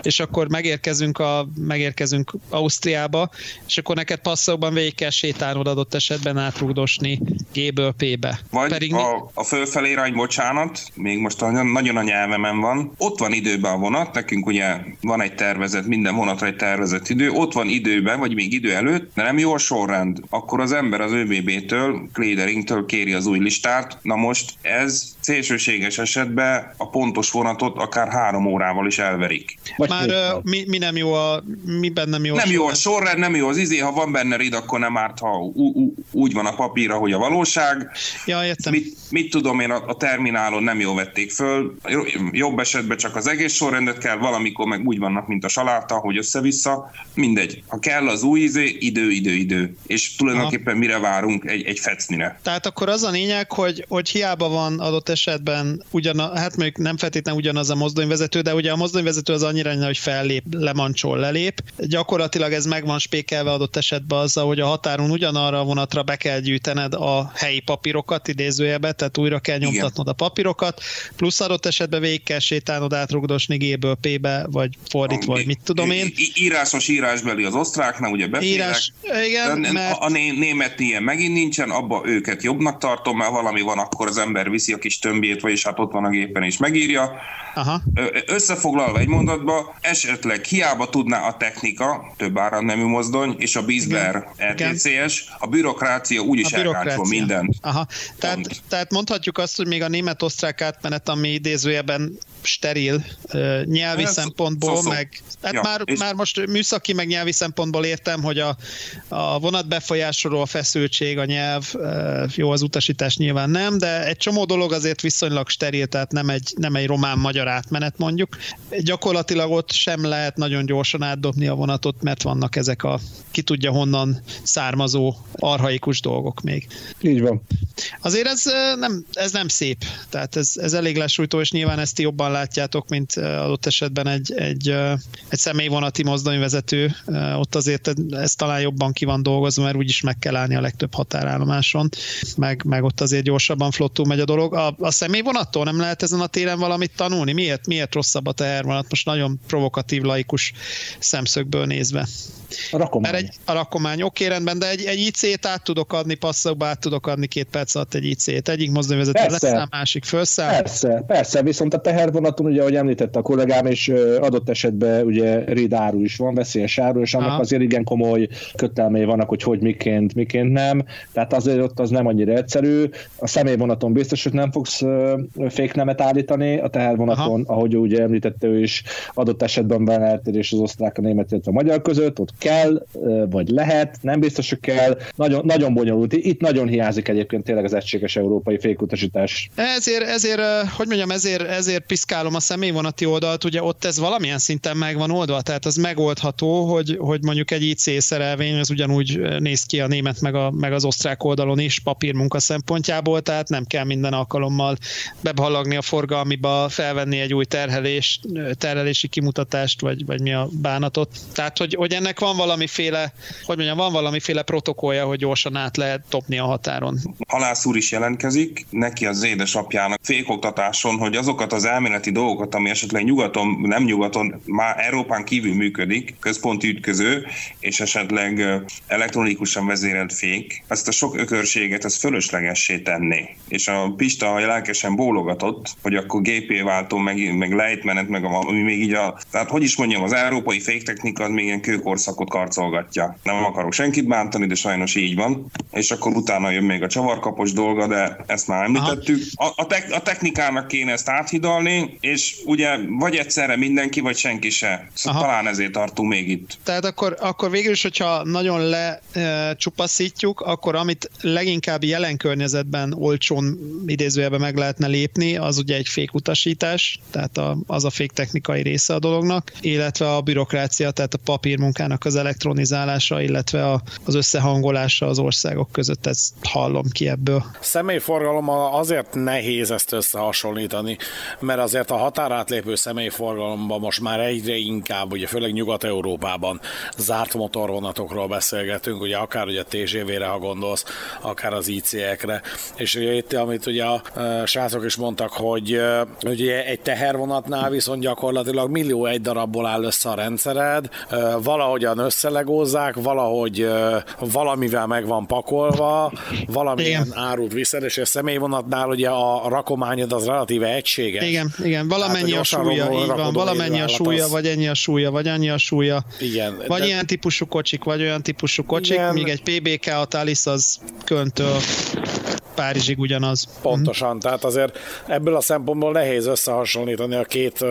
és akkor megérkezünk, a, megérkezünk Ausztriába, és akkor neked passzokban végig kell sétálnod adott esetben átrugdosni G-ből P-be. Vagy Pedig a, a fölfelé irány, bocsánat, még most nagyon a nyelvemen van, ott van időben a vonat, nekünk ugye van egy tervezet, minden vonatra egy tervezett idő, ott van időben, vagy még idő előtt, de nem jó a sorrend, akkor az ember az ÖBB-től, Klederingtől kéri az új listát. Na most ez szélsőséges esetben a pontos vonatot akár három órával is elverik. Vagy Már uh, mi, mi, nem jó a, mi nem jó Nem jó a sorrend, nem jó az izé, ha van benne rid, akkor nem árt, ha ú, ú, úgy van a papíra, hogy a valóság. Ja, értem. Mit, mit tudom én, a, a terminálon nem jól vették föl, jobb esetben csak az egész sorrendet kell, valamikor meg úgy vannak, mint a saláta, hogy össze-vissza, mindegy. Ha kell az új izé, idő, idő, idő. És tulajdonképpen mire várunk egy, egy fecnire. Tehát akkor az a lényeg, hogy, hogy hiába van adott esetben ugyan, hát mondjuk nem feltétlenül ugyanaz a mozdonyvezető, de ugye a mozdonyvezető az annyira, hogy fellép, lemancsol, lelép. Gyakorlatilag ez meg van spékelve adott esetben azzal, hogy a határon ugyanarra a vonatra be kell gyűjtened a helyi papírokat idézőjebe, tehát újra kell nyomtatnod a papírokat, plusz adott esetben végig kell sétálnod átrugdosni G-ből P-be, vagy fordítva, vagy mit tudom én. Írásos írásbeli az osztráknál, ugye. Írás, igen, mert... A, a német ilyen megint nincsen, abba őket jobbnak tartom, mert valami van, akkor az ember viszi a kis tömbjét, vagyis hát ott van a gépen és megírja. Aha. Összefoglalva egy mondatba, esetleg hiába tudná a technika, több áramnemű mozdony, és a Bizber RTCS, a bürokrácia úgyis elkántol mindent. Aha. Tehát, tehát mondhatjuk azt, hogy még a német-osztrák átmenet, ami idézőjeben steril nyelvi Ez szempontból, szó, szó. meg hát ja, már, már most műszaki, meg nyelvi szempontból értem, hogy a, a vonat befolyásoló a feszültség, a nyelv, jó az utasítás nyilván nem, de egy csomó dolog azért viszonylag steril, tehát nem egy, nem egy román-magyar átmenet mondjuk. Gyakorlatilag ott sem lehet nagyon gyorsan átdobni a vonatot, mert vannak ezek a ki tudja honnan származó arhaikus dolgok még. Így van. Azért ez nem, ez nem szép, tehát ez, ez elég lesújtó, és nyilván ezt jobban látjátok, mint adott esetben egy, egy, egy személyvonati mozdonyvezető. Ott azért ez talán jobban ki van dolgozva, mert úgyis meg kell állni a legtöbb határállomáson, meg, meg ott azért gyorsabban flottul megy a dolog. A, a személyvonattól nem lehet ezen a téren valamit tanulni? Miért, miért rosszabb a tehervonat? Most nagyon provokatív, laikus szemszögből nézve. A rakomány. Mert egy, a rakomány, oké, rendben, de egy, egy IC-t át tudok adni, passzokba át tudok adni két perc alatt egy IC-t. Egyik mozdonyvezető leszáll, másik felszáll. Persze, persze, viszont a tehervonat személyvonaton, ugye, ahogy említette a kollégám, és adott esetben ugye rid áru is van, veszélyes áru, és annak Aha. azért igen komoly kötelmei vannak, hogy hogy miként, miként nem. Tehát azért ott az nem annyira egyszerű. A személyvonaton biztos, hogy nem fogsz féknemet állítani, a tehervonaton, Aha. ahogy ugye említette ő is, adott esetben van eltérés az osztrák, a német, illetve a magyar között, ott kell, vagy lehet, nem biztos, hogy kell. Nagyon, nagyon bonyolult. Itt nagyon hiányzik egyébként tényleg az egységes európai fékutasítás. Ezért, ezért, hogy mondjam, ezért, ezért piszkálom a személyvonati oldalt, ugye ott ez valamilyen szinten meg van oldva, tehát az megoldható, hogy, hogy mondjuk egy IC szerelvény az ugyanúgy néz ki a német meg, a, meg az osztrák oldalon is papírmunka szempontjából, tehát nem kell minden alkalommal beballagni a forgalmiba, felvenni egy új terhelés, terhelési kimutatást, vagy, vagy mi a bánatot. Tehát, hogy, hogy ennek van valamiféle, hogy mondjam, van valamiféle protokollja, hogy gyorsan át lehet topni a határon. Halász úr is jelentkezik, neki az édesapjának fékoktatáson, hogy azokat az elméleti dolgokat, ami esetleg nyugaton, nem nyugaton, már Európán kívül működik, központi ütköző, és esetleg elektronikusan vezérelt fék, ezt a sok ökörséget, ez fölöslegessé tenné. És a Pista lelkesen bólogatott, hogy akkor GP váltó, meg, meg lejtmenet, meg ami még így a, tehát hogy is mondjam, az európai féktechnika az még ilyen kőkorszakot karcolgatja. Nem akarok senkit bántani, de sajnos így van. És akkor utána jön még a csavarkapos dolga, de ezt már említettük. A, a, te, a technikának kéne ezt áthidalni, és ugye vagy egyszerre mindenki, vagy senki se. Szóval Aha. talán ezért tartunk még itt. Tehát akkor, akkor végül is, hogyha nagyon lecsupaszítjuk, e, akkor amit leginkább jelen környezetben olcsón idézőjelben meg lehetne lépni, az ugye egy fékutasítás, tehát a, az a féktechnikai része a dolognak, illetve a bürokrácia, tehát a papírmunkának az elektronizálása, illetve a, az összehangolása az országok között, ezt hallom ki ebből. Személyforgalommal azért nehéz ezt összehasonlítani, mert azért a határátlépő személyforgalomban most már egyre inkább, ugye főleg Nyugat-Európában zárt motorvonatokról beszélgetünk, ugye akár ugye a TGV-re, ha gondolsz, akár az IC-ekre, és ugye itt, amit ugye a srácok is mondtak, hogy ugye egy tehervonatnál viszont gyakorlatilag millió egy darabból áll össze a rendszered, valahogyan összelegózzák, valahogy valamivel meg van pakolva, valamilyen igen. árut viszed, és a személyvonatnál ugye a rakományod az relatíve egységes. Igen, igen, valamennyi Tehát, a súlya, így van, valamennyi a súlya, az... vagy ennyi a súlya, vagy annyi a súlya. Igen. Vagy de... ilyen típusú kocsik, vagy olyan típusú kocsik, igen. míg egy PBK a Talis az köntől Párizsig ugyanaz. Pontosan, tehát azért ebből a szempontból nehéz összehasonlítani a két,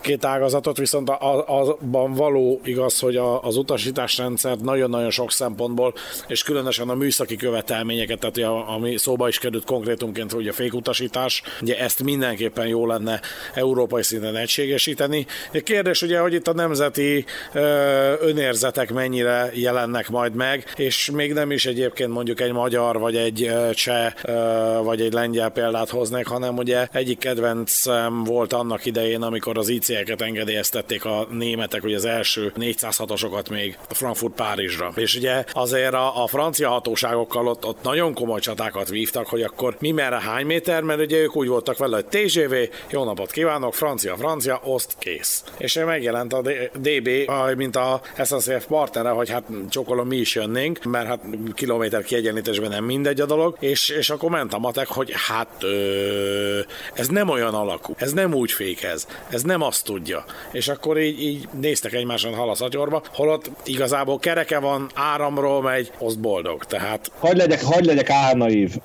két ágazatot, viszont abban való igaz, hogy az utasításrendszer nagyon-nagyon sok szempontból, és különösen a műszaki követelményeket, tehát ami szóba is került konkrétumként, hogy a fékutasítás, ugye ezt mindenképpen jó lenne európai szinten egységesíteni. A kérdés ugye, hogy itt a nemzeti önérzetek mennyire jelennek majd meg, és még nem is egyébként mondjuk egy magyar vagy egy cseh vagy egy lengyel példát hoznék, hanem ugye egyik kedvencem volt annak idején, amikor az IC-eket engedélyeztették a németek, hogy az első 406-osokat még Frankfurt Párizsra. És ugye azért a, a francia hatóságokkal ott, ott nagyon komoly csatákat vívtak, hogy akkor mi merre hány méter, mert ugye ők úgy voltak vele, hogy TGV, jó napot kívánok, francia, francia, oszt, kész. És megjelent a DB, mint a SNCF partnere, hogy hát csokolom mi is jönnénk, mert hát kilométer kiegyenlítésben nem mindegy a dolog, és és, akkor ment a matek, hogy hát ö, ez nem olyan alakú, ez nem úgy fékez, ez nem azt tudja. És akkor így, így néztek egymáson halaszatyorba, holott igazából kereke van, áramról megy, az boldog. Tehát... Hagy legyek, hagy legyek álnaív.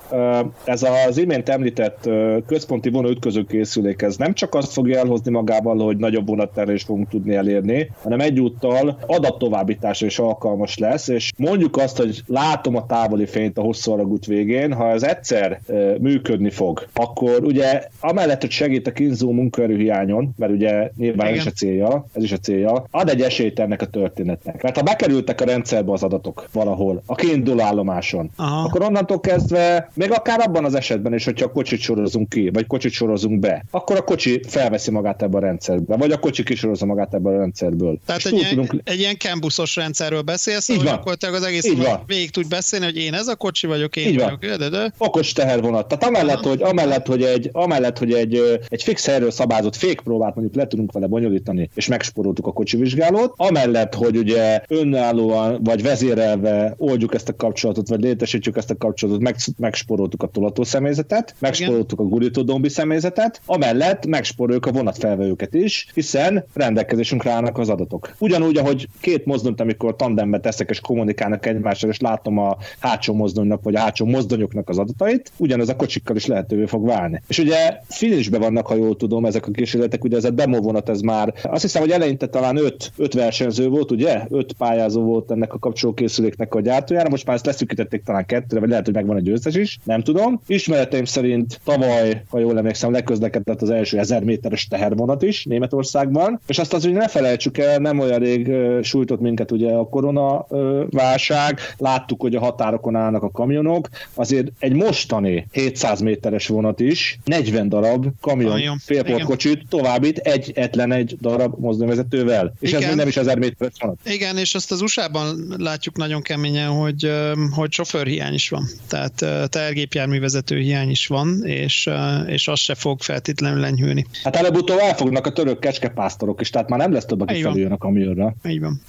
Ez az imént említett központi vonóütköző készülék, ez nem csak azt fogja elhozni magával, hogy nagyobb vonatterést fogunk tudni elérni, hanem egyúttal adattovábbításra is alkalmas lesz, és mondjuk azt, hogy látom a távoli fényt a hosszú alagút végén, ha ez egyszer működni fog, akkor ugye amellett, hogy segít a kínzó munkaerőhiányon, mert ugye nyilván ez is a célja, ez is a célja, ad egy esélyt ennek a történetnek. Mert ha bekerültek a rendszerbe az adatok valahol, a kiinduló állomáson, Aha. akkor onnantól kezdve, még akár abban az esetben is, hogyha kocsit sorozunk ki, vagy kocsit sorozunk be, akkor a kocsi felveszi magát ebbe a rendszerbe, vagy a kocsi kisorozza magát ebből a rendszerből. Tehát egy ilyen, tudunk... egy ilyen campusos rendszerről beszélsz, hogy akkor te az egész végig tudj beszélni, hogy én ez a kocsi vagyok, én Így vagyok, van. De, de okos tehervonat. Tehát amellett, hogy, amellett, hogy, egy, amellett, hogy egy, egy fix helyről szabályzott fékpróbát mondjuk le tudunk vele bonyolítani, és megsporoltuk a kocsivizsgálót, amellett, hogy ugye önállóan vagy vezérelve oldjuk ezt a kapcsolatot, vagy létesítjük ezt a kapcsolatot, meg, megsporoltuk a tolató személyzetet, megsporoltuk a gurító dombi személyzetet, amellett Emellett megsporoljuk a vonatfelvevőket is, hiszen rendelkezésünkre állnak az adatok. Ugyanúgy, ahogy két mozdonyt, amikor tandembe teszek és kommunikálnak egymással, és látom a hátsó mozdonynak vagy a hátsó mozdonyoknak az adatait, ugyanez a kocsikkal is lehetővé fog válni. És ugye finisbe vannak, ha jól tudom, ezek a kísérletek, ugye ez a demo vonat, ez már azt hiszem, hogy eleinte talán öt, öt versenyző volt, ugye? Öt pályázó volt ennek a kapcsolókészüléknek a gyártójára, most már ezt leszűkítették talán kettőre, vagy lehet, hogy megvan a győztes is, nem tudom. Ismereteim szerint tavaly, ha jól emlékszem, leközlekedett az első 1000 méteres tehervonat is Németországban, és azt az, hogy ne felejtsük el, nem olyan rég sújtott minket ugye a korona válság, láttuk, hogy a határokon állnak a kamionok, azért egy mostani 700 méteres vonat is 40 darab kamion, kamion. félportkocsit továbbít egy etlen egy darab mozdonyvezetővel, és Igen. ez még nem is 1000 méteres vonat. Igen, és azt az USA-ban látjuk nagyon keményen, hogy, hogy sofőrhiány is van, tehát tergépjárművezető hiány is van, és, és az se fog feltétlenül lenyhülni. Hát előbb-utóbb elfognak a török kecskepásztorok is, tehát már nem lesz több, aki felüljön a kamionra. Így van.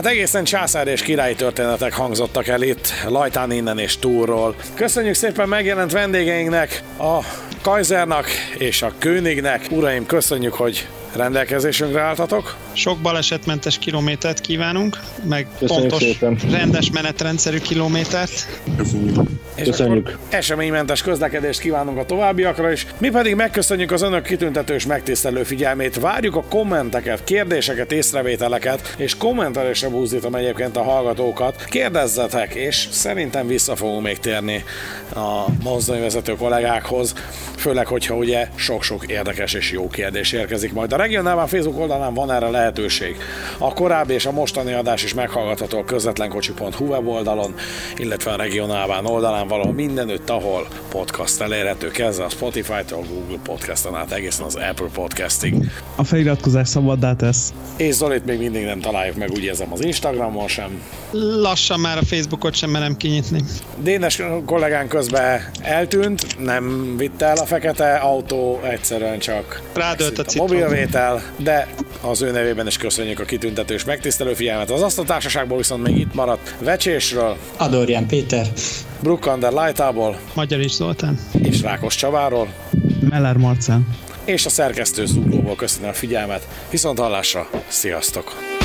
Hát egészen császár és királyi történetek hangzottak el itt, Lajtán innen és túlról. Köszönjük szépen megjelent vendégeinknek, a Kaisernak és a Könignek. Uraim, köszönjük, hogy rendelkezésünkre álltatok. Sok balesetmentes kilométert kívánunk, meg Köszönjük pontos, szépen. rendes menetrendszerű kilométert. Köszönjük. És Köszönjük. eseménymentes közlekedést kívánunk a továbbiakra is. Mi pedig megköszönjük az önök kitüntetős megtisztelő figyelmét. Várjuk a kommenteket, kérdéseket, észrevételeket, és kommentelésre búzítom egyébként a hallgatókat. Kérdezzetek, és szerintem vissza fogunk még térni a mozdonyvezető kollégákhoz, főleg, hogyha ugye sok-sok érdekes és jó kérdés érkezik majd. A regionálban Facebook oldalán van erre lehetőség. A korábbi és a mostani adás is meghallgatható a közvetlenkocsi.hu weboldalon, illetve a regionálban oldalán valahol mindenütt, ahol podcast elérhető, kezdve a Spotify-tól, Google Podcast-on át egészen az Apple Podcastig. A feliratkozás szabaddá tesz. És Zolit még mindig nem találjuk meg, úgy érzem az Instagramon sem. Lassan már a Facebookot sem merem kinyitni. Dénes kollégán közben eltűnt, nem vitte el a fekete autó, egyszerűen csak Rádölt a, a mobilvétel, de az ő nevében is köszönjük a kitüntetős megtisztelő figyelmet. Az asztaltársaságból viszont még itt maradt Vecsésről. Adorján Péter. Brukkander Lajtából. Magyar is Zoltán. És Rákos Csaváról. Meller Marcel. És a szerkesztő Zuglóból köszönöm a figyelmet. Viszont hallásra, sziasztok!